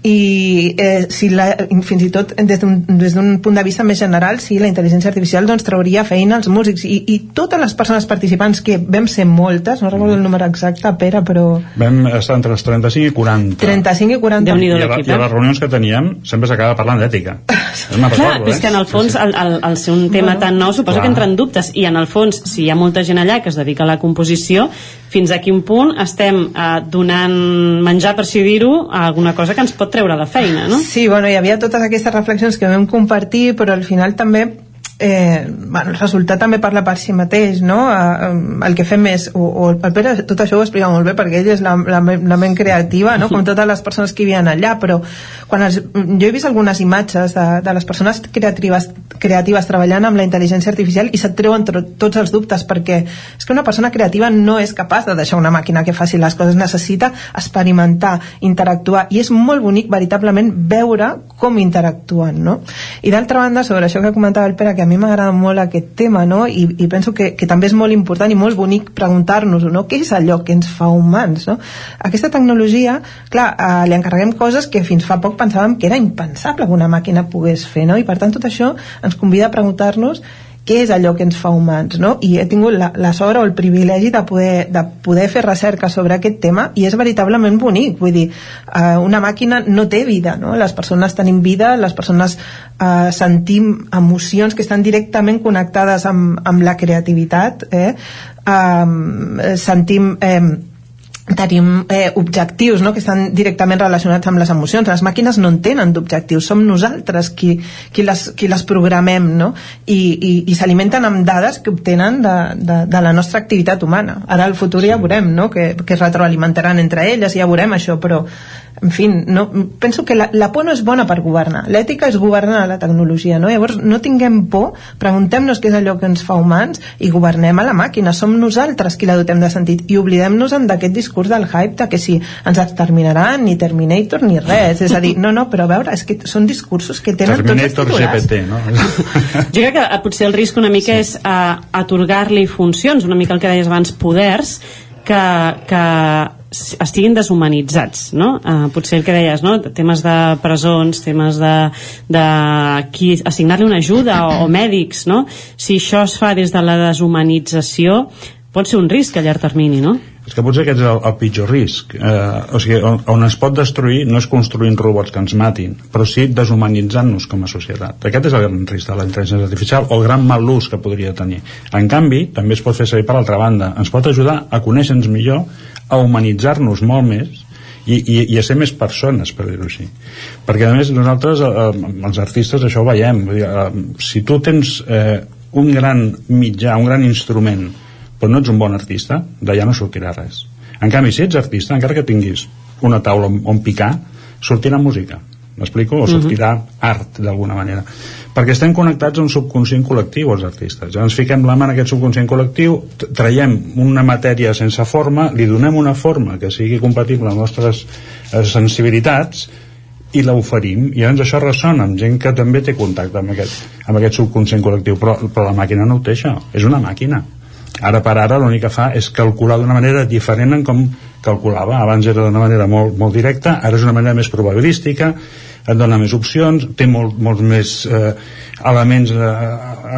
i eh, si la, fins i tot des d'un punt de vista més general si la intel·ligència artificial doncs, trauria feina als músics. I, i totes les persones participants que vam ser moltes, no recordo el número exacte Pere, però...
Vam estar entre els 35 i 40
35 i 40
I, a, la, i a les reunions que teníem sempre s'acaba parlant d'ètica.
Clar, recordo, és eh? que en el fons el, el, el ser un tema bueno, tan nou suposo clar. que entren dubtes. I en el fons si hi ha molta gent allà que es dedica a la composició fins a quin punt estem eh, donant menjar, per si dir-ho, a alguna cosa que ens pot treure de feina, no?
Sí, bueno, hi havia totes aquestes reflexions que vam compartir, però al final també eh, bueno, el resultat també parla per si mateix no? Eh, el que fem és o, o el Pere tot això ho explica molt bé perquè ell és la, la, la ment creativa no? com totes les persones que hi allà però quan els, jo he vist algunes imatges de, de les persones creatives, creatives treballant amb la intel·ligència artificial i se't treuen tots els dubtes perquè és que una persona creativa no és capaç de deixar una màquina que faci les coses necessita experimentar, interactuar i és molt bonic veritablement veure com interactuen no? i d'altra banda sobre això que comentava el Pere que a mi m'agrada molt aquest tema no? I, i penso que, que també és molt important i molt bonic preguntar-nos no? què és allò que ens fa humans no? aquesta tecnologia, clar, eh, li encarreguem coses que fins fa poc pensàvem que era impensable que una màquina pogués fer no? i per tant tot això ens convida a preguntar-nos què és allò que ens fa humans, no? I he tingut la, la sort o el privilegi de poder, de poder fer recerca sobre aquest tema i és veritablement bonic, vull dir, eh, una màquina no té vida, no? Les persones tenim vida, les persones eh, sentim emocions que estan directament connectades amb, amb la creativitat, eh? eh sentim... Eh, tenim eh, objectius no? que estan directament relacionats amb les emocions les màquines no en tenen d'objectius som nosaltres qui, qui, les, qui les programem no? i, i, i s'alimenten amb dades que obtenen de, de, de la nostra activitat humana ara al futur sí. ja veurem no? que, que es retroalimentaran entre elles ja veurem això però en fi, no, penso que la, la por no és bona per governar, l'ètica és governar la tecnologia, no? llavors no tinguem por preguntem-nos què és allò que ens fa humans i governem a la màquina, som nosaltres qui la dotem de sentit i oblidem-nos d'aquest discurs del hype de que si ens exterminaran ni Terminator ni res, és a dir, no, no, però a veure, és que són discursos que tenen
Terminator tots els GPT, no?
jo crec que potser el risc una mica sí. és uh, atorgar-li funcions, una mica el que deies abans, poders, que, que estiguin deshumanitzats, no? Uh, potser el que deies, no? Temes de presons, temes de, de qui assignar-li una ajuda o, o mèdics, no? Si això es fa des de la deshumanització, pot ser un risc a llarg termini, no?
És que potser aquest és el, el pitjor risc. Eh, o sigui, on, on es pot destruir no és construint robots que ens matin, però sí deshumanitzant-nos com a societat. Aquest és el gran risc de la intel·ligència artificial o el gran mal ús que podria tenir. En canvi, també es pot fer servir per l'altra banda. Ens pot ajudar a conèixer-nos millor a humanitzar-nos molt més i, i, i a ser més persones, per dir-ho així. Perquè, a més, nosaltres, eh, els artistes, això ho veiem. Vull dir, eh, si tu tens eh, un gran mitjà, un gran instrument, però no ets un bon artista, d'allà no sortirà res. En canvi, si ets artista, encara que tinguis una taula on, on picar, sortirà música, m'explico? O sortirà uh -huh. art, d'alguna manera. Perquè estem connectats a un subconscient col·lectiu, els artistes. Ens fiquem la mà en aquest subconscient col·lectiu, traiem una matèria sense forma, li donem una forma que sigui compatible amb les nostres eh, sensibilitats, i l'oferim i llavors això ressona amb gent que també té contacte amb aquest, amb aquest subconscient col·lectiu però, però la màquina no ho té això, és una màquina ara per ara l'únic que fa és calcular d'una manera diferent en com calculava. Abans era d'una manera molt, molt directa ara és una manera més probabilística et dona més opcions, té molt, més eh, elements eh,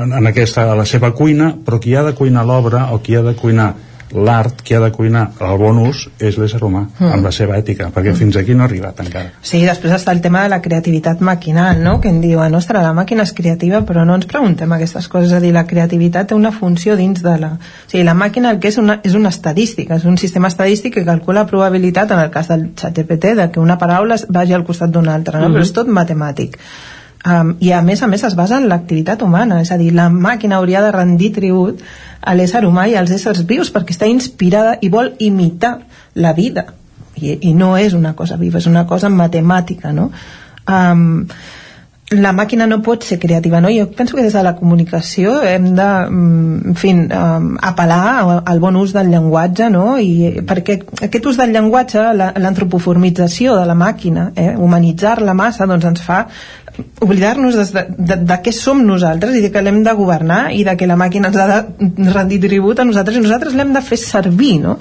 en, en aquesta, a la seva cuina però qui ha de cuinar l'obra o qui ha de cuinar l'art que ha de cuinar el bon ús és l'ésser humà, mm. amb la seva ètica perquè mm. fins aquí no ha arribat encara
Sí, després està el tema de la creativitat maquinal no? que em diuen, ostres, la màquina és creativa però no ens preguntem aquestes coses és a dir, la creativitat té una funció dins de la o sigui, la màquina el que és una, és una estadística és un sistema estadístic que calcula probabilitat en el cas del ChatGPT de que una paraula vagi al costat d'una altra, no? Mm però és tot matemàtic um, i a més a més es basa en l'activitat humana és a dir, la màquina hauria de rendir tribut a l'ésser humà i als éssers vius perquè està inspirada i vol imitar la vida i, i no és una cosa viva, és una cosa matemàtica no? Um, la màquina no pot ser creativa, no? Jo penso que des de la comunicació hem de, mm, en fi, apel·lar al bon ús del llenguatge, no? I perquè aquest ús del llenguatge, l'antropoformització de la màquina, eh, humanitzar-la massa, doncs ens fa oblidar-nos de, de, de què som nosaltres i de que l'hem de governar i de que la màquina ens ha de rendir tribut a nosaltres i nosaltres l'hem de fer servir, no?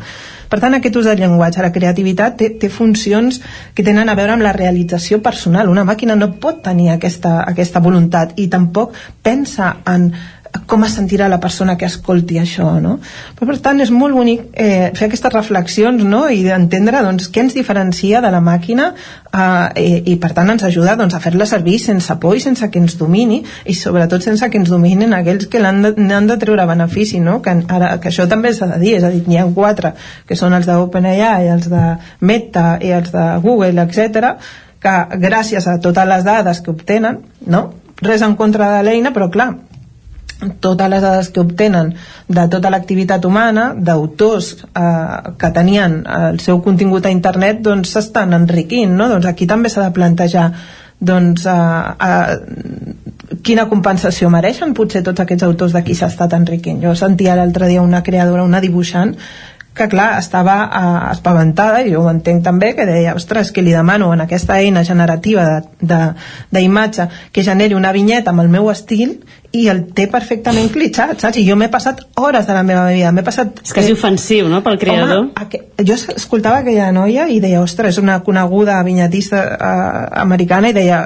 Per tant, aquest ús del llenguatge, la creativitat té, té funcions que tenen a veure amb la realització personal. Una màquina no pot tenir aquesta, aquesta voluntat i tampoc pensa en com es sentirà la persona que escolti això, no? Però, per tant, és molt bonic eh, fer aquestes reflexions, no?, i d'entendre, doncs, què ens diferencia de la màquina eh, i, i, per tant, ens ajuda, doncs, a fer-la servir sense por i sense que ens domini i, sobretot, sense que ens dominin aquells que l'han de, de treure benefici, no?, que, ara, que això també s'ha de dir, és a dir, n'hi ha quatre, que són els d'OpenAI, els de Meta i els de Google, etc que gràcies a totes les dades que obtenen, no?, res en contra de l'eina, però clar, totes les dades que obtenen de tota l'activitat humana, d'autors eh, que tenien el seu contingut a internet, doncs s'estan enriquint, no? Doncs aquí també s'ha de plantejar doncs, eh, eh, quina compensació mereixen potser tots aquests autors de qui s'ha estat enriquint. Jo sentia l'altre dia una creadora, una dibuixant, que clar, estava uh, espaventada i jo ho entenc també, que deia ostres, que li demano en aquesta eina generativa d'imatge que generi una vinyeta amb el meu estil i el té perfectament clitxat, saps? I jo m'he passat hores de la meva vida, m'he passat...
És quasi ofensiu, no?, pel creador.
Home, aqu... jo escoltava aquella noia i deia, ostres, és una coneguda vinyetista uh, americana i deia,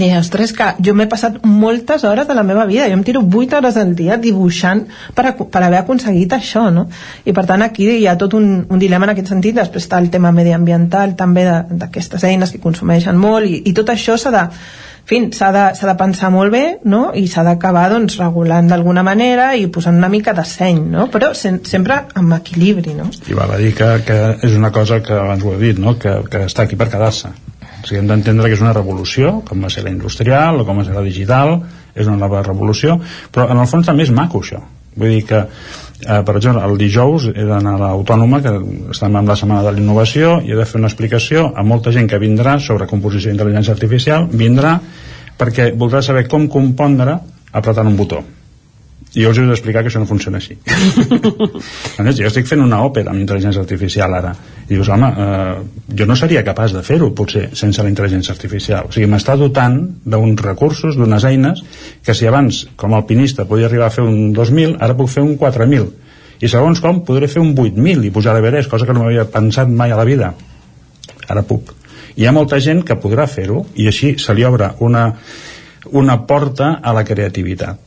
deia, ostres, que jo m'he passat moltes hores de la meva vida, jo em tiro 8 hores al dia dibuixant per, a, per haver aconseguit això, no? I per tant aquí hi ha tot un, un dilema en aquest sentit, després està el tema mediambiental també d'aquestes eines que consumeixen molt i, i tot això s'ha de en fi, s'ha de, de pensar molt bé no? i s'ha d'acabar doncs, regulant d'alguna manera i posant una mica de seny no? però sen, sempre amb equilibri no?
i val a dir que, que és una cosa que abans ho he dit no? que, que està aquí per quedar-se o sigui, hem d'entendre que és una revolució, com va ser la industrial o com va ser la digital, és una nova revolució, però en el fons també és maco això. Vull dir que, eh, per exemple, el dijous he d'anar a l'Autònoma, que estem en la Setmana de l'Innovació, i he de fer una explicació a molta gent que vindrà sobre composició d'intel·ligència artificial, vindrà perquè voldrà saber com compondre apretant un botó i jo us he d'explicar que això no funciona així. A més, jo estic fent una òpera amb intel·ligència artificial ara. I dius, home, eh, jo no seria capaç de fer-ho potser sense la intel·ligència artificial. O sigui, m'està dotant d'uns recursos d'unes eines que si abans com a alpinista podia arribar a fer un 2.000 ara puc fer un 4.000 i segons com podré fer un 8.000 i pujar a l'Everest, cosa que no m'havia pensat mai a la vida. Ara puc. Hi ha molta gent que podrà fer-ho i així se li obre una, una porta a la creativitat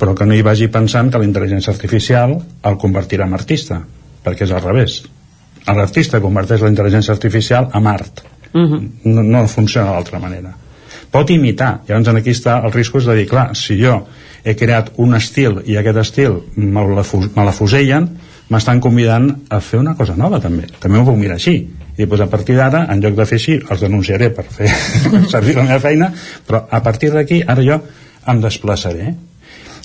però que no hi vagi pensant que la intel·ligència artificial el convertirà en artista, perquè és al revés. L'artista converteix la intel·ligència artificial en art. Uh -huh. no, no funciona d'altra manera. Pot imitar, llavors aquí està el risc de dir, clar, si jo he creat un estil i aquest estil me la, me la fusellen, m'estan convidant a fer una cosa nova també. També ho puc mirar així. I doncs a partir d'ara, en lloc de fer així, els denunciaré per fer servir la meva feina, però a partir d'aquí, ara jo em desplaçaré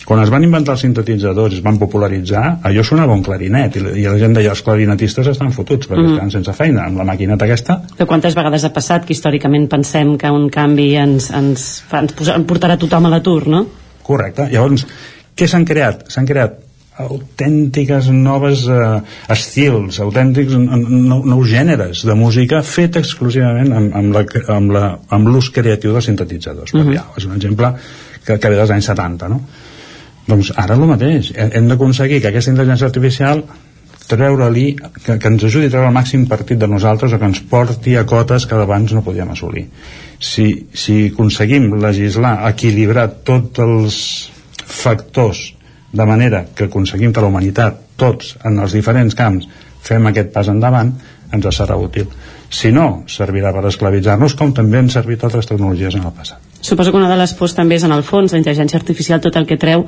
quan es van inventar els sintetitzadors i es van popularitzar, allò sonava un clarinet i, i la gent deia, els clarinetistes estan fotuts perquè
Mm.
estan sense feina, amb la maquineta aquesta
Que quantes vegades ha passat que històricament pensem que un canvi ens, ens, fa, ens, posa, ens portarà tothom a l'atur, no?
Correcte. Llavors, què s'han creat? S'han creat autèntiques noves eh, estils, autèntics nou, nous gèneres de música fet exclusivament amb, amb, la, amb, la, amb l'ús creatiu dels sintetitzadors. Mm. -hmm. És un exemple que, que ve dels anys 70, no? Doncs ara el mateix. Hem d'aconseguir que aquesta intel·ligència artificial treure-li, que, que ens ajudi a treure el màxim partit de nosaltres o que ens porti a cotes que abans no podíem assolir. Si, si aconseguim legislar, equilibrar tots els factors de manera que aconseguim que la humanitat, tots, en els diferents camps, fem aquest pas endavant, ens serà útil. Si no, servirà per esclavitzar-nos, com també han servit altres tecnologies en el passat.
Suposo que una de les pors també és en el fons, la intel·ligència artificial, tot el que treu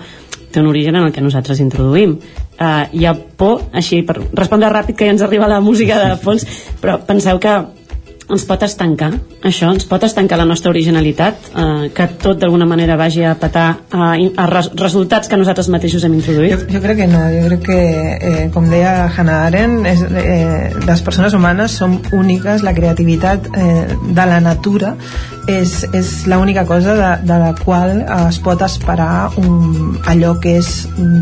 té un origen en el que nosaltres introduïm. Uh, hi ha por, així, per respondre ràpid que ja ens arriba la música de fons, però penseu que ens pot estancar, això, ens pot estancar la nostra originalitat, eh, que tot d'alguna manera vagi a petar eh, a res resultats que nosaltres mateixos hem introduït?
Jo, jo crec que no, jo crec que, eh, com deia Hannah Arendt, és, eh, les persones humanes som úniques, la creativitat eh, de la natura és, és l'única cosa de, de la qual es pot esperar un, allò que és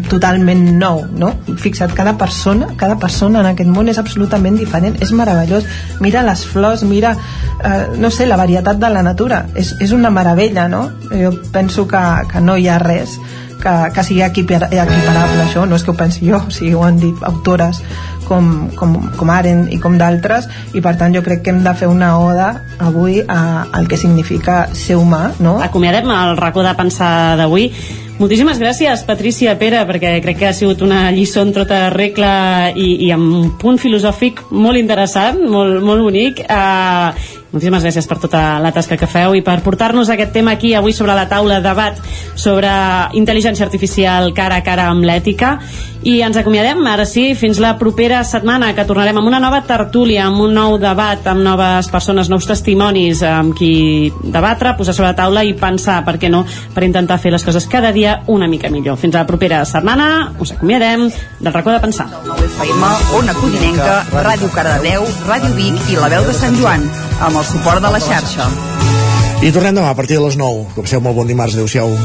totalment nou, no? Fixa't, cada persona, cada persona en aquest món és absolutament diferent, és meravellós. Mira les flors, mira, eh, no sé, la varietat de la natura, és, és una meravella, no? Jo penso que, que no hi ha res que, que sigui equipar, equiparable això, no és que ho pensi jo, o sigui, ho han dit autores com, com, com Aren i com d'altres i per tant jo crec que hem de fer una oda avui a, al que significa ser humà no?
Acomiadem el racó de pensar d'avui. Moltíssimes gràcies, Patrícia Pere, perquè crec que ha sigut una lliçó en tota regla i, i amb un punt filosòfic molt interessant, molt, molt bonic. Uh, moltíssimes gràcies per tota la tasca que feu i per portar-nos aquest tema aquí avui sobre la taula, debat sobre intel·ligència artificial cara a cara amb l'ètica. I ens acomiadem, ara sí, fins la propera setmana, que tornarem amb una nova tertúlia, amb un nou debat, amb noves persones, nous testimonis, amb qui debatre, posar sobre la taula i pensar, per què no, per intentar fer les coses cada dia una mica millor. Fins a la propera setmana, us acomiadem del racó de pensar.
FM, Ona Codinenca, Ràdio Cardedeu, Ràdio Vic i La Veu de Sant Joan, amb el suport de la xarxa.
I tornem demà a partir de les 9. Que passeu molt bon dimarts. Adéu-siau.